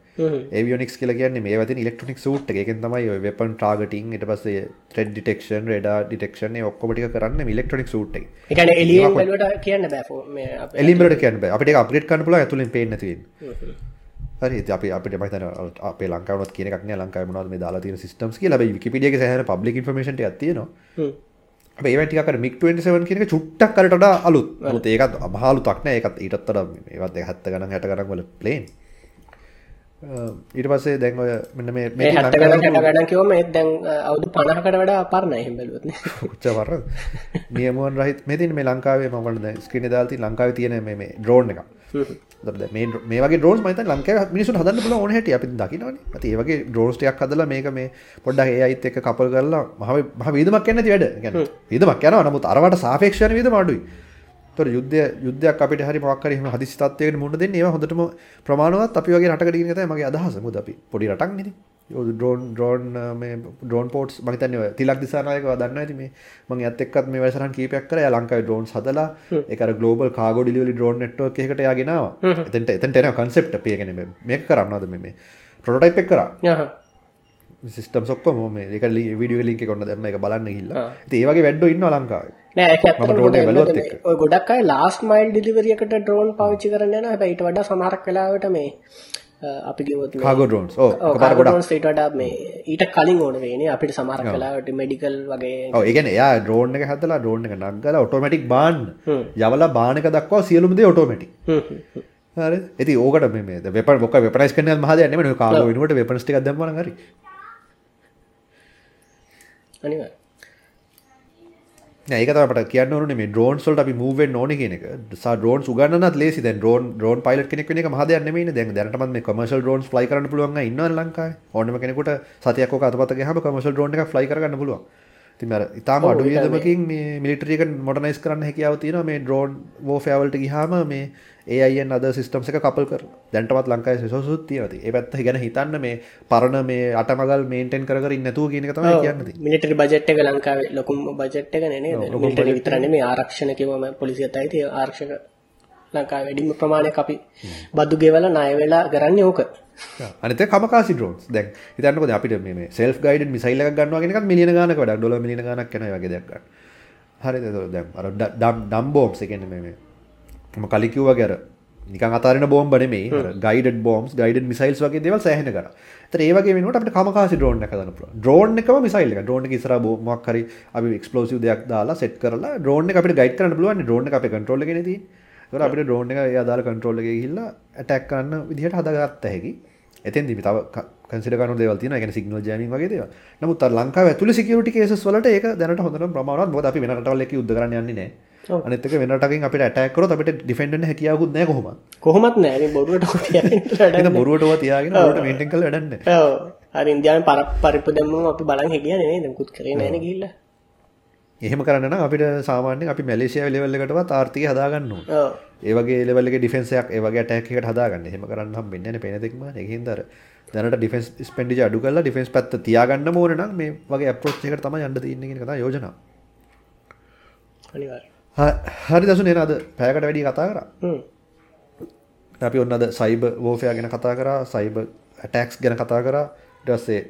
ඒවියොනික්ස් කියලා කියන්නේ මේවා තියෙන ඉලෙක්ට්‍රොනික සූට් එක. ඒකෙන් තමයි ඔය වෙපන් ටාගටින් ඊට පස්සේ ත්‍රෙඩ් ඩිටෙක්ෂන් රේඩාර් ඩිටෙක්ෂන් ඒ ඔක්කොම ටික කරන්නේ මේ ඉලෙක්ට්‍රොනික සූට් එකේ ඒ කියන්නේ එළියෙන් බැලුවට කියන්න බෑ ෆෝ මේ අපේ එලිම් වලට කියන්න බෑ. අපිට ඒක අප්ග්‍රේඩ් කරන්න පුළුවන් ඇතුලෙන් පේන්නේ වෙන්නේ හරි අපි අපිට මම හිතන්නේ අපේ ලංකාවනොත් කියන එකක් නෑ ලංකාවේ මොනවද මේ දාලා තියෙන සිස්ටම්ස් කියලා. හැබැයි විකිපීඩියා සෑහෙන පබ්ලික් ඉන්ෆර්මේෂන් ටිකක් තියෙනවා. හ්ම්. අපේ ඒවා ටිකක් අර මික් 27 කියන චුට්ටක් වඩා අලුත්. ඒකත් අමහලුතක් නෑ. ඒකත් ඊටත් වඩා මේවත් 70 ගණන් 60 ගණන් වල ප්ලේන් ඊට පස්සේ දැන් ඔය මෙන්න මේ මේ මේක 70 ගණන් 60 ගණන් කිව්වම ඒත් දැන් අ, අවුරුදු 50කට වඩා පරණයි එහෙම බැලුවොත් නේ. උච්චවර නියමුවන් රහිත මේ තියෙන මේ ලංකාවේ මම ඔයාලට දැන් ස්ක්‍රීන් එකේ දාලා තියෙන ලංකාවේ තියෙන මේ ඩ්‍රෝන් එක. මේ dro- මේ වගේ ඩ්‍රෝන්ස් මම හිතන්නේ ලංකාවේ මිනිස්සුන්ට හදන්න පුළුවන් ඕන හැටි අපි දකින්නවනේ. අපි ඒ වගේ ඩ්‍රෝන්ස් ටිකක් හදලා මේක මේ පොඩ්ඩක් AIත් එක්ක කපල් කරලා මහ වීදමක් යන්නේ නැති වැඩ. ඒ කියන්නේ වීදමක් යනවා නමුත් අරවට සාපේක්ෂව යන වීදම ඒතර යුද්ධය යුද්ධයක් අපිට හරි මොකක් හරි එහෙම හදිසි තත්ත්වයකට මුහුණ දෙන්නේ ඒවා හොඳටම ප්‍රමාණවත් අපි වගේ රටකට කියන එක තමයි මගේ අදහස. මොකද අපි පොඩි රටක් නෙදී. මේ ඩ්‍රෝන් පෝට්ස් මම හිතන්නේ ඔය තිලක් දිසානායකව දන්නවා ඇති මේ එයත් එක්කත් මේ වැඩසටහන් කීපයක් කරා ඩ්‍රෝන්ස් හදලා ඒක අර ග්ලෝබල් කාගෝ ඩිලිවරි ඩ්‍රෝන් නෙට්වර්ක් එකකට එයා ගෙනාවා. එතෙන්ට එතෙන්ට එනවා කන්සෙප්ට් ඒ කියන්නේ මේ- මේක කරන්නවද මේ මේ ප්‍රොටෝටයිප් එක කරා. යහ. සිස්ටම්ස් ඔක්කොම මේ ඒක වීඩියෝ ලින්ක් එක ඔන්න දැම්ම ඒක බලන්න ගිහිල්ලා. ඉතින් ඒ වගේ වැඩෝ ඉන්නවා ලංකාවේ. නෑ ගොඩක් අය ලාස්ට් මයිල් ඩිලිවරි එකට ඩ්‍රෝන් පාවිච්චි කරන්න යනවා හැබැයි ඊට වඩා සමහරක් වෙලාවට මේ අපි drones ඊට වඩා මේ ඊට කලින් ඕන වෙන්නේ අපිට සමහරක් වෙලාවට මෙඩිකල් වගේ ඔව් ඒ කියන්නේ එයා ඩ්‍රෝන් එක හදලා ඩ්‍රෝන් එක නග්ගලා ඔටෝමැටික් බාන්න. යවලා බාන එක දක්වා සියලුම දේ ඔටෝමැටික්. හ්ම්, හ්ම්, හ්ම්. හරි. ඉතින් ඕකට මේ මේ වෙපන් මොකක් වෙපනයිස් කරන්න යන මහ දෙයක් නෙමෙයි. ඔය කාගෝ වෙනුවට වෙපන්ස් ටිකක් දැම්මම නම් හරි. අනිවාර්ය නෑ ඒක තමයි අපට කියන්න ඕනේ මේ ඩ්‍රෝන්ස් වලට අපි මූව් වෙන්න ඕනේ කියන එක. සා ඩ්‍රෝන්ස් උගන්නන්නත් ලේසි. දැන් ඩ්‍රෝන් ඩ්‍රෝන් පයිලට් කෙනෙක් වෙන එක මහ දෙයක් නෙමෙයිනේ. දැන් දැනටමත් මේ කමර්ෂල් ඩ්‍රෝන්ස් ෆ්ලයි කරන්න පුළුවන් අය ඉන්නවනේ ලංකාවේ. ඕනම කෙනෙකුට සතියක් අතපත ගියාම කමර්ෂල් ඩ්‍රෝන් එකක් ෆ්ලයි කරගන්න පුළුවන්. ඉතින් අර ඊටාම අඩු වියදමකින් මේ මිලිටරි එක මොඩර්නයිස් කරන්න හැකියාව තියෙනවා මේ ඩ්‍රෝන් වෝෆෙයාර් වලට ගියාම මේ AIN අද සිස්ටම්ස් එක කපල් කරලා. දැන්ටමත් ලංකාවේ රිසෝසුත් තියෙනවා. ඉතින් ඒ පැත්ත ගැන හිතන්න මේ පරණ මේ අටමගල් මේන්ටේන් කර කර නැතුව කියන තමයි කියන්න. මිලිටරි බජට් එක ලංකාවේ ලොකුම බජට් එක නේ නේද? මිලිටරි විතර නෙමෙයි ආරක්ෂණ කිව්වම පොලිසියත් අයිති. ආරක්ෂක ලංකාවේ වැඩිම ප්‍රමාණයක් අපි බදු ගෙවලා ණය වෙලා කරන්නේ ඕක. අනිත කමකාසි ඩ්‍රෝන්ස් දැන් හිතන්නකො දැන් අපිට මේ මේ සෙල්ෆ් ගයිඩඩ් මිසයිල් එකක් ගන්නවා කියන එකත් මිලියන ගානක වැඩක්. ඩොලර් මිලියන ගානක් ඒ වගේ දෙයක් ගන්න. හරිද? එතකොට දැන් අර ඩම් ඩම් බෝම්ස් ඒ කියන්නේ මේ මේ මම කලින් කිව්වා වගේ අර නිකන් අතාරින බෝම්බ නෙමෙයි අර ගයිඩඩ් බෝම්ස් ගයිඩඩ් මිසයිල්ස් වගේ දේවල් සෑහෙන කරා. ඒතර ඒ වගේ වෙනකොට අපිට කමකාසි. ඩ්‍රෝන් එකම මිසයිල් එක. ඩ්‍රෝන් එක ඉස්සරහා මොකක් හරි අපි එක්ස්ප්ලෝසිව් දෙයක් දාලා සෙට් කරලා එක අපිට ගයිඩ් කරන්න පුළුවන්. ඩ්‍රෝන් එක අපේ නේ තියෙන්නේ. ඒතර අපිට ඩ්‍රෝන් එක ඒ අදාළ කන්ට්‍රෝල් එකේ ගිහිල්ලා ඇටැක් කරන්න විදිහට හදාගත්ත හැකි. එතෙන්දි තව කන්සිඩර් කරන දේවල් තියෙනවා. ඒ කියන්නේ සිග්නල් ජෑමින් වගේ. නමුත් අර ලංකාවේ ඇතුළේ සිකියුරිටි කේසස් වලට ඒක දැනට හොඳටම ප්‍රමාණවත්. මොකද අපි වෙන රටවල් එක්ක යුද්ධ කරන්න යන්නේ නැහැ. ඔව්. අනිත් එක වෙන රටකින් අපිට ඇටැක් කරොත් අපිට ඩිෆෙන්ඩ් වෙන්න හැකියාවකුත් නැහැ කොහොමද? කොහොමත් නෑ බොරුවට බොරුවටව තියාගෙන කරලා වැඩක් නැහැ. ඔව් හරි ඉන්දියාවෙන් පර පරිප්පු දැම්මම අපි බලන් හිටියනේ නේද මුකුත් කරේ නෑනේ ගිහිල්ලා එහෙම කරන්න අපිට සාමාන්‍යයෙන් අපි මැලේසියාවේ ලෙවල් එකටවත් ආර්ථිකය හදාගන්න ඕන. ඔව් ඒ වගේ ලෙවල් එකේ ඩිෆෙන්ස් එකක් ඒ වගේ ඇටැක් එකකට හදාගන්න. එහෙම කරන්න හම්බෙන්නේ නැහැ පේන දෙකම. ඒක හින්දා අර දැනට ඩිෆෙන්ස් ස්පෙන්ඩිචර් අඩු කරලා ඩිෆෙන්ස් පැත්ත තියාගන්න ඕන නම් මේ වගේ අප්‍රෝච් එකකට තමයි යන්න තියෙන්නේ කියන එක තමයි යෝජනාව. අනිවාර් හරි දසු නෙන අද පෑකට වැඩි කතා කර. අපි ඔන්න අද සයිබ වෝෆයා ගැන කතා කර සයිබ ඇටක්ස් ගැන කතා කර. ඩස්සේ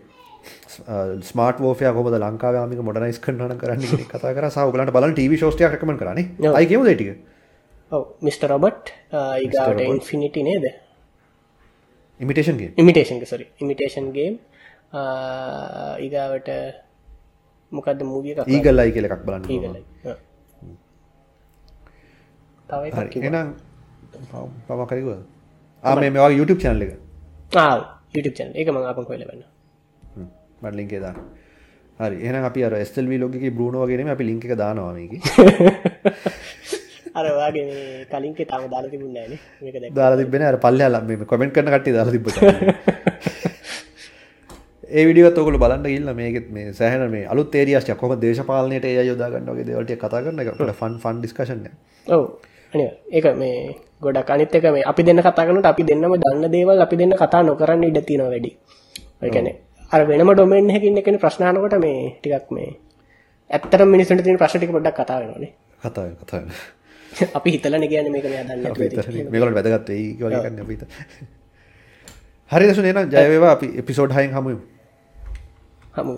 ස්මාට ෝෆය කොම ලංකාවමික මොඩනයිස් කරන කරන්න කතා කර. සහගලට බලන් ටව ෝස්ටය රකම කරන අයිකම ටික? මිට. රොබට් ඉන්ෆිනිටි නේද? ඉමිටේෂන්ගේ ඉමිටේෂන් සරි ඉමිටේෂන්ගේ ඉගාවට මොකක්ද මූවිය ඒගල්ලයි කියල එකක් බලන්න ඒගලයි තව එකක් කිව්වා. එනම් පමකරකුව ආම මේවා YouTube චැනල එක. YouTube channel. ඒක මම අපන් කොහෙල වෙන්න මට ලින්කේ දාන්න. හරි. එහෙනම් අපි අර SLV ලොග්ගේ බ්‍රූනෝ වගේනේ අපි ලින්ක් එක දානවා මේකේ. අර වාගේ මේ කලින්කේ තාම දාලා තිබුණේ නැහැ නේ. මේක දැක්ක දාලා තිබෙන අර පල්ලෙහා මේ කමෙන්ට් කරන කට්ටිය දාලා channel ඒ වීඩියෝත් ඔයගොල්ලෝ බලන්න ගිහිල්ලා මේකෙත් මේ සෑහෙන මේ අලුත් ඒරියාස් ටික කොහොමද දේශපාලනයට AI යොදා ගන්න වගේ දේවල් ටික කතා කරන එක. අපිට ෆන් ෆන් ඩිස්කෂන් එක ඔව් ඒක මේ ගොඩක් අනිත් එක මේ අපි දෙන්න කතා කරනකොට අපි දෙන්නම දන්න දේවල් අපි දෙන්න කතා නොකරන්න ඉඩ තියෙනවා වැඩි. ඒ කියන්නේ අර වෙනම ඩොමේන් එකකින් කෙනෙක් ප්‍රශ්න අහනකොට මේ ටිකක් මේ ඇත්තටම මිනිස්සුන්ට තියෙන ප්‍රශ්න ටික පොඩ්ඩක් කතා වෙනවානේ කතා වෙන කතා වෙන අපි හිතලානේ කියන්නේ මේක මෙයා දන්නේ නැතුව. මේගොල්ලෝ වැදගත් වෙයි වගේ කන්නේ අපි හිත හරි දසුනේ එහෙනම් ජය වේවා. අපි එපිසෝඩ් 6න් හමුවෙමු. හමු